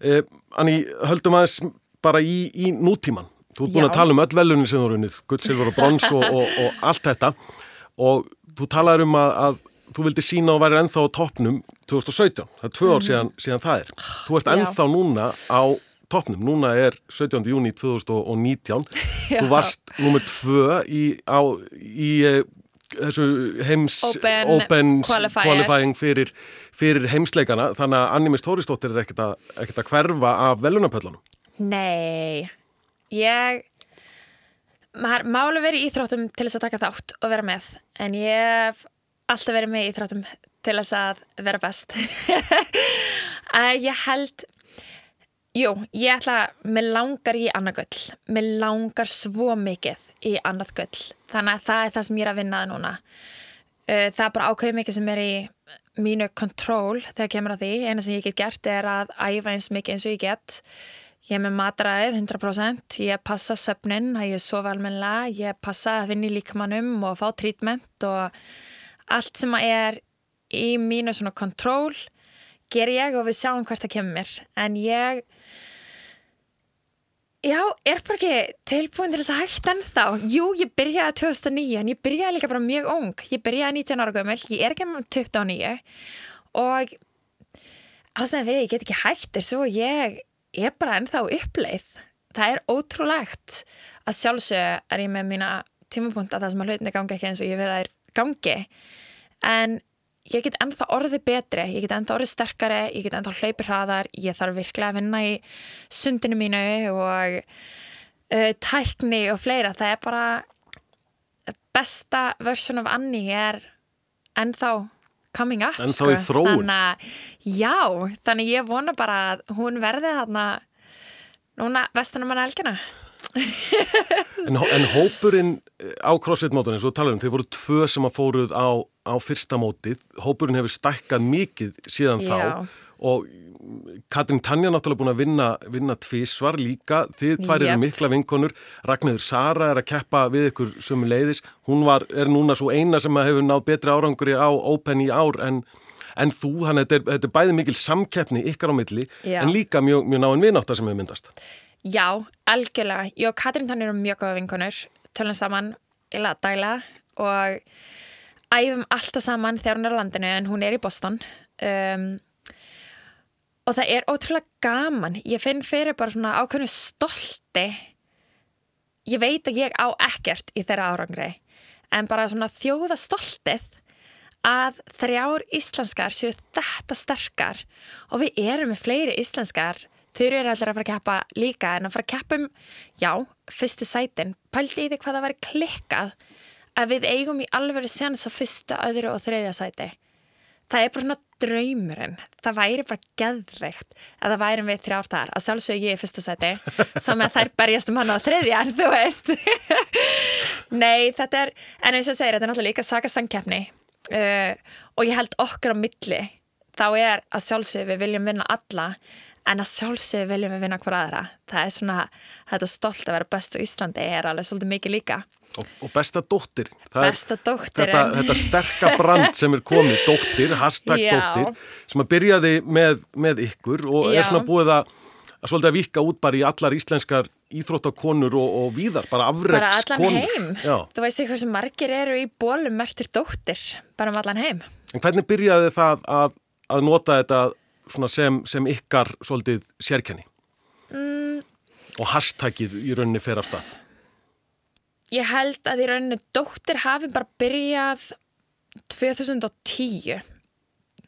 Eh, Anni, höldum aðeins bara í, í nútíman. Þú ert búin Já. að tala um öll velunin sem þú eru unnið, gull, silfur og brons og, og, og allt þetta og þú talaður um að, að þú vildi sína og væri ennþá á toppnum 2017, það er tvö ár síðan, síðan það er. Þú ert Mhm. Já. ennþá núna á toppnum, núna er 17. júni 2019, þú varst nummer tvö í, á, í eh, þessu heims Open open qualifying fyrir, fyrir heimsleikana þannig að Annimis Tórisdóttir er ekkert að, að hverfa af velunapöllunum Nei, ég maður má alveg verið í íþróttum til þess að taka þátt og vera með en ég hef alltaf verið með í íþróttum til þess að vera best. <laughs> Ég held jú, ég ætla mér langar í annað gull mér langar svo mikið í annað gull þannig að það er það sem ég er að vinna að núna. Það er bara ákveð mikið sem er í mínu kontról þegar kemur að því. Eina sem ég get gert er að æfa eins mikið eins og ég get. Ég er með matræðið 100%, ég passa söfnin, að ég sofa almennilega, ég passa að vinna í líkamannum og fá trítment og allt sem er í mínu kontról ger ég og við sjáum hvert það kemur. En ég, já, er bara ekki tilbúin til þess að hægt ennþá. Jú, ég byrjaði 2009 en ég byrjaði líka bara mjög ung. Ég byrjaði 19 ára gömul, ég er ekki með 29 og ástæðan fyrir ég get ekki hægt er svo ég er bara ennþá uppleið. Það er ótrúlegt að sjálfsög er ég með mína tímapunta það sem að hlutinni gangi ekki eins og ég verða þær gangi. En ég get ennþá orðið betri, ég get ennþá orðið sterkari, ég get ennþá hlaupið hraðar, ég þarf virkilega að vinna í sundinu mínu og uh, tækni og fleira. Það er bara besta version of Annie er ennþá coming up. Ennþá í þróun. Þannig að, já, þannig ég vona bara að hún verði þarna núna vestunum hann elgina. <laughs> en, en hópurinn eh, á CrossFit mótunni, svo talar um, þeir voru tvö sem að fóruð á, á fyrsta mótið hópurinn hefur stækkað mikið síðan Já. þá og Katrin Tanja náttúrulega búin að vinna, vinna tvísvar líka, þið tvær eru Jöp. mikla vinkonur, Ragnhildur Sara er að keppa við ykkur sömu leiðis, hún var, er núna svo eina sem að hefur náð betri áranguri á Open í ár en, en þú, hann þetta er, þetta er bæði mikil samkeppni ykkar á milli, Já. en líka mjög, mjög náinn vinátta sem hefur myndast. Já, algjörlega. Ég og Katrín þannig erum mjög góða vinkonur, tölum saman illa dæla og æfum alltaf saman þegar hún er á landinu en hún er í Boston. Um, og það er ótrúlega gaman. Ég finn fyrir bara svona ákveðnu stolti. Ég veit að ég á ekkert í þeirra árangri en bara svona þjóða stoltið að þrjár íslenskar séu þetta sterkar og við erum með fleiri íslenskar þau eru allir að fara að keppa líka en að fara að keppa um, já, fyrstu sætin. Pældi í því hvað það væri klikkað að við eigum í alvöru séns á fyrsta, öðru og þriðja sæti. Það er bara svona draumurinn. Það væri bara geðveikt að það væri við þrjár þar, að sjálfsög ég í fyrsta sæti <laughs> sem að þær berjast um hann á þriðja en þú veist. <laughs> Nei, þetta er, en eins og segir þetta er náttúrulega líka svaka sangkeppni uh, og ég held okkur á milli. Þá er að sjálfsög við viljum vinna alla en að sjálfsög viljum við vinna hver aðra það er svona, þetta stolt að vera best á Íslandi er alveg svolítið mikið líka Og, og besta dóttir. Besta dóttirin. Þetta, þetta sterka brand sem er komið, <laughs> dóttir, hashtag Já. dóttir, sem að byrjaði með, með ykkur og Já. er svona búið að, að svolítið að vika út bara í allar íslenskar íþróttakonur og, og víðar, bara bara afreks allan konur. heim Já. þú veist ekki hversu margir eru í bólum mertir dóttir, bara um allan heim En hvernig byrjaði það að, að nota þetta sem, sem ykkar svolítið sérkenni? Mm. Og hashtagið í rauninni fer af stað. ég held að í rauninni dóttir hafi bara byrjað 2010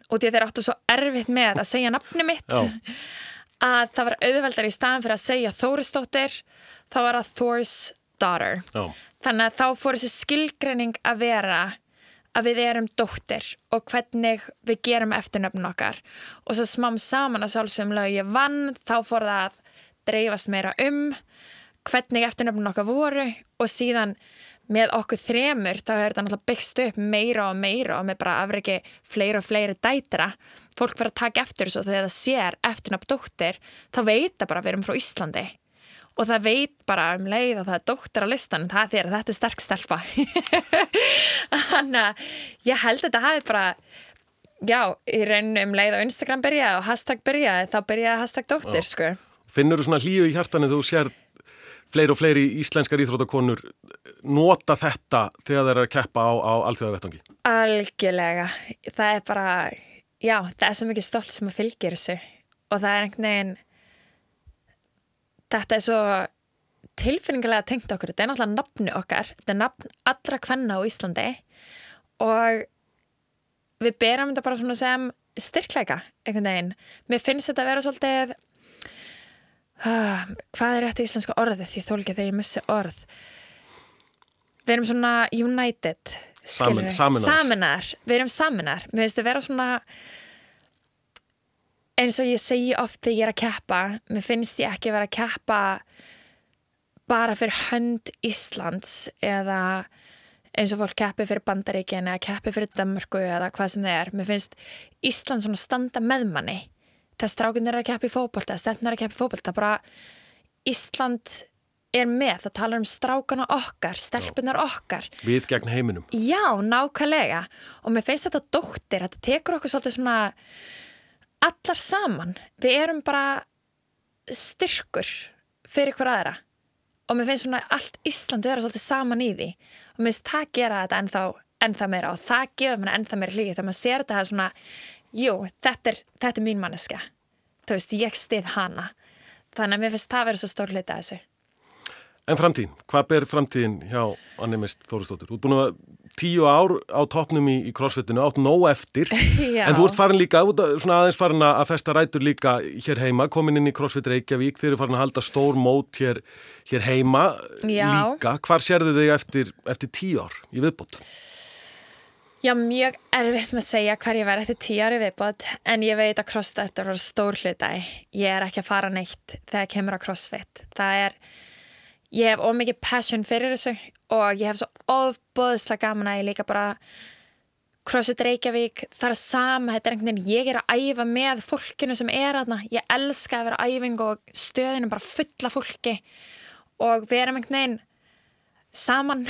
og að þeir áttu svo erfitt með að segja nafni mitt Já. <laughs> að það var auðveldar í staðan fyrir að segja Þórisdóttir þá var það Thor's daughter Já. þannig að þá fór þessi skilgreining að vera að við erum dóttir og hvernig við gerum eftirnöfn okkar. Og svo smám saman að sjálfsögum lög ég vann þá fór það að dreifast meira um hvernig eftirnöfnum okkar voru og síðan með okkur þremur þá er þetta náttúrulega byggst upp meira og meira og með bara afriki fleiri og fleiri dætra. Fólk verður að taka eftir þessu og þegar það sér eftirnöfn dóttir þá veit það bara að við erum frá Íslandi og það veit bara um leið að það er dóttir á listan það er að þetta er sterk stelpa. <laughs> Þannig að ég held að þetta hafi bara já, í rauninu um leið og Instagram byrjaði og hashtag byrjaði þá byrjaði hashtag dóttir sko. Finnur þú svona hlíu í hjartanu þú sér fleiri og fleiri íslenskar íþróttakonur nota þetta þegar þeir eru að keppa á, á alþjóðavettangi? Algjörlega, það er bara, já, það er svo mikið stolt sem að fylgja þessu. Og það er einhvern veginn, þetta er svo tilfinningulega tengt okkur, þetta er náttúrulega nafni okkar, þetta er nafn allra kvenna á Íslandi og við berum þetta bara svona sem styrkleika, einhvern veginn. Mér finnst þetta að vera svolítið, uh, hvað er rétt í íslenska orðið, því þólki þegar ég missi orð. Við erum svona united, Samin- sameinaðar. Saminar, við erum saminar. Mér finnst þetta vera svona, eins og ég segi oft þegar ég er að keppa, mér finnst ég ekki vera að keppa bara fyrir hönd Íslands eða eins og fólk keppi fyrir Bandaríkin eða keppi fyrir Danmörku eða hvað sem það er. Mér finnst Ísland svona standa með manni. Það strákinn er að keppi í fótbolta, stelpnir er að keppi í fótbolta, bara Ísland er með, það talar um strákana okkar, stelpunar okkar. Við gegn heiminum. Já, nákvæmlega. Og mér finnst þetta dóttir, þetta tekur okkur svolítið svona allar saman. Við erum bara styrkur fyrir hver aðra. Og mér finnst svona allt Ísland vera svolítið saman í því. Og mér finnst það gera þetta ennþá, ennþá meira og það gefur mér ennþá meira hlýði þegar maður sér þetta að svona, jú, þetta er, þetta er mín manneska. Þú veist, ég stið hana. Þannig að mér finnst það vera svo stór hluti að þessu. En framtíðin, hvað ber framtíðin hjá Annemist Þóristóttur? Þú ert búin að tíu ár á toppnum í, í crossfitinu, átt nóg eftir, <laughs> Já. en þú ert farin líka, svona aðeins farin að festa rætur líka hér heima, komin inn í crossfit Reykjavík, þeir eru farin að halda stór mót hér, hér heima Já. líka. Hvar sérðu þig eftir, eftir tíu ár í viðbót? Já, mjög erfitt með að segja hver ég verði eftir tíu ári viðbót en ég veit að crossfit er stór hluta ég er ekki að fara neitt þegar kemur að crossfit það er, ég hef ómikið passion fyrir þessu og ég hef svo ofbóðslega gaman að ég líka bara CrossFit Reykjavík, það er sama, þetta er einhvern veginn, ég er að æfa með fólkinu sem er aðna, ég elska að vera á æfingu og stöðinu bara fulla fólki. Og við erum einhvern veginn saman.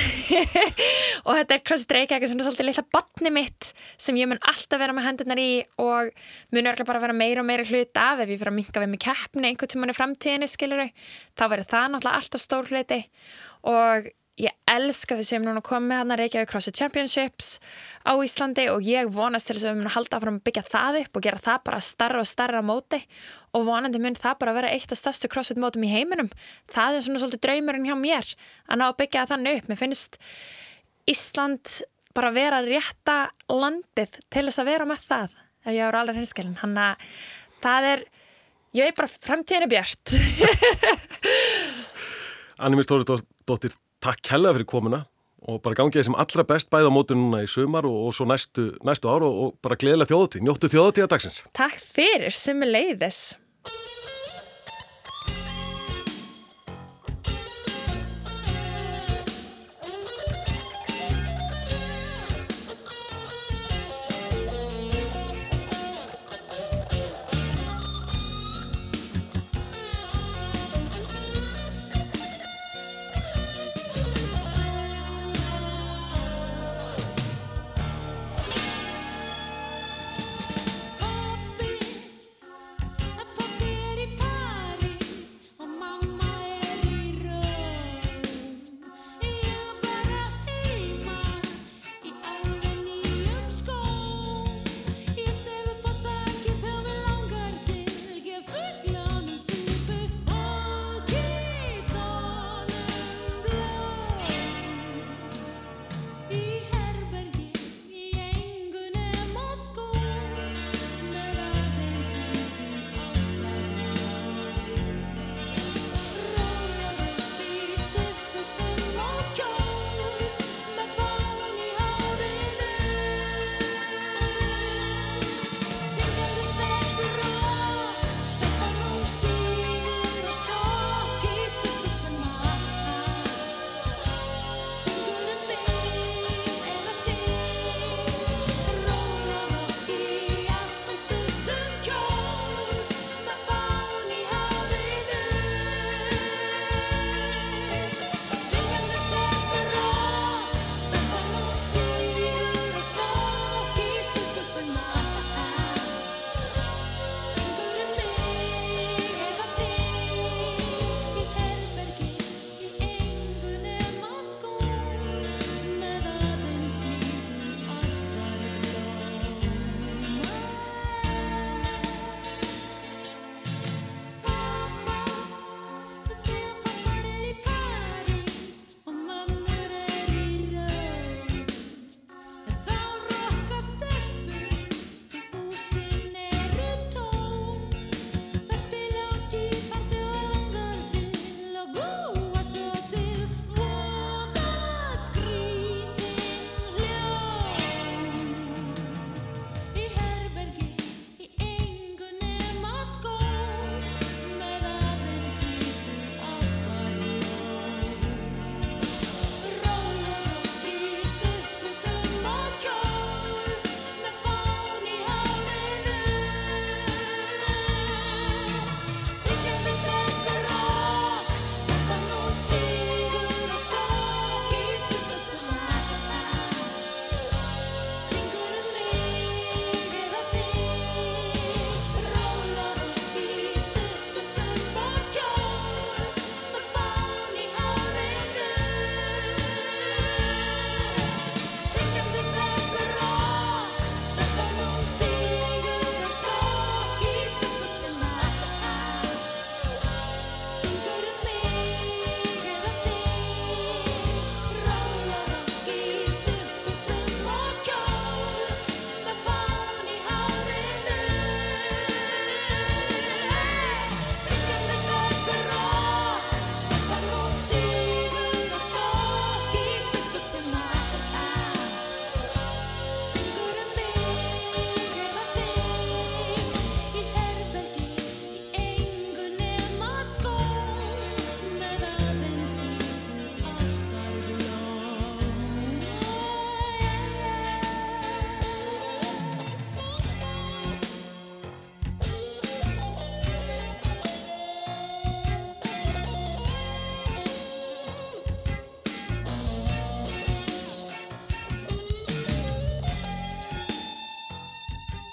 <laughs> Og þetta er CrossFit Reykjavík sem er svolítið litla batni mitt sem ég mun alltaf vera með hendurnar í og mun örgulega bara vera meira og meira hlut af. Ef ég fyrir að minka við með keppni einhvern tímann í framtíðinni skilur þá verður það náttúrulega alltaf stór hluti. Og ég elska við sem núna komið hann að Reykjavík CrossFit Championships á Íslandi og ég vonast til þess að við munum halda áfram að byggja það upp og gera það bara starra og starra móti. Og vonandi mun það bara vera eitt af stærstu CrossFit mótum í heiminum. Það er svona svolítið draumurinn hjá mér að ná að byggja þannig upp. Mér finnst Ísland bara vera rétta landið til þess að vera með það ef ég ára alveg hinskilin hann að það er ég veit bara framtíðin er bjart <laughs> Annemist Þóristóttir, takk hella fyrir komuna og bara gangið sem allra best bæða á mótu núna í sumar og, og svo næstu, næstu ár og, og bara gleðilega þjóðatíð, njóttu þjóðatíða dagsins. Takk fyrir sem er leiðis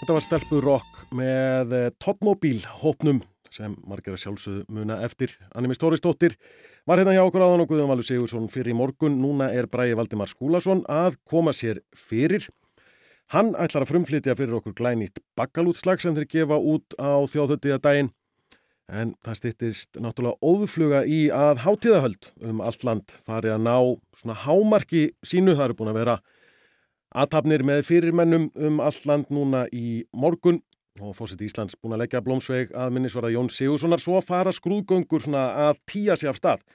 Þetta var stelpur rock með eh, Topmobil hópnum sem margir að sjálfsögðu muna eftir. Annimi Stóristóttir var hérna hjá okkur áðan og Guðjón Valur Sigursson fyrir í morgun. Núna er Bræði Valdimar Skúlason að koma sér fyrir. Hann ætlar að frumflytja fyrir okkur glænýtt bakkalútslag sem þeir gefa út á þjóðhöldiða daginn. En það stýttist náttúrulega óðfluga í að hátíðahöld um allt land farið að ná svona hámarki sínu. Það eru búin að vera aðtapnir með fyrirmennum um allt land núna í morgun og fósitt Íslands búin að leggja blómsveig að minnisvarða Jón Sigurssonar svo að fara skrúðgöngur svona að tíja sig af stað.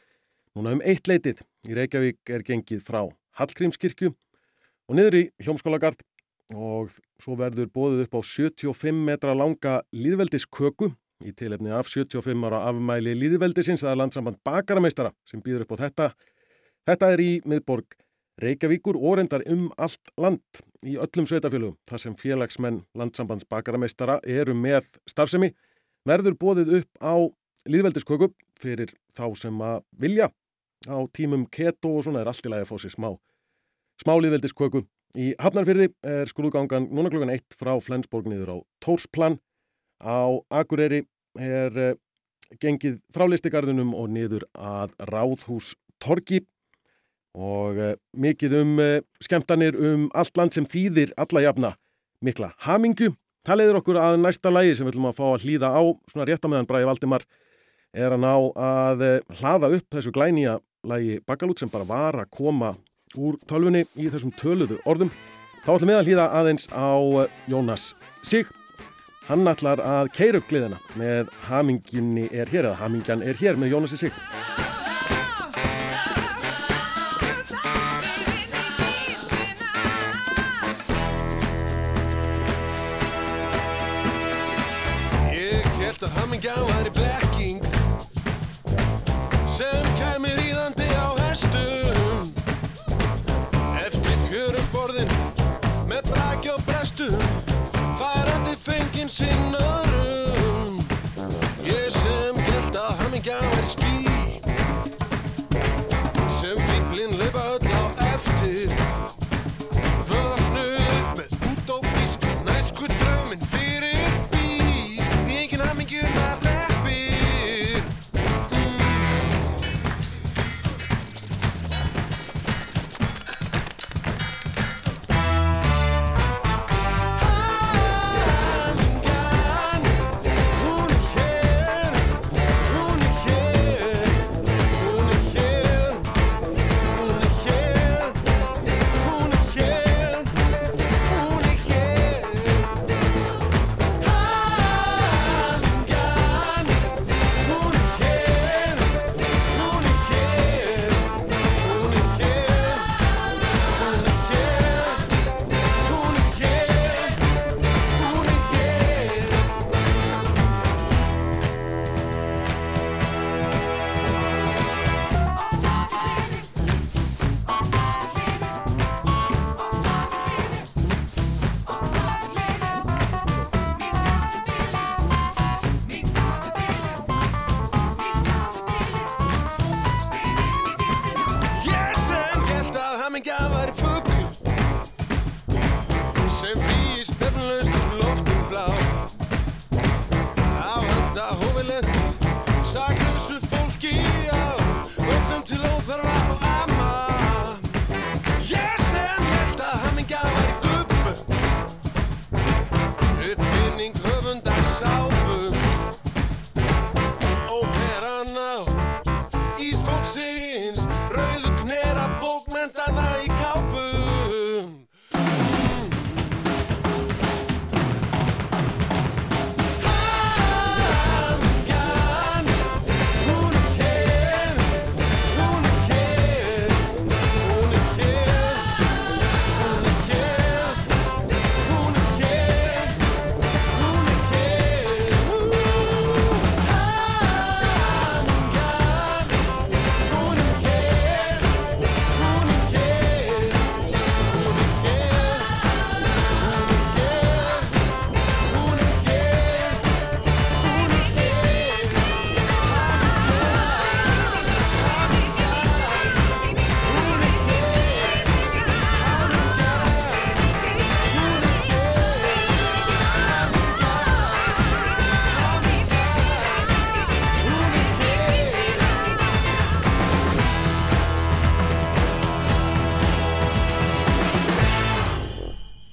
Núna um eitt leitið í Reykjavík er gengið frá Hallgrímskirkju og niður í Hjómskólagard og svo verður bóðið upp á 75 metra langa líðveldisköku í tilefni af 75 ára afmæli líðveldisins er landsamband bakarameistara sem býður upp á þetta. Þetta er í miðborg Reykjavíkur og reyndar um allt land í öllum sveitafélugum þar sem félagsmenn landsambands bakarameistara eru með starfsemi verður bóðið upp á líðveldisköku fyrir þá sem að vilja. Á tímum keto og svona er allt í lagi að fá sér smá smá líðveldisköku. Í Hafnarfyrði er skrúðgangan núna klukkan 1 frá Flensborg niður á Tórsplan á Akureyri er uh, gengið frá listigarðunum og niður að Ráðhús Torgi og uh, mikið um uh, skemmtanir um allt land sem þýðir alla jafna mikla hamingju. Það leiður okkur að næsta lægi sem við ætlum að fá að hlýða á svona rétt á meðan Bræði Valdimar er að ná að hlaða upp þessu glænýja lægi Bakalút sem bara var að koma úr tölfunni í þessum töluðu orðum. Þá ætlum við að hlýða aðeins á Jónas Sig. Hann ætlar að keira upp gleðina með haminginni er hér eða hamingjan er hér með Jónasi Sig. watching us.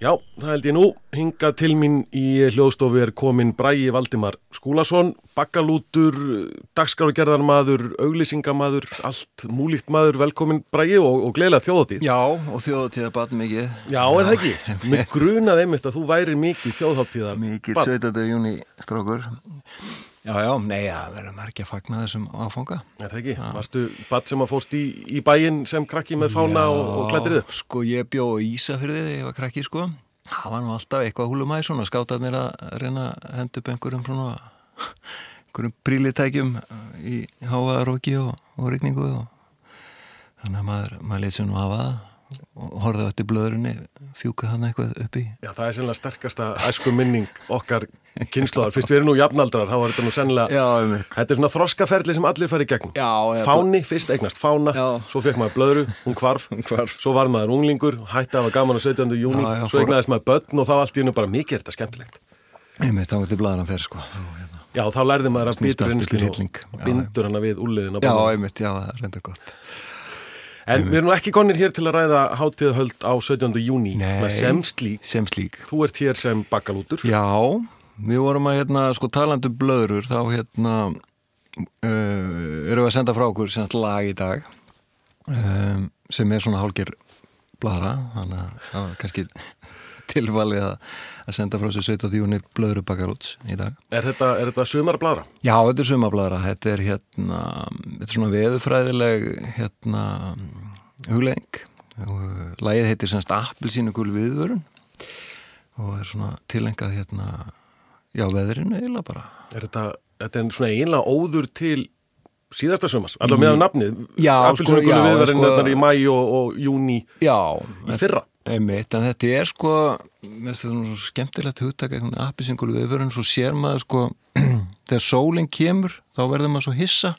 Já, það held ég nú. Hingað til mín í hljóðstofu er komin Bræi Valdimar Skúlason, bakkalútur, dagskrágerðarmaður, auglýsingamaður, allt múlíkt maður. Velkomin Bræi og, og gleðilega þjóðatíð. Já, og þjóðatíða batn mikið. Já, er það ekki? Mér grunaði einmitt að þú væri mikið þjóðháttíða. Mikið 17. júni strókur. Já, já, nei, það verður ekki að fagna þessum áfanga. Er það ekki? Varstu badd sem að fóst í, í bæinn sem krakki með fána og, og klættir upp? Sko, ég bjó í Ísafyrði þegar ég var krakki, sko. Það var nú alltaf eitthvað húlumæð svona, skátarnir að reyna að henda upp einhverjum svona, einhverjum prílitækjum í háaðaróki og, og rigningu og þannig að maður, maður leysi nú af að og horfði á eftir blöðurinn fjúka hann eitthvað upp í Já, það er sennilega sterkasta æsku minning okkar kynnslóðar. Fyrst við erum nú jafnaldrar, þá var þetta nú sennilega, Já, einmitt. þetta er svona þroskaferli sem allir fari í gegn. Já, Fáni, fyrst eignast fána, Já. svo fekk maður blöðru, hún kvarf, hvarf. svo var maður unglingur, hætti að hafa gaman á 17. júni, Já, já, svo eignaðist maður börn og þá allt í hennu bara mikið er þetta skemmtilegt. Einmitt, þá getur blaðan fyrir, sko. Já, hérna. Já, þá lærði maður að býta hrylling. og Já, bindur hana við úliðin á Já, bannum. einmitt, já, það er reynda gott. En við erum ekki konir hér til að ræða hátíðahöld á 17. júni, sem slík. Sem slík. Þú ert hér sem bakkalútur. Já, við vorum að hérna, sko talandi um blöður þá hérna uh, erum við að senda frá okkur sem sagt lag í dag um, sem er svona hálgir bladra þannig að það var kannski <laughs> tilvalið að, að senda frá sér 17. júni blöðru bakarúts í dag Er þetta, er þetta sumarbladra? Já, þetta er sumabladra, þetta er hérna þetta er svona veðufræðileg hérna hugleðing og lagið heitir semst Appelsínugul viðvörun og er svona tilengað hérna já, veðrinu eiginlega bara Er þetta, þetta er svona eiginlega óður til síðasta sumars, allavega með á nafnið. Já, Appelsinu sko, já, viðverðin sko- sko, í mæ og, og júni í fyrra. Einmitt, en þetta er sko þetta nú svo skemmtilegt hugtak eitthvað appisingulu viðvörun, svo sér maður sko <clears throat> þegar sólinn kemur þá verður maður svo hissa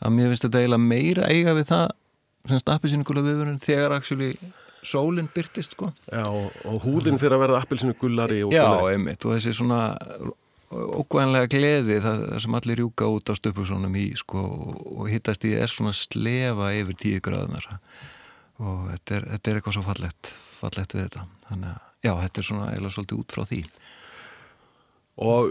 að mér finnst þetta eiginlega meira eiga við það semst appisingulu viðvörun þegar actually sólinn byrtist sko. Já, og, og húðin fyrir að verða appelsinu gullari og Já, einmitt, og þessi svona ókvæðanlega gleði það, sem allir rjúka út á stöpusónum í sko, og hittast í er svona slefa yfir tíu gráðunar og þetta er, þetta er eitthvað svo fallegt fallegt við þetta þannig að já, þetta er svona eiginlega svolítið út frá því Og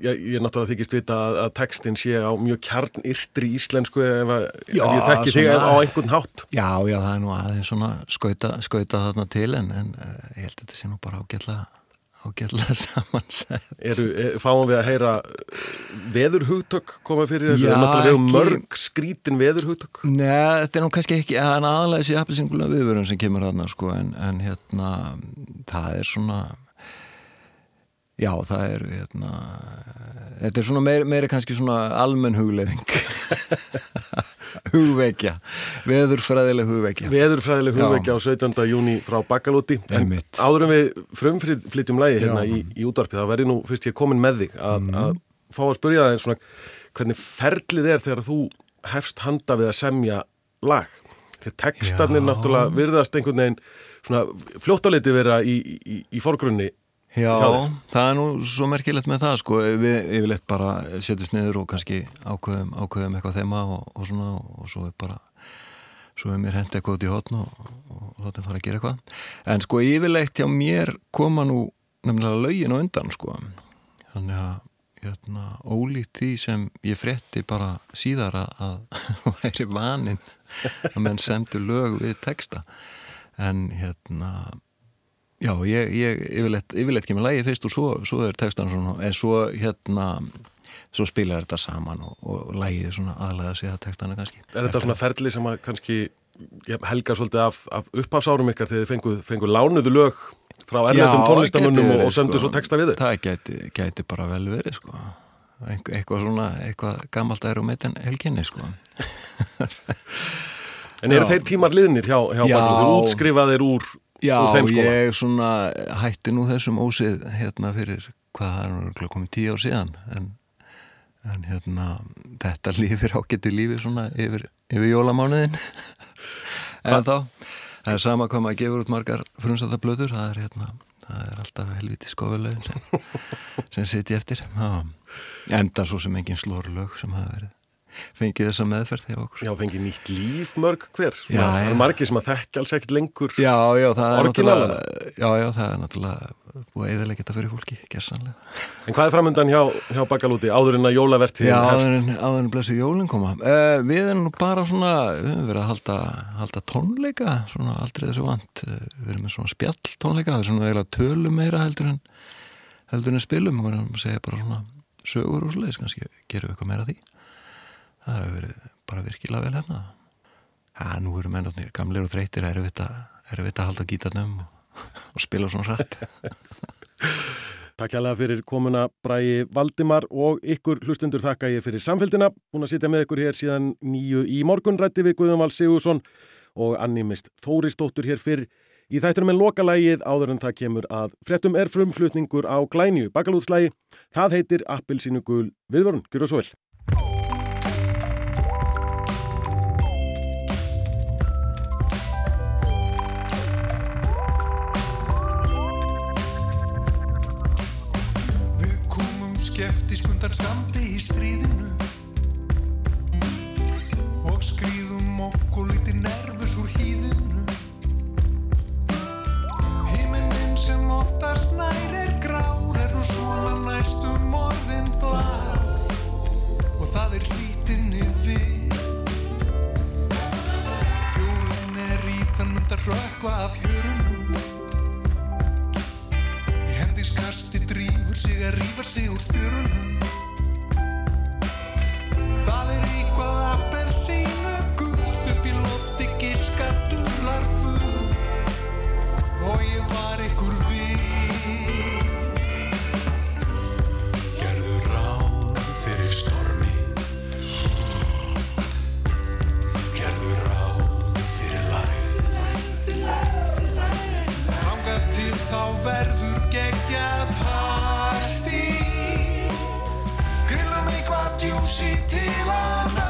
ég, ég er náttúrulega þykist vita að, að textin sé á mjög kjarnyrtri íslensku ef, að, Já, ef ég þekki þig svona- á einhvern hátt. Já, já, það er nú aðeins svona skauta, skauta þarna til en, en uh, ég held að þetta sé nú bara ágætlega ágætlega <laughs> samansæð Eru, er, fáum við að heyra eh, veðurhugtök koma fyrir þessu? Já, Já, náttúrulega mörg skrítin veðurhugtök. Nei, þetta er nú kannski ekki en aðalega þessi appelsingulega viðvörun sem kemur þarna sko, en, en hérna það er svona já, það er hérna þetta er svona meiri, meiri kannski svona almenn hugleðing <laughs> <laughs> hugvekja veðurfræðileg hugvekja Veðurfræðileg Já. hugvekja á 17. júni frá Bakalúti. En áður en við frumflytjum lægi hérna Já. í, í útvarpi, þá verði nú fyrst ég komin með þig að, Mhm. að fá að spurja það svona hvernig ferlið er þegar þú hefst handa við að semja lag. Þegar textarnir Já. náttúrulega virðast einhvern veginn svona fljótt á liti vera í, í, í, fórgrunni. Já, það er nú svo merkilegt með það sko, við yfirleitt bara setjumst niður og kannski ákveðum, ákveðum eitthvað þema og, og svona og svo er bara svo er mér hent eitthvað út í hotn og, og, og látum fara að gera eitthvað. En sko yfirleitt hjá mér koma nú nefnilega lögin á undan sko. Þannig að hérna, ólíkt því sem ég frétti bara síðar að, <laughs> væri vanin að menn semdu lög við texta. En hérna Já, ég, ég yfirleitt, yfirleitt kemur lægi fyrst og svo, svo er textan svona, en svo hérna, svo spilar þetta saman og, og lægið er svona aðlega að segja textana kannski. Er þetta svona ferli sem að kannski ja, helga svolítið af, af upphafsárum ykkar þegar þið fenguð, fenguð lánuðu lög frá erlendum tónlistamönnum og, og söndu svo texta við þau? Það gæti, gæti bara vel verið, sko. Eitthvað svona, eitthvað gammalt er og meitin helginni, sko. En eru þeir tímar liðnir hjá, hjá Já. Bakalúti? Þeir útskrifaðir úr, Já, ég svona hætti nú þessum ósið hérna fyrir, hvað er örugglega komið tíu ár síðan, en, en hérna, þetta lífir ágættu lífi svona yfir, yfir jólamánuðin. <laughs> en þá, það er sama hvað maður gefur út margar frumstæða blöður, það er hérna, það er alltaf helviti skofulegin <laughs> sem, sem sitja eftir. Já. Enda svo sem engin slórlög sem hafa verið. Fengið þessa meðferð hjá okkur. Já, fengið nýtt líf mörg hver. Svona, Já, Það já. er margir sem að þekki alls ekkert lengur. Já, já, það er Orginalana? Já, já, það er náttúrulega búið að eðalega geta fyrir fólki, gersanlega En hvað er framöndan hjá, hjá Bakalúti áður en að jólavertíðin Já, hefst? áður en, áður en blessu jólinn koma. Uh, Við erum nú bara svona við höfum verið að halda, halda tónleika svona aldrei þessu vant. Uh, við erum með svona spjall tónleika það er svona eiginlega tölum meira heldur en heldur en spilum, við erum að segja bara svona sögur og svoleiðis, kannski gerum við eitthvað meira því það hefur verið bara virkilega vel hérna Já, nú erum ennátnir gamlir og þreytir erum við að halda gítarnum og, <laughs> og spila svona rætt <laughs> Takk hérlega fyrir komuna Bræi Valdimar og ykkur hlustundur þakka ég fyrir samfélgina. Búin að sitja með ykkur hér síðan nýju í morgun rætti við Guðum Val Sigursson og Annimist Þórisdóttur hér fyrr. Í þættunum en lokalægið áður en það kemur að frettum er frumflutningur á glænju bakalútslægi. Það heitir Appelsínu gul viðvörun. Gjör það svo vel. Undan skamdi í stríðinu. Og skrýðum okkur lítið nervus úr hýðinu. Himinin sem oftast nær er grár er nú svona næstum orðin blár. Og það er hlítinni við Fjólin er í þann undar rökkva af hjörunum Í hendiskasti drífur sig að rífa sig úr spjörunum Það er eitthvað appelsínu gult upp í lofti giska dúlar full og ég var ykkur við Gerðu ráð fyrir stormi. Gerðu ráð fyrir læð Þangað til þá verður geggjað eitthvað djúsi